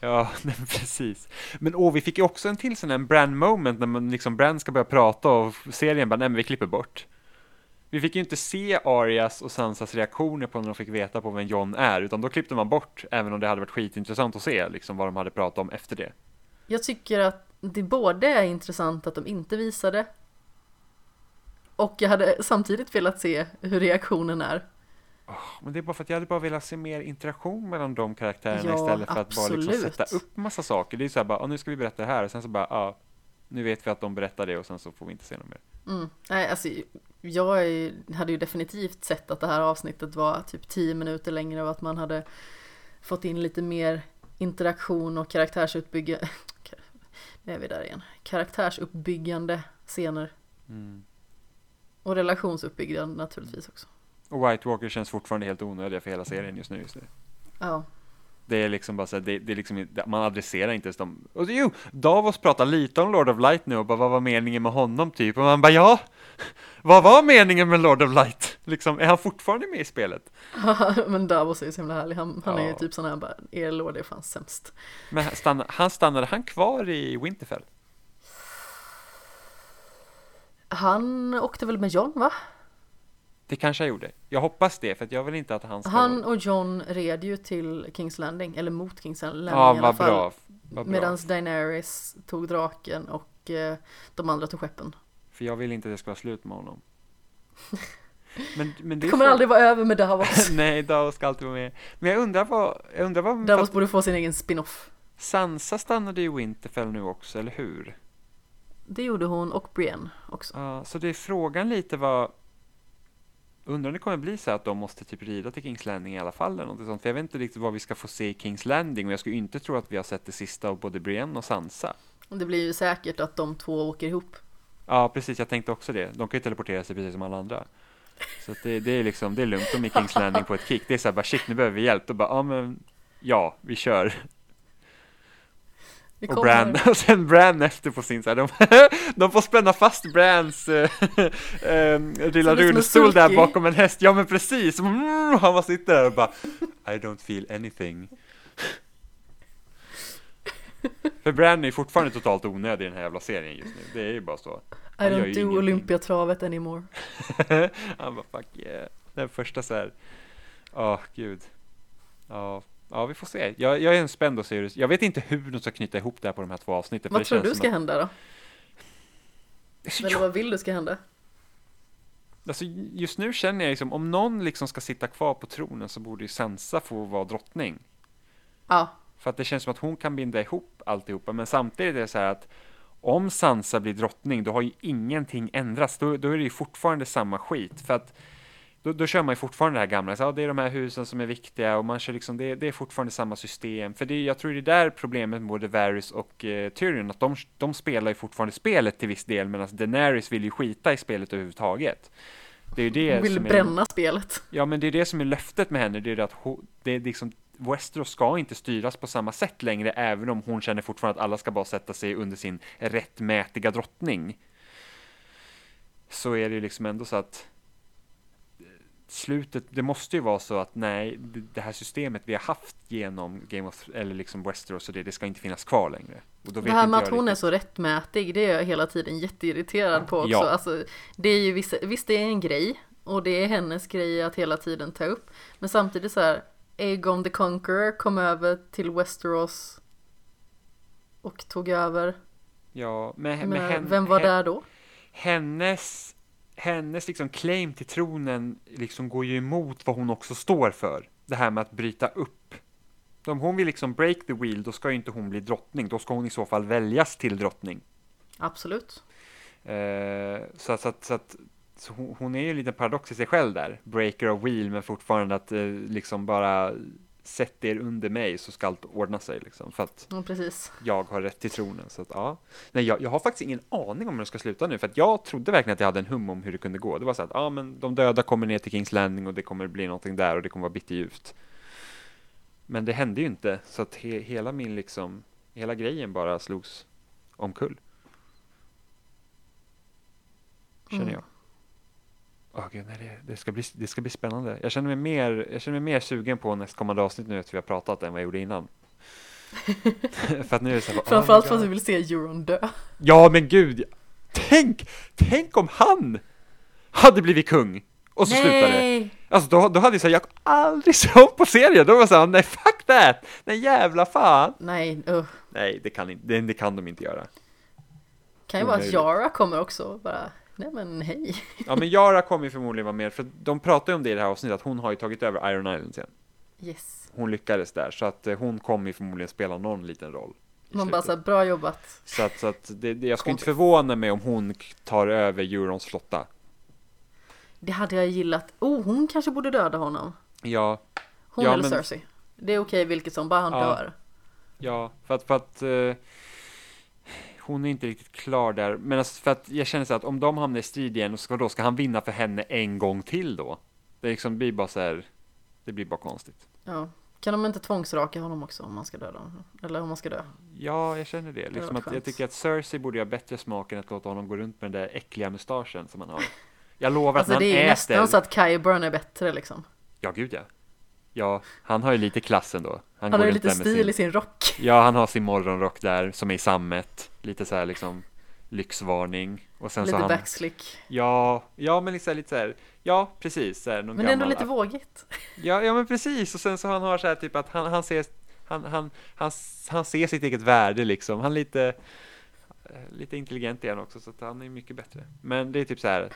[SPEAKER 2] Ja, nej, precis. Men åh, vi fick ju också en till sån här brand moment när man liksom Brand ska börja prata och serien bara, nej men vi klipper bort. Vi fick ju inte se Arias och Sansas reaktioner på när de fick veta på vem John är, utan då klippte man bort, även om det hade varit skitintressant att se liksom vad de hade pratat om efter det.
[SPEAKER 1] Jag tycker att det både är intressant att de inte visade och jag hade samtidigt velat se hur reaktionen är.
[SPEAKER 2] Men det är bara för att jag hade bara velat se mer interaktion mellan de karaktärerna
[SPEAKER 1] Ja,
[SPEAKER 2] istället för att bara liksom
[SPEAKER 1] absolut.
[SPEAKER 2] sätta upp massa saker. Det är så här bara, ah, nu ska vi berätta det här och sen så bara, ja, ah, nu vet vi att de berättar det och sen så får vi inte se något mer.
[SPEAKER 1] Mm. Nej, alltså, jag hade ju definitivt sett att det här avsnittet var typ 10 minuter längre och att man hade fått in lite mer interaktion och karaktärsutbyggande Nu är vi där igen. Karaktärsuppbyggande scener.
[SPEAKER 2] Mm.
[SPEAKER 1] Och relationsuppbyggande naturligtvis också.
[SPEAKER 2] Och White Walker känns fortfarande helt onödiga för hela serien just nu. Just nu.
[SPEAKER 1] Ja.
[SPEAKER 2] Det är liksom bara så här, det, det är liksom, man adresserar inte ens dem. Och så, jo, Davos pratar lite om Lord of Light nu och bara, vad var meningen med honom typ? Och man bara, ja, vad var meningen med Lord of Light? Liksom, är han fortfarande med i spelet?
[SPEAKER 1] Men Davos är ju så himla härlig. Han, han är ju
[SPEAKER 2] Ja.
[SPEAKER 1] typ sån här bara, er lord är fan sämst.
[SPEAKER 2] Men han stannar, han stannade han kvar i Winterfell?
[SPEAKER 1] Han åkte väl med John va?
[SPEAKER 2] Det kanske jag gjorde. Jag hoppas det, för att jag vill inte att han ska...
[SPEAKER 1] Han och John red ju till Kings Landing, eller mot Kings Landing
[SPEAKER 2] ja,
[SPEAKER 1] i alla fall.
[SPEAKER 2] bra. Vad bra.
[SPEAKER 1] Medan Daenerys tog draken och eh, de andra tog skeppen.
[SPEAKER 2] För jag vill inte att det ska vara slut med honom. Men, men det
[SPEAKER 1] Det kommer
[SPEAKER 2] för-
[SPEAKER 1] aldrig vara över med Davos.
[SPEAKER 2] Nej, Davos ska alltid vara med. Men jag undrar vad, jag undrar vad,
[SPEAKER 1] Davos
[SPEAKER 2] fast
[SPEAKER 1] borde få sin egen spin-off.
[SPEAKER 2] Sansa stannade i Winterfell nu också, eller hur?
[SPEAKER 1] Det gjorde hon och Brienne också.
[SPEAKER 2] Ja, så det är frågan lite vad, undrar om det kommer bli så att de måste typ rida till Kings Landing i alla fall eller något sånt, för jag vet inte riktigt vad vi ska få se i Kings Landing, och jag skulle inte tro att vi har sett det sista av både Brienne och Sansa.
[SPEAKER 1] Det blir ju säkert att de två åker ihop.
[SPEAKER 2] Ja, precis, jag tänkte också det. De kan ju teleportera sig precis som alla andra. Så det, det är liksom, det är lugnt, är i Kings Landing på ett kick. Det är så här bara shit, nu behöver vi hjälp. Då bara, ja men, ja, vi kör. Och. Bran, och sen Bran efter på sin så här, de, de får spänna fast Brans äh, äh, lilla rullstol där bakom en häst, ja men precis, mm, han bara sitter där och bara I don't feel anything. För Bran är fortfarande totalt onödig i den här jävla serien just nu, det är ju bara så.
[SPEAKER 1] I
[SPEAKER 2] Han gör
[SPEAKER 1] don't do
[SPEAKER 2] ingenting.
[SPEAKER 1] Olympiatravet anymore.
[SPEAKER 2] Han bara fuck yeah. Den första så här, åh gud. Ja, ja, vi får se. Jag, jag är en spänd och ser Jag vet inte hur de ska knyta ihop det här på de här två avsnitten.
[SPEAKER 1] Vad tror du ska
[SPEAKER 2] att-
[SPEAKER 1] hända då?
[SPEAKER 2] Alltså,
[SPEAKER 1] Eller vad vill du ska hända?
[SPEAKER 2] Alltså, just nu känner jag liksom, om någon liksom ska sitta kvar på tronen så borde ju Sansa få vara drottning.
[SPEAKER 1] Ja,
[SPEAKER 2] För att det känns som att hon kan binda ihop alltihopa, men samtidigt är det så här att om Sansa blir drottning, då har ju ingenting ändrats. Då, då är det ju fortfarande samma skit. För att då, då kör man ju fortfarande det här gamla, så, ja, det är de här husen som är viktiga och man kör liksom, det, det är fortfarande samma system. För det, jag tror det är där problemet med både Varys och eh, Tyrion, att de, de spelar ju fortfarande spelet till viss del, medan Daenerys vill ju skita i spelet överhuvudtaget. Det är det
[SPEAKER 1] hon vill
[SPEAKER 2] som är,
[SPEAKER 1] bränna spelet.
[SPEAKER 2] Ja, men det är det som är löftet med henne, det är det att hon, det är liksom Westeros ska inte styras på samma sätt längre, även om hon känner fortfarande att alla ska bara sätta sig under sin rättmätiga drottning. Så är det ju liksom ändå så att slutet, det måste ju vara så att nej, det här systemet vi har haft genom Game of eller liksom Westeros och det, det ska inte finnas kvar längre. Och då
[SPEAKER 1] Det
[SPEAKER 2] vet
[SPEAKER 1] här med att hon är
[SPEAKER 2] riktigt-
[SPEAKER 1] så rättmätig, det är jag hela tiden jätteirriterad på också.
[SPEAKER 2] Ja.
[SPEAKER 1] Alltså, det är ju vissa, visst det är en grej, och det är hennes grej att hela tiden ta upp. Men samtidigt så här, Aegon the Conqueror kom över till Westeros och tog över.
[SPEAKER 2] Ja, men,
[SPEAKER 1] Men,
[SPEAKER 2] men hen-
[SPEAKER 1] vem var
[SPEAKER 2] hen-
[SPEAKER 1] där då?
[SPEAKER 2] hennes, hennes liksom claim till tronen liksom går ju emot vad hon också står för. Det här med att bryta upp. Om hon vill liksom break the wheel, då ska ju inte hon bli drottning. Då ska hon i så fall väljas till drottning.
[SPEAKER 1] Absolut.
[SPEAKER 2] Eh, så så så så hon, hon är ju en liten paradox i sig själv där. Breaker of wheel, men fortfarande att eh, liksom bara sätt er under mig så ska allt ordna sig liksom. För att
[SPEAKER 1] Ja,
[SPEAKER 2] jag har rätt till tronen. Så att, ja. Nej, jag, jag har faktiskt ingen aning om hur det ska sluta nu, för att jag trodde verkligen att jag hade en hum om hur det kunde gå. Det var så att, ja men de döda kommer ner till Kings Landing och det kommer bli någonting där och det kommer vara bitterljuvt. Men det hände ju inte, så att he, hela min liksom, hela grejen bara slogs omkull. Känner
[SPEAKER 1] Mm.
[SPEAKER 2] jag. Åh gud, nej, det, det, ska bli, det ska bli spännande. Jag känner mig mer, jag känner mig mer sugen på nästkommande avsnitt nu efter vi har pratat än vad jag gjorde innan. för att nu är det så här, bara, oh
[SPEAKER 1] Framförallt för att du vill se Euron dö.
[SPEAKER 2] Ja, men gud! Tänk, tänk om han hade blivit kung och så slutade det.
[SPEAKER 1] Nej!
[SPEAKER 2] Alltså då, då hade jag sagt, jag aldrig om på serien. Då var jag såhär, nej fuck that! Nej jävla fan!
[SPEAKER 1] Nej, uh.
[SPEAKER 2] Nej, det kan, det, det kan de inte göra.
[SPEAKER 1] Kan ju vara att. Yara kommer också bara, nej men hej.
[SPEAKER 2] Ja, men Yara kommer ju förmodligen vara med, för de pratar ju om det i det här avsnittet, att hon har ju tagit över Iron Island sen.
[SPEAKER 1] Yes.
[SPEAKER 2] Hon lyckades där, så att eh, hon kommer ju förmodligen spela någon liten roll.
[SPEAKER 1] Man bara
[SPEAKER 2] slutet.
[SPEAKER 1] såhär, bra jobbat.
[SPEAKER 2] Så att, så att det, det, jag skulle inte förvåna mig om hon tar över Eurons flotta.
[SPEAKER 1] Det hade jag gillat. Oh, hon kanske borde döda honom.
[SPEAKER 2] Ja,
[SPEAKER 1] Hon
[SPEAKER 2] Ja,
[SPEAKER 1] eller
[SPEAKER 2] men-
[SPEAKER 1] Cersei. Det är okej vilket som, bara han
[SPEAKER 2] Ja.
[SPEAKER 1] dör.
[SPEAKER 2] ja, för att, för att eh, hon är inte riktigt klar där. Men alltså för att jag känner så att om de hamnar i strid igen, och ska, då ska han vinna för henne en gång till då? Det liksom blir bara så här, det blir bara konstigt.
[SPEAKER 1] Ja. Kan de inte tvångsraka honom också om man ska döda honom? Eller om man ska dö?
[SPEAKER 2] Ja, jag känner det. Liksom
[SPEAKER 1] varit
[SPEAKER 2] att jag tycker att Cersei borde ha bättre smak än att låta honom gå runt med den där äckliga mustaschen som han har. Jag lovar
[SPEAKER 1] Alltså
[SPEAKER 2] att
[SPEAKER 1] det
[SPEAKER 2] när
[SPEAKER 1] är ju
[SPEAKER 2] han
[SPEAKER 1] nästan
[SPEAKER 2] äter...
[SPEAKER 1] så att Kyburn är bättre liksom.
[SPEAKER 2] Ja, gud ja. Ja, han har ju lite klass ändå.
[SPEAKER 1] Han har ju lite stil
[SPEAKER 2] sin-
[SPEAKER 1] i sin rock.
[SPEAKER 2] Ja, han har sin morgonrock där som är i sammet. Lite så här liksom lyxvarning. Och sen så
[SPEAKER 1] Lite
[SPEAKER 2] han...
[SPEAKER 1] backslick.
[SPEAKER 2] Ja, ja men liksom lite så här. Ja, precis. Så här,
[SPEAKER 1] Men det är ändå
[SPEAKER 2] gammal-
[SPEAKER 1] lite vågigt.
[SPEAKER 2] Ja, ja men precis. Och sen så han har så här typ att han, han ser han, han, han, han ser sitt eget värde liksom. Han är lite lite intelligent igen också så att han är mycket bättre. Men det är typ så här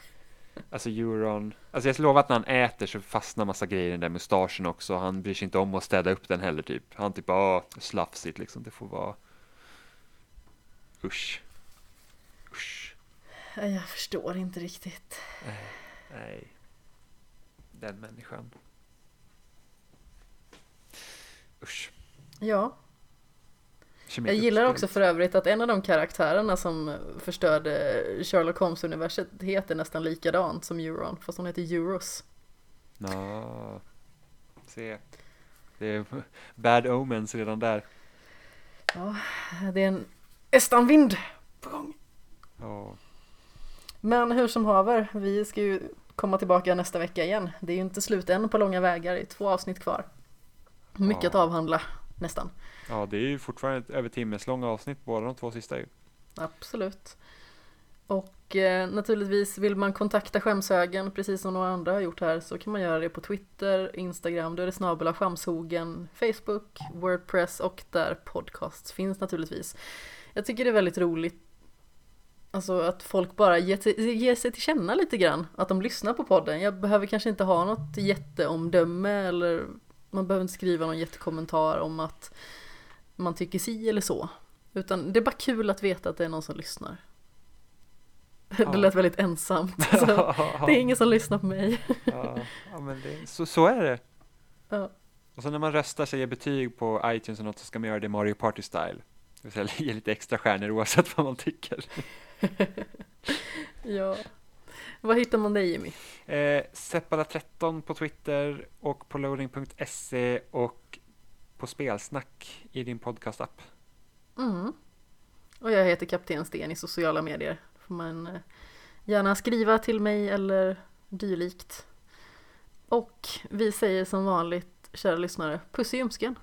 [SPEAKER 2] Alltså Euron, alltså jag lovar att när han äter så fastnar massa grejer i den där mustaschen också. Han bryr sig inte om att städa upp den heller typ. Han typ bara, slafsigt liksom. Det får vara Usch. Usch.
[SPEAKER 1] Nej, Jag förstår inte riktigt.
[SPEAKER 2] Nej. Den människan. Usch.
[SPEAKER 1] Ja, jag gillar också för övrigt att en av de karaktärerna som förstörde Sherlock Holmes-universet heter nästan likadant som Euron, fast hon heter Euros.
[SPEAKER 2] Ja, se. Det är bad omens redan där.
[SPEAKER 1] Ja, det är en estanvind på gång.
[SPEAKER 2] Ja,
[SPEAKER 1] Men hur som haver, vi ska ju komma tillbaka nästa vecka igen. Det är ju inte slut än på långa vägar, det är två avsnitt kvar. Mycket
[SPEAKER 2] Ja.
[SPEAKER 1] att avhandla, nästan
[SPEAKER 2] ja det är ju fortfarande ett över timmes långa avsnitt, båda de två sista ju.
[SPEAKER 1] Absolut. Och eh, naturligtvis vill man kontakta Skämshögen, precis som några andra har gjort här, så kan man göra det på Twitter, Instagram, då är det snabel Skämshogen, Facebook, Wordpress och där podcasts finns naturligtvis. Jag tycker det är väldigt roligt Alltså att folk bara ger, ger sig till känna lite grann, att de lyssnar på podden. Jag behöver kanske inte ha något jätteomdöme eller man behöver inte skriva någon jättekommentar om att man tycker si eller så. Utan det är bara kul att veta att det är någon som lyssnar. Ja. Det lät väldigt ensamt. Så det är ingen som lyssnar på mig.
[SPEAKER 2] Ja, ja men det, så, så är det. Ja. Och så när man röstar sig ger betyg på iTunes och något så ska man göra det Mario Party style. Det vill säga ge lite extra stjärnor oavsett vad man tycker.
[SPEAKER 1] ja. Vad hittar man dig Jimmy?
[SPEAKER 2] Eh, Seppala13 på Twitter och på loading.se och på Spelsnack i din podcastapp.
[SPEAKER 1] Mm. Och jag heter Kapten Sten i sociala medier. Får man eh, gärna skriva till mig eller dylikt. Och vi säger som vanligt, kära lyssnare, puss i ljumsken.